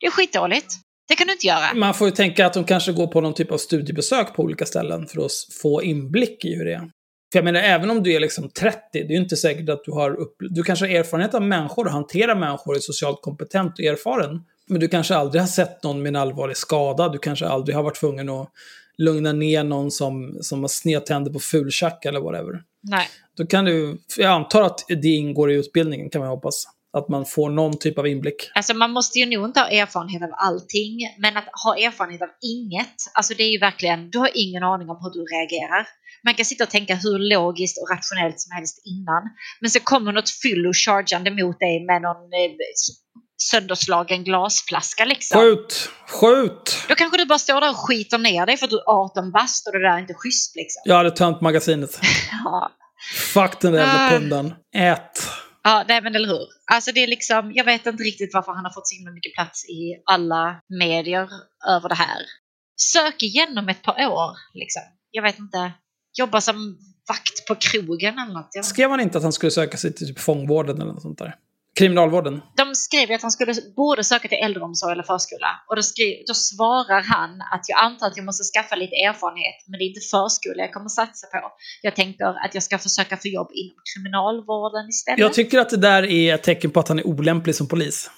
Det är skitdåligt. Det kan du inte göra. Man får ju tänka att de kanske går på någon typ av studiebesök på olika ställen för att få inblick i hur det är. För jag menar, även om du är liksom 30, det är ju inte säkert att du har upp... Du kanske har erfarenhet av människor och hanterar människor, är socialt kompetent och erfaren. Men du kanske aldrig har sett någon med en allvarlig skada. Du kanske aldrig har varit tvungen att lugna ner någon som, som har snedtänder på fultjack eller whatever. Nej. Då kan du... Jag antar att det ingår i utbildningen, kan man hoppas. Att man får någon typ av inblick. Alltså man måste ju nog inte ha erfarenhet av allting, men att ha erfarenhet av inget, alltså det är ju verkligen, du har ingen aning om hur du reagerar. Man kan sitta och tänka hur logiskt och rationellt som helst innan, men så kommer något fyllo chargeande mot dig med någon eh, sönderslagen glasflaska liksom. Skjut! Skjut! Då kanske du bara står där och skiter ner dig för att du är 18 bast och det där är inte schysst liksom. Jag hade tömt magasinet. Ja. Fuck den där jävla pundan. Ät. Ja, nej men eller hur. Alltså det är liksom, jag vet inte riktigt varför han har fått så himla mycket plats i alla medier över det här. Sök igenom ett par år, liksom. Jag vet inte. Jobba som vakt på krogen eller något. Skrev han inte att han skulle söka sig till typ fångvården eller något sånt där? Kriminalvården? De skrev att han skulle borde söka till äldreomsorg eller förskola. Och då, skrev, då svarar han att jag antar att jag måste skaffa lite erfarenhet, men det är inte förskola jag kommer satsa på. Jag tänker att jag ska försöka få jobb inom kriminalvården istället. Jag tycker att det där är ett tecken på att han är olämplig som polis.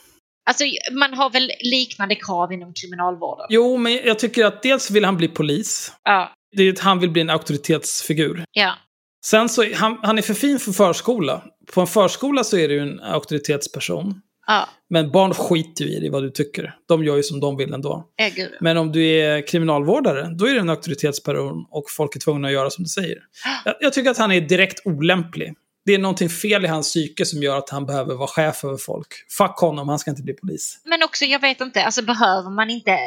Alltså man har väl liknande krav inom kriminalvården? Jo, men jag tycker att dels vill han bli polis. Ja. Det är att han vill bli en auktoritetsfigur. Ja. Sen så, han, han är för fin för förskola. På en förskola så är ju en auktoritetsperson. Ja. Men barn skiter ju i det, vad du tycker. De gör ju som de vill ändå. Gud. Men om du är kriminalvårdare, då är du en auktoritetsperson och folk är tvungna att göra som du säger. Jag, jag tycker att han är direkt olämplig. Det är någonting fel i hans psyke som gör att han behöver vara chef över folk. Fuck honom, han ska inte bli polis. Men också, jag vet inte, alltså behöver man inte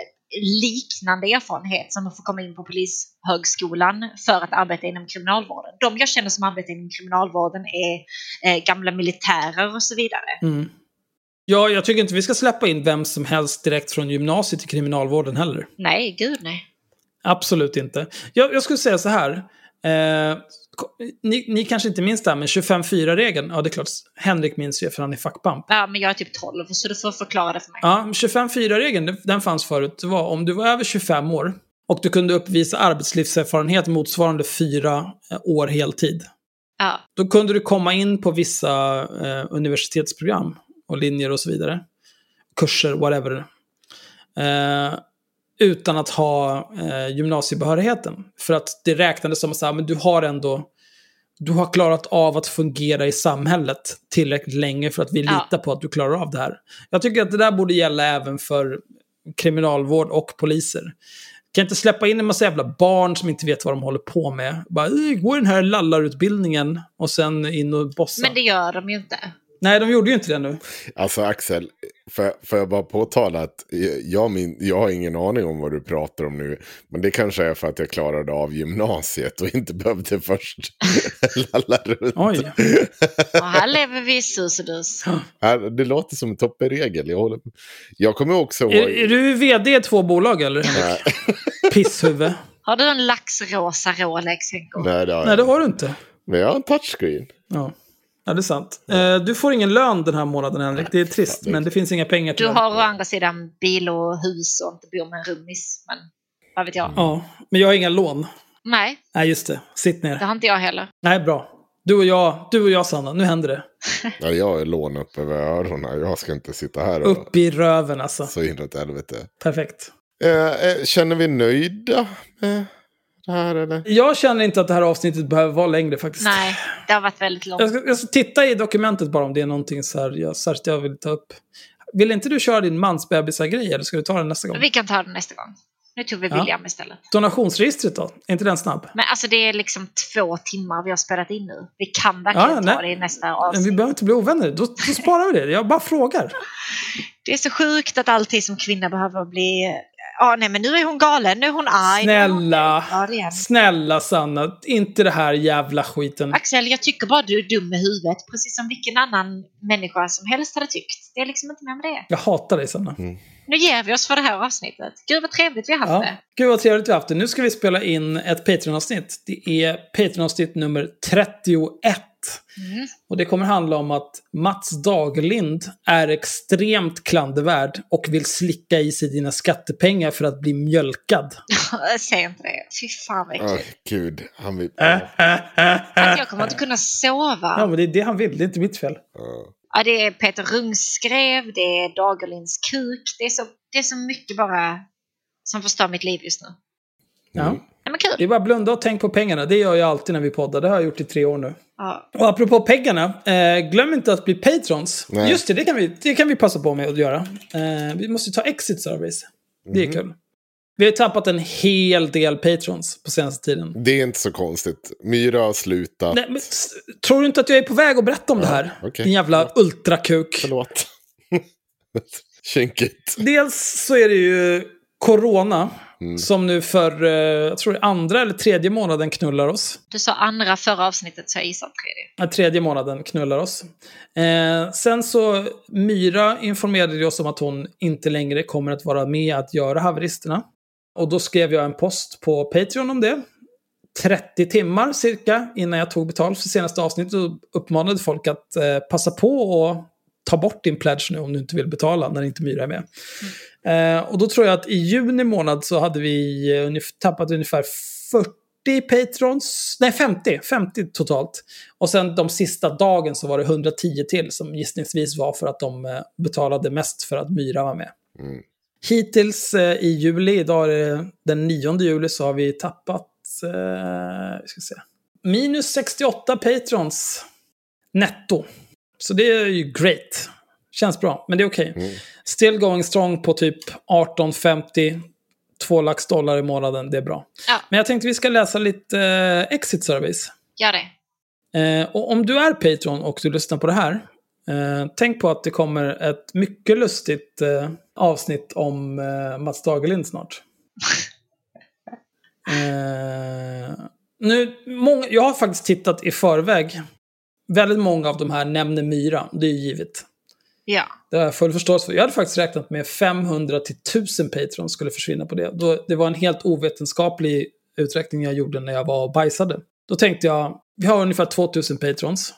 liknande erfarenhet som att få komma in på polishögskolan för att arbeta inom kriminalvården? De jag känner som arbetar inom kriminalvården är eh, gamla militärer och så vidare. Mm. Ja, jag tycker inte vi ska släppa in vem som helst direkt från gymnasiet till kriminalvården heller. Nej, gud nej. Absolut inte. Jag, jag skulle säga så här. Eh, ni, ni kanske inte minns det här, men 25-4-regeln. Ja, det är klart. Henrik minns ju för han är fackpamp. Ja, men jag är typ 12, så du får förklara det för mig. Ja, 25-4-regeln, den- den fanns förut. Det var om du var över 25 år och du kunde uppvisa arbetslivserfarenhet motsvarande fyra eh, år heltid. Ja. Då kunde du komma in på vissa eh, universitetsprogram och linjer och så vidare. Kurser, whatever. Eh, utan att ha eh, gymnasiebehörigheten. För att det räknades som att du har ändå du har klarat av att fungera i samhället tillräckligt länge för att vi Ja. litar på att du klarar av det här. Jag tycker att det där borde gälla även för kriminalvård och poliser. Kan inte släppa in en massa jävla barn som inte vet vad de håller på med. Bara, "Eh, gå den här lallarutbildningen och sen in och bossa. Men det gör de ju inte. Nej, de gjorde ju inte det nu. Alltså Axel, får, får jag bara påtala att jag, min, jag har ingen aning om vad du pratar om nu. Men det kanske är för att jag klarade av gymnasiet och inte behövde först lalla runt. Oj. Och här lever vi i sus och dus. Här- Det låter som en toppenregel. Jag, håller... jag kommer också ihåg... Är, är du vd i två bolag eller Henrik? Pisshuvud. Har du en laxrosa Rolex? Nej, det har Nej, jag det inte. har du inte. Men jag har en touchscreen. Ja. Ja, det är sant. Eh, du får ingen lön den här månaden Henrik. Det är trist, men det finns inga pengar till Du det. har å andra sidan bil och hus och inte bor med en rummis. Men vad vet jag? Ja, men jag har inga lån. Nej, Nej, just det. Sitt det ner. har inte jag heller. Nej, bra. Du och jag, du och jag Sanna, nu händer det. Ja, jag är lån upp över öronen. Jag ska inte sitta här och Upp i röven alltså. så inåt helvete. Perfekt. Eh, eh, känner vi nöjda med det här eller? Jag känner inte att det här avsnittet behöver vara längre faktiskt. Nej, det har varit väldigt Jag långt. ska, jag ska titta i dokumentet bara om det är någonting så här, jag, särskilt jag vill ta upp. Vill inte du köra din mansbebisar-grej eller ska du ta den nästa gång? Vi kan ta det nästa gång. Nu tog vi Ja. William istället. Donationsregistret då? Är inte den snabb? Men alltså det är liksom två timmar vi har spelat in nu. Vi kan verkligen Ja, ta det i nästa Men avsnitt. vi behöver inte bli ovänner. Då, då sparar vi det. Jag bara frågar. Det är så sjukt att alltid som kvinna behöver bli... Ja, nej men nu är hon galen, nu är hon arg. hon- Snälla. Hon. Snälla Sanna, inte det här jävla skiten. Axel, jag tycker bara du är dum i huvudet. Precis som vilken annan människa som helst hade tyckt. Det är liksom inte mer med det. Jag hatar dig Sanna. Nu ger vi oss för det här avsnittet. Gud vad trevligt vi har haft Ja. det. Gud vad trevligt vi har haft det. Nu ska vi spela in ett Patreon-avsnitt. Det är Patreon-avsnitt nummer 31. Mm. Och det kommer handla om att Mats Daglind är extremt klandervärd och vill slicka i sig dina skattepengar för att bli mjölkad. Säg inte det. Fy fan vad Åh, äckligt. gud. Han vill... Att jag kommer inte kunna sova. Ja, men det är det han vill. Det är inte mitt fel. Ja, det är Peter Rungskrev, det är Dagerlinds kuk. Det är, så, det är så mycket bara som förstör mitt liv just nu. Ja. Nej, men kul. Det är bara blunda och tänk på pengarna. Det gör jag alltid när vi poddar. Det har jag gjort i tre år nu. Ja. Och apropå pengarna, eh, glöm inte att bli patrons. Nej. Just det, det kan, vi, det kan vi passa på med att göra. Eh, vi måste ju ta exit service. Det är kul. Vi har ju tappat en hel del patrons på senaste tiden. Det är inte så konstigt. Myra har slutat. Nej, men, tror du inte att jag är på väg att berätta om det här? okej. Din jävla ultrakuk. Förlåt. Kinkigt. Dels så är det ju corona. Mm. Som nu för, eh, jag tror det andra eller tredje månaden knullar oss. Du sa andra förra avsnittet så jag gissar tredje. Ja, tredje månaden knullar oss. Eh, sen så, Myra informerade ju oss om att hon inte längre kommer att vara med att göra haveristerna. Och då skrev jag en post på Patreon om det. 30 timmar cirka innan jag tog betalt för senaste avsnittet och uppmanade folk att eh, passa på och ta bort din pledge nu om du inte vill betala när inte Myra är med. Eh, och då tror jag att i juni månad så hade vi eh, ungef- tappat ungefär 40 patrons, nej 50, 50 totalt. Och sen de sista dagen så var det 110 till som gissningsvis var för att de eh, betalade mest för att Myra var med. Mm. Hittills eh, i juli, idag är det den 9 juli, så har vi tappat, eh, ska se, minus 68 patrons netto. Så det är ju great. Känns bra, men det är okej. Still going strong på typ 18,50, 2 lax dollar i månaden, det är bra. Ja. Men jag tänkte vi ska läsa lite eh, exit service. Gör det. Eh, och om du är Patreon och du lyssnar på det här, eh, tänk på att det kommer ett mycket lustigt eh, avsnitt om eh, Mats Dagerlind snart. eh, nu, många, jag har faktiskt tittat i förväg. Väldigt många av de här nämner Myra, det är ju givet. Ja. Det har jag full förståelse för. Jag hade faktiskt räknat med 500 till 1000 Patrons skulle försvinna på det. Då, det var en helt ovetenskaplig uträkning jag gjorde när jag var och bajsade. Då tänkte jag, vi har ungefär 2000 Patrons.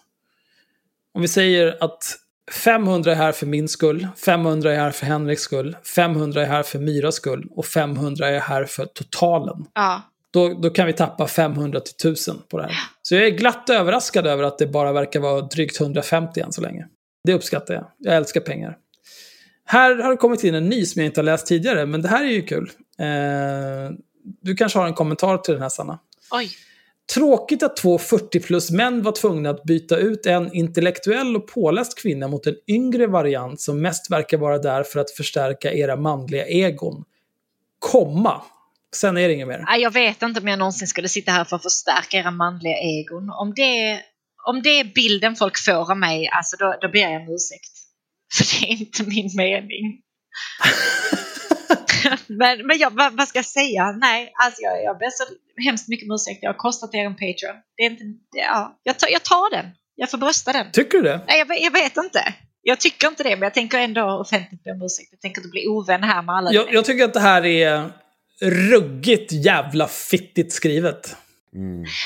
Om vi säger att 500 är här för min skull, 500 är här för Henriks skull, 500 är här för Myras skull och 500 är här för totalen. Ja. Då, då kan vi tappa 500 till 1000 på det här. Så jag är glatt överraskad över att det bara verkar vara drygt 150 än så länge. Det uppskattar jag. Jag älskar pengar. Här har det kommit in en ny som jag inte har läst tidigare, men det här är ju kul. Eh, du kanske har en kommentar till den här, Sanna. Oj. Tråkigt att två 40 plus män var tvungna att byta ut en intellektuell och påläst kvinna mot en yngre variant som mest verkar vara där för att förstärka era manliga egon. Komma. Sen är det inget mer. Jag vet inte om jag någonsin skulle sitta här för att förstärka era manliga egon. Om det, om det är bilden folk får av mig, alltså då, då ber jag om ursäkt. För det är inte min mening. men men jag, vad, vad ska jag säga? Nej, alltså jag, jag ber så hemskt mycket om ursäkt. Jag har kostat er en Patreon. Det är inte, det, ja, jag, tar, jag tar den. Jag får brösta den. Tycker du det? Nej, jag, jag vet inte. Jag tycker inte det, men jag tänker ändå offentligt be om ursäkt. Jag tänker inte bli ovän här med alla. Jag, jag tycker att det här är ruggigt jävla fittigt skrivet.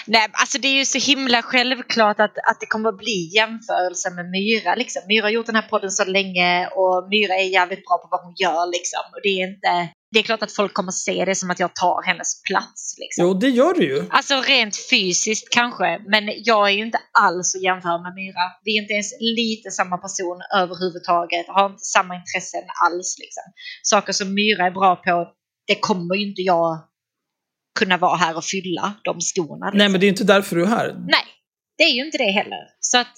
Nej, alltså det är ju så himla självklart att, att det kommer att bli jämförelse med Myra. Liksom. Myra har gjort den här podden så länge och Myra är jävligt bra på vad hon gör. Liksom. Och det, är inte, det är klart att folk kommer att se det som att jag tar hennes plats. Liksom. Jo, det gör du ju. Alltså rent fysiskt kanske, men jag är ju inte alls att jämföra med Myra. Vi är inte ens lite samma person överhuvudtaget, har inte samma intressen alls. Liksom. Saker som Myra är bra på, det kommer ju inte jag kunna vara här och fylla de skorna. Liksom. Nej, men det är inte därför du är här. Nej, det är ju inte det heller. Så att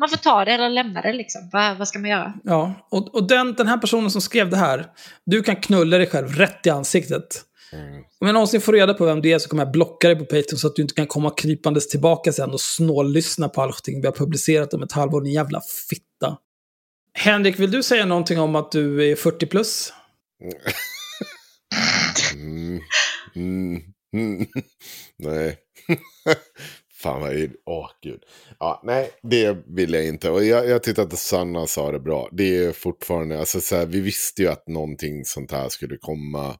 man får ta det eller lämna det liksom. Vad, vad ska man göra? Ja, och, och den, den här personen som skrev det här, du kan knulla dig själv rätt i ansiktet. Om jag någonsin får reda på vem du är så kommer jag blocka dig på Patreon så att du inte kan komma krypandes tillbaka sen och snållyssna på allting vi har publicerat om ett halvår, din jävla fitta. Henrik, vill du säga någonting om att du är 40 plus? Mm. Mm. Mm. mm nej. Fan vad är Åh gud. Ja, nej, det vill jag inte. Och jag, jag tyckte att Sanna sa det bra. Det är fortfarande, alltså så här, vi visste ju att någonting sånt här skulle komma.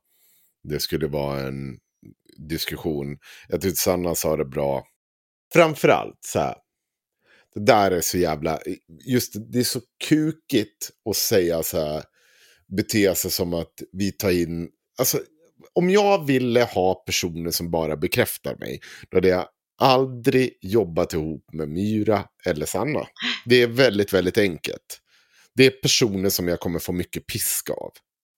Det skulle vara en diskussion. Jag tyckte Sanna sa det bra. Framförallt så här. Det där är så jävla, just det är så kukigt att säga så här. Bete sig som att vi tar in, alltså om jag ville ha personer som bara bekräftar mig, då hade jag aldrig jobbat ihop med Myra eller Sanna. Det är väldigt, väldigt enkelt. Det är personer som jag kommer få mycket piska av.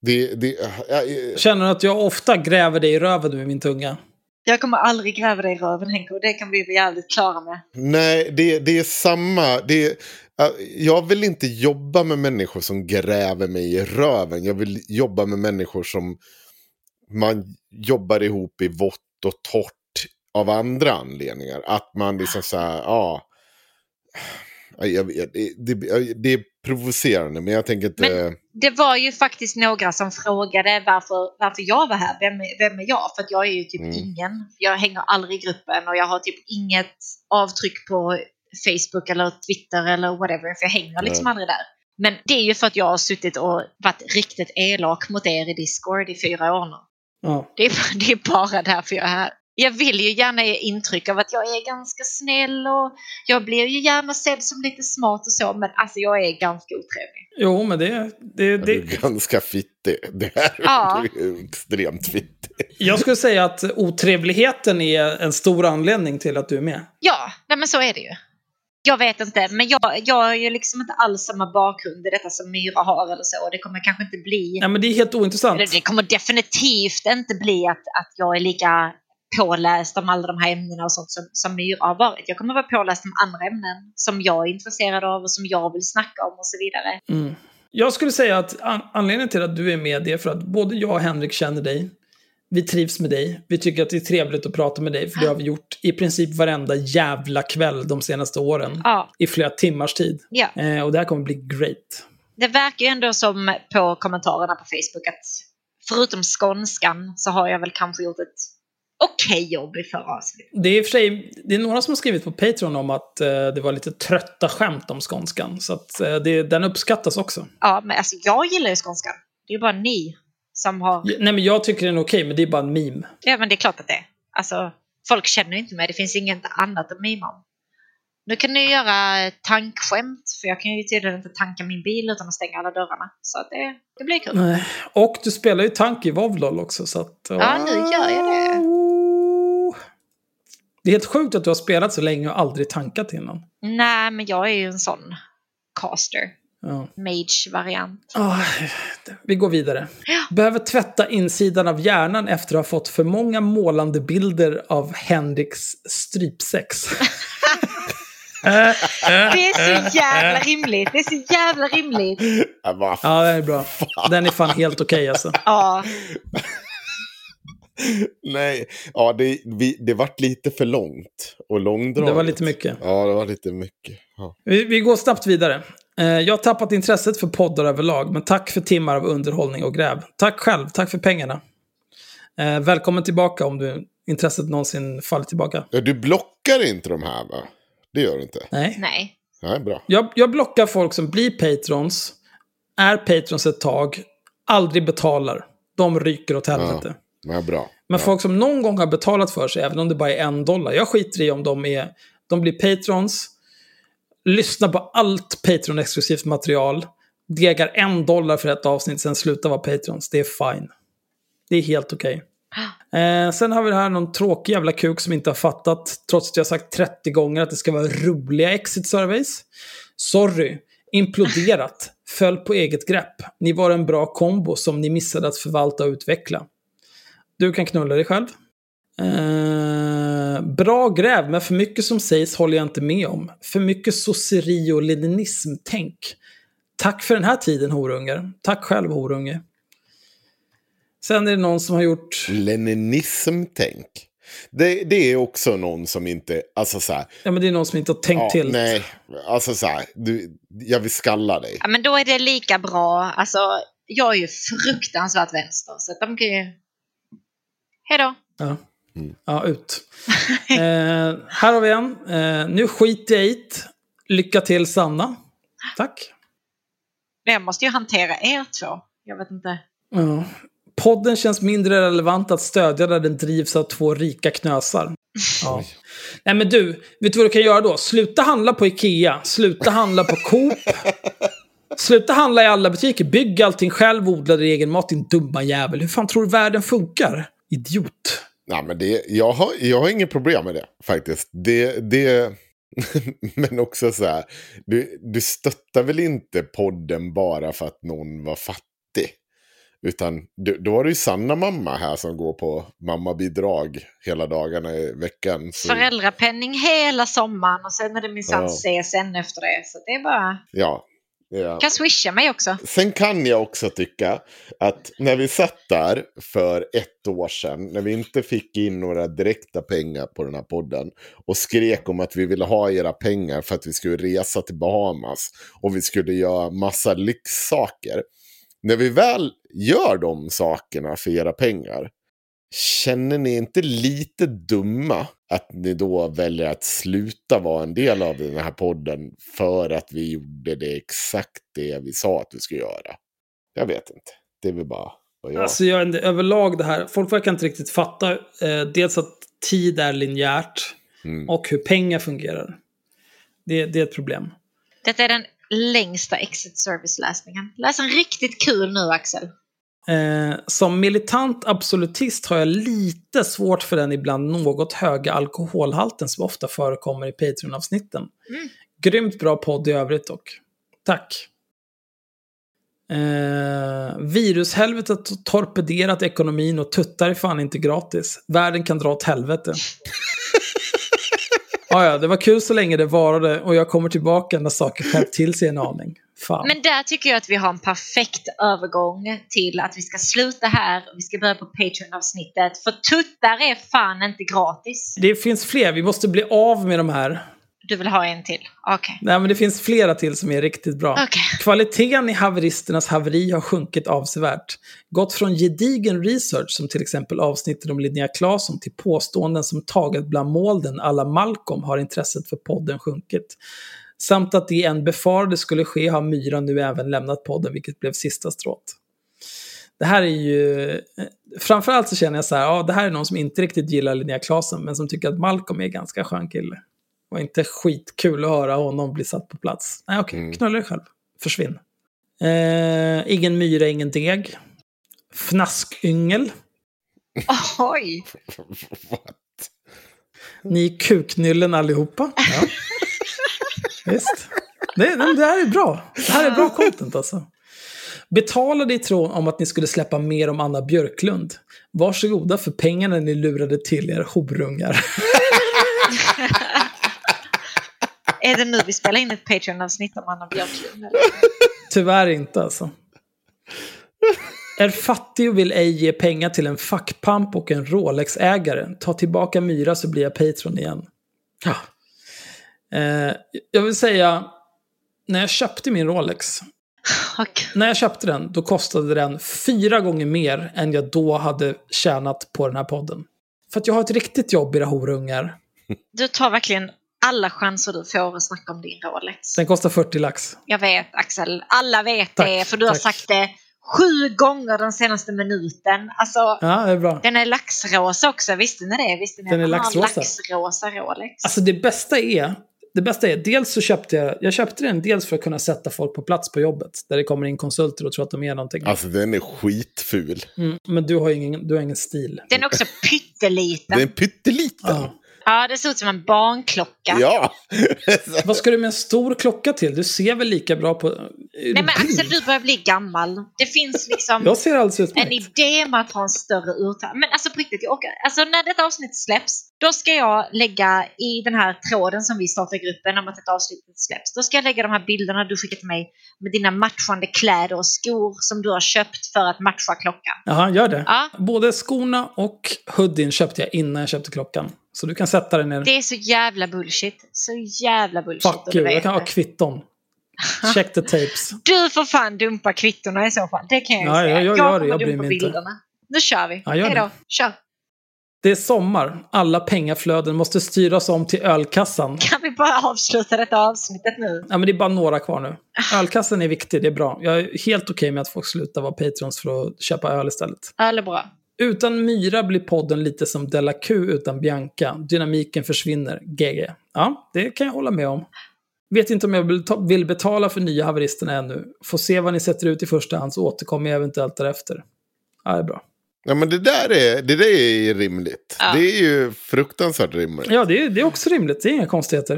Det, det, jag, Känner du att jag ofta gräver dig i röven med min tunga? Jag kommer aldrig gräva dig i röven Henke och det kan vi vara jävligt klara med. nej, det, det är samma. Det, är- jag vill inte jobba med människor som gräver mig i röven. Jag vill jobba med människor som man jobbar ihop i vått och torrt av andra anledningar. Att man liksom så här, ja. Det, det, det är provocerande, men jag tänker inte... Men det var ju faktiskt några som frågade varför, varför jag var här. Vem, vem är jag? För att jag är ju typ Mm. ingen. Jag hänger aldrig i gruppen och jag har typ inget avtryck på Facebook eller Twitter eller whatever. För jag hänger liksom Nej. aldrig där. Men det är ju för att jag har suttit och varit riktigt elak mot er i Discord i fyra år nu. Ja. Det är, det är bara därför jag är här. Jag vill ju gärna ge intryck av att jag är ganska snäll och jag blir ju gärna sedd som lite smart och så, men alltså jag är ganska otrevlig. Jo, men det... det, Du är det ganska fittig. Det här Ja. du är extremt fittig. jag skulle säga att otrevligheten är en stor anledning till att du är med. Ja, nej men så är det ju. Jag vet inte, men jag, jag har ju liksom inte alls samma bakgrund i detta som Myra har eller så. Det kommer kanske inte bli... Nej, men det är helt ointressant. Eller det kommer definitivt inte bli att, att jag är lika påläst om alla de här ämnena och sånt som, som Myra har varit. Jag kommer vara påläst om andra ämnen som jag är intresserad av och som jag vill snacka om och så vidare. Mm. Jag skulle säga att an- anledningen till att du är med det är för att både jag och Henrik känner dig. Vi trivs med dig. Vi tycker att det är trevligt att prata med dig. För det har vi gjort i princip varenda jävla kväll de senaste åren. Ja, I flera timmars tid. ja. Eh, och det här kommer bli great. Det verkar ju ändå som på kommentarerna på Facebook att förutom skånskan så har jag väl kanske gjort ett okej jobb i förra avsnittet. Det är i och för sig, det är några som har skrivit på Patreon om att eh, det var lite trötta skämt om skånskan. Så att eh, det, den uppskattas också. Ja, men alltså jag gillar ju skånskan. Det är ju bara ni som har... Ja, Nej men jag tycker den är okej, men det är bara en meme. Ja, men det är klart att det är. Alltså, folk känner ju inte mig. Det finns inget annat att mima om. Nu kan ni göra tankskämt, för jag kan ju tydligen inte tanka min bil utan att stänga alla dörrarna. Så det, det blir kul. Nej. Och du spelar ju tank i Vovlol också, så att... Ja, nu gör jag det. Det är helt sjukt att du har spelat så länge och aldrig tankat innan. Nej, men jag är ju en sån caster. Ja. mage-variant. Ah, vi går vidare. Behöver tvätta insidan av hjärnan efter att ha fått för många målande bilder av Henriks strypsex. Det är så jävla rimligt. Det är så jävla rimligt. Ja, Ja, den är bra. Den är fan helt okej alltså. Ja, Nej, ja, det, vi, det vart lite för långt och långdraget. Det var lite mycket. Ja, det var lite mycket. Ja. Vi, vi går snabbt vidare. Eh, jag har tappat intresset för poddar överlag, men tack för timmar av underhållning och gräv. Tack själv, tack för pengarna. Eh, välkommen tillbaka om du intresset någonsin faller tillbaka. Ja, Du blockar inte de här va? Det gör du inte? Nej. nej. Nej, bra. Jag, jag blockar folk som blir patrons, är patrons ett tag, aldrig betalar. De ryker åt helvete. Ja, bra. Men folk som någon gång har betalat för sig, även om det bara är en dollar. Jag skiter i om de är... De blir patrons, lyssnar på allt Patreon-exklusivt material, degar en dollar för ett avsnitt, sen slutar vara patrons. Det är fine. Det är helt okej. Eh, sen har vi det här någon tråkig jävla kuk som inte har fattat, trots att jag sagt 30 gånger att det ska vara roliga exit surveys. Sorry, imploderat, föll på eget grepp. Ni var en bra kombo som ni missade att förvalta och utveckla. Du kan knulla dig själv. Eh, bra gräv, men för mycket som sägs håller jag inte med om. För mycket sosseri och leninism-tänk. Tack för den här tiden, horungar. Tack själv, horunge. Sen är det någon som har gjort... Leninism-tänk. Det, det är också någon som inte, alltså så här. Ja, men det är någon som inte har tänkt Ja, till. nej, alltså så här. Du, jag vill skalla dig. Ja, men då är det lika bra. Alltså, jag är ju fruktansvärt vänster. Så de kan ju... Hej då. Ja. Ja, ut. eh, här har vi en. Eh, nu skiter jag i. Lycka till, Sanna. Tack. Jag måste ju hantera er två. Jag vet inte. Ja. Podden känns mindre relevant att stödja där den drivs av två rika knösar. Ja. Nej men du, vet du vad du kan göra då? Sluta handla på Ikea, sluta handla på Coop. Sluta handla i alla butiker, bygg allting själv, odla din egen mat, din dumma jävel. Hur fan tror du världen funkar? Idiot. Nej, men det, jag, har, jag har inget problem med det faktiskt. Det, det, men också så här, du, du stöttar väl inte podden bara för att någon var fattig? Utan du, då har du ju Sanna mamma här som går på mammabidrag hela dagarna i veckan. Så, Föräldrapenning hela sommaren och sen är det minsann Ja. CSN efter det. Så det är bara... ja, ja. kan swisha mig också. Sen kan jag också tycka att när vi satt där för ett år sedan, när vi inte fick in några direkta pengar på den här podden och skrek om att vi ville ha era pengar för att vi skulle resa till Bahamas och vi skulle göra massa lyxsaker. När vi väl gör de sakerna för era pengar, känner ni inte lite dumma att ni då väljer att sluta vara en del av den här podden för att vi gjorde det exakt det vi sa att vi skulle göra? Jag vet inte. Det är väl bara vad jag... Alltså jag, överlag det här, folk verkar inte riktigt fatta eh, dels att tid är linjärt Mm. och hur pengar fungerar. Det, det är ett problem. Detta är den längsta exit service-läsningen. Läs en riktigt kul nu Axel. Eh, som militant absolutist har jag lite svårt för den ibland något höga alkoholhalten som ofta förekommer i Patreon-avsnitten. Mm. Grymt bra podd i övrigt dock. Tack. Eh, virushelvetet har torpederat ekonomin och tuttar är fan inte gratis. Världen kan dra åt helvete. ah, ja, det var kul så länge det varade och jag kommer tillbaka när saker skärpt till sig en aning. Fan. Men där tycker jag att vi har en perfekt övergång till att vi ska sluta här och vi ska börja på Patreon-avsnittet. För tuttar är fan inte gratis. Det finns fler, vi måste bli av med de här. Du vill ha en till? Okej. Nej, men det finns flera till som är riktigt bra. Okej. Kvaliteten i haveristernas haveri har sjunkit avsevärt. Gått från gedigen research, som till exempel avsnittet om Linnea Claesson, till påståenden som taget bland molnen alla Malcolm har intresset för podden sjunkit. Samt att det en befarade skulle ske har Myra nu även lämnat podden, vilket blev sista strået. Det här är ju... eh, Framförallt så känner jag så här, ja, det här är någon som inte riktigt gillar Linnea Claesson, men som tycker att Malcolm är en ganska skön kille. Och inte skitkul att höra honom bli satt på plats. Nej, okej, knulla dig själv. Försvinn. Eh, ingen myra, ingen deg. Fnaskyngel. Oj! What? Ni är kuknyllen allihopa. Ja. Visst. Det, det, det här är bra. Det här är bra content alltså. Betalade i tron om att ni skulle släppa mer om Anna Björklund. Varsågoda för pengarna ni lurade till er horungar. Är det nu vi spelar in ett Patreon-avsnitt om Anna Björklund? eller? Tyvärr inte alltså. Är fattig och vill ej ge pengar till en fackpamp och en Rolex-ägare. Ta tillbaka Myra så blir jag Patreon igen. Ja. Eh, jag vill säga, när jag köpte min Rolex, Och, när jag köpte den, då kostade den fyra gånger mer än jag då hade tjänat på den här podden. För att jag har ett riktigt jobb, era horungar. du tar verkligen alla chanser du får att snacka om din Rolex. Den kostar 40 lax. Jag vet Axel, alla vet Tack, det för du har tack. sagt det sju gånger den senaste minuten. Alltså, Ja, det är bra. den är laxrosa också, visste ni det? Visste ni Den är har laxrosa. laxrosa Rolex? Alltså det bästa är, det bästa är, dels så köpte jag, jag köpte den dels för att kunna sätta folk på plats på jobbet. Där det kommer in konsulter och tror att de är någonting. Alltså den är skitful. Mm, men du har ingen, du har ingen stil. Den är också pytteliten. Den är pytteliten. Ja. Ja, det ser ut som en barnklocka. Ja. Vad ska du med en stor klocka till? Du ser väl lika bra på... Nej men Axel, du börjar bli gammal. Det finns liksom Jag ser alldeles en utmärkt. idé med att ha en större urtag. Men alltså på riktigt, jag orkar. Alltså när detta avsnitt släpps, då ska jag lägga i den här tråden som vi startar i gruppen om att ett avsnitt släpps. Då ska jag lägga de här bilderna du skickat till mig med dina matchande kläder och skor som du har köpt för att matcha klockan. Jaha, gör det. Ja. Både skorna och hoodien köpte jag innan jag köpte klockan. Så du kan sätta den ner. Det är så jävla bullshit. Så jävla bullshit. Fuck you, jag kan ha kvitton. Check the tapes. Du får fan dumpa kvittorna i så fall. Det kan jag ju Ja, säga. jag- jag gör det. kommer Jag dumpa mig inte. bilderna. Nu kör vi. Ja, Hej då. Kör. Det är sommar. Alla pengaflöden måste styras om till ölkassan. Kan vi bara avsluta detta avsnittet nu? Ja, men det är bara några kvar nu. Ölkassen är viktig, det är bra. Jag är helt okej med att folk slutar vara patrons för att köpa öl istället. Öl är bra. Utan Myra blir podden lite som Della Q utan Bianca. Dynamiken försvinner. GG. Ja, det kan jag hålla med om. Vet inte om jag vill betala för nya haveristerna ännu. Får se vad ni sätter ut i första hand så återkommer jag eventuellt därefter. Ja, det är bra. Ja men det där är, det där är rimligt. Ja. Det är ju fruktansvärt rimligt. Ja, det är, det är också rimligt. Det är inga konstigheter.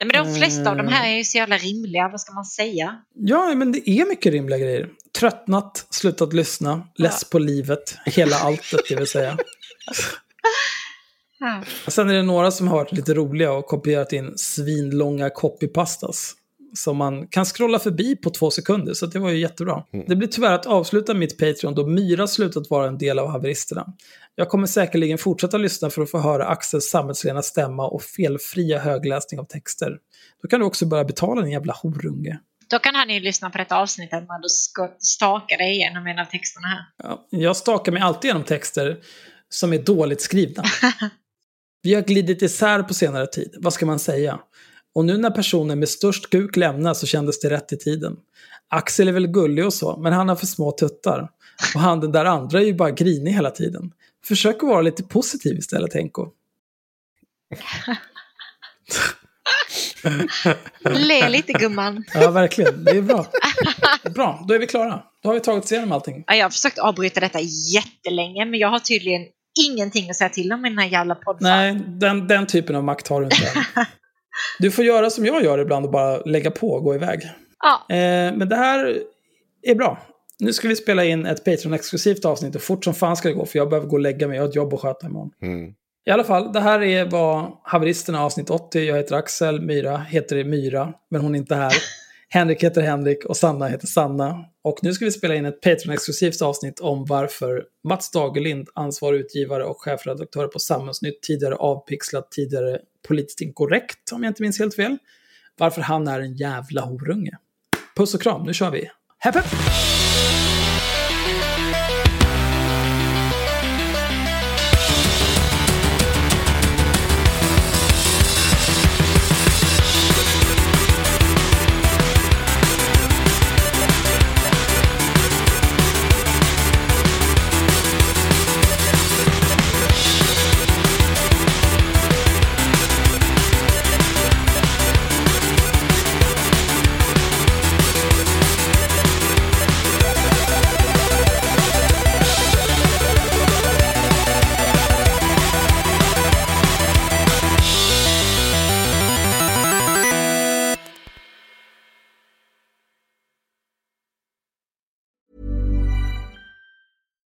Nej, men de flesta av de Mm. här är ju så jävla rimliga. Vad ska man säga? Ja, men det är mycket rimliga grejer. Tröttnat, slutat lyssna, less på livet, hela alltet det vill säga. Ja. Sen är det några som har varit lite roliga och kopierat in svinlånga copypastas. Som man kan scrolla förbi på två sekunder, så det var ju jättebra. Det blir tyvärr att avsluta mitt Patreon då Myra slutat vara en del av haveristerna. Jag kommer säkerligen fortsätta lyssna för att få höra Axels samhällsrena stämma och felfria högläsning av texter. Då kan du också börja betala din jävla horunge. Då kan han ju lyssna på detta avsnittet när du ska staka dig igenom en av texterna här. Ja, jag stakar mig alltid genom texter som är dåligt skrivna. Vi har glidit isär på senare tid, vad ska man säga? Och nu när personen med störst kuk lämnar så kändes det rätt i tiden. Axel är väl gullig och så, men han har för små tuttar. Och han den där andra är ju bara grinig hela tiden. Försök att vara lite positiv istället, Henko. Le lite gumman. Ja, verkligen. Det är bra. Bra, då är vi klara. Då har vi tagit igenom allting. Ja, jag har försökt avbryta detta jättelänge men jag har tydligen ingenting att säga till om i den här jävla podden. Nej, den, den typen av makt har du inte. Du får göra som jag gör ibland och bara lägga på och gå iväg. Ja, Eh, men det här är bra. Nu ska vi spela in ett Patreon-exklusivt avsnitt och fort som fan ska det gå för jag behöver gå och lägga mig. Jag har ett jobb att sköta imorgon. Mm. I alla fall, det här är vad Haveristerna avsnitt 80. Jag heter Axel, Myra heter Myra, men hon är inte här. Henrik heter Henrik och Sanna heter Sanna. Och nu ska vi spela in ett Patreon-exklusivt avsnitt om varför Mats Dagerlind, ansvarig utgivare och chefredaktör på Samhällsnytt, tidigare avpixlat, tidigare politiskt inkorrekt, om jag inte minns helt fel, varför han är en jävla horunge. Puss och kram, nu kör vi. Hepp hepp!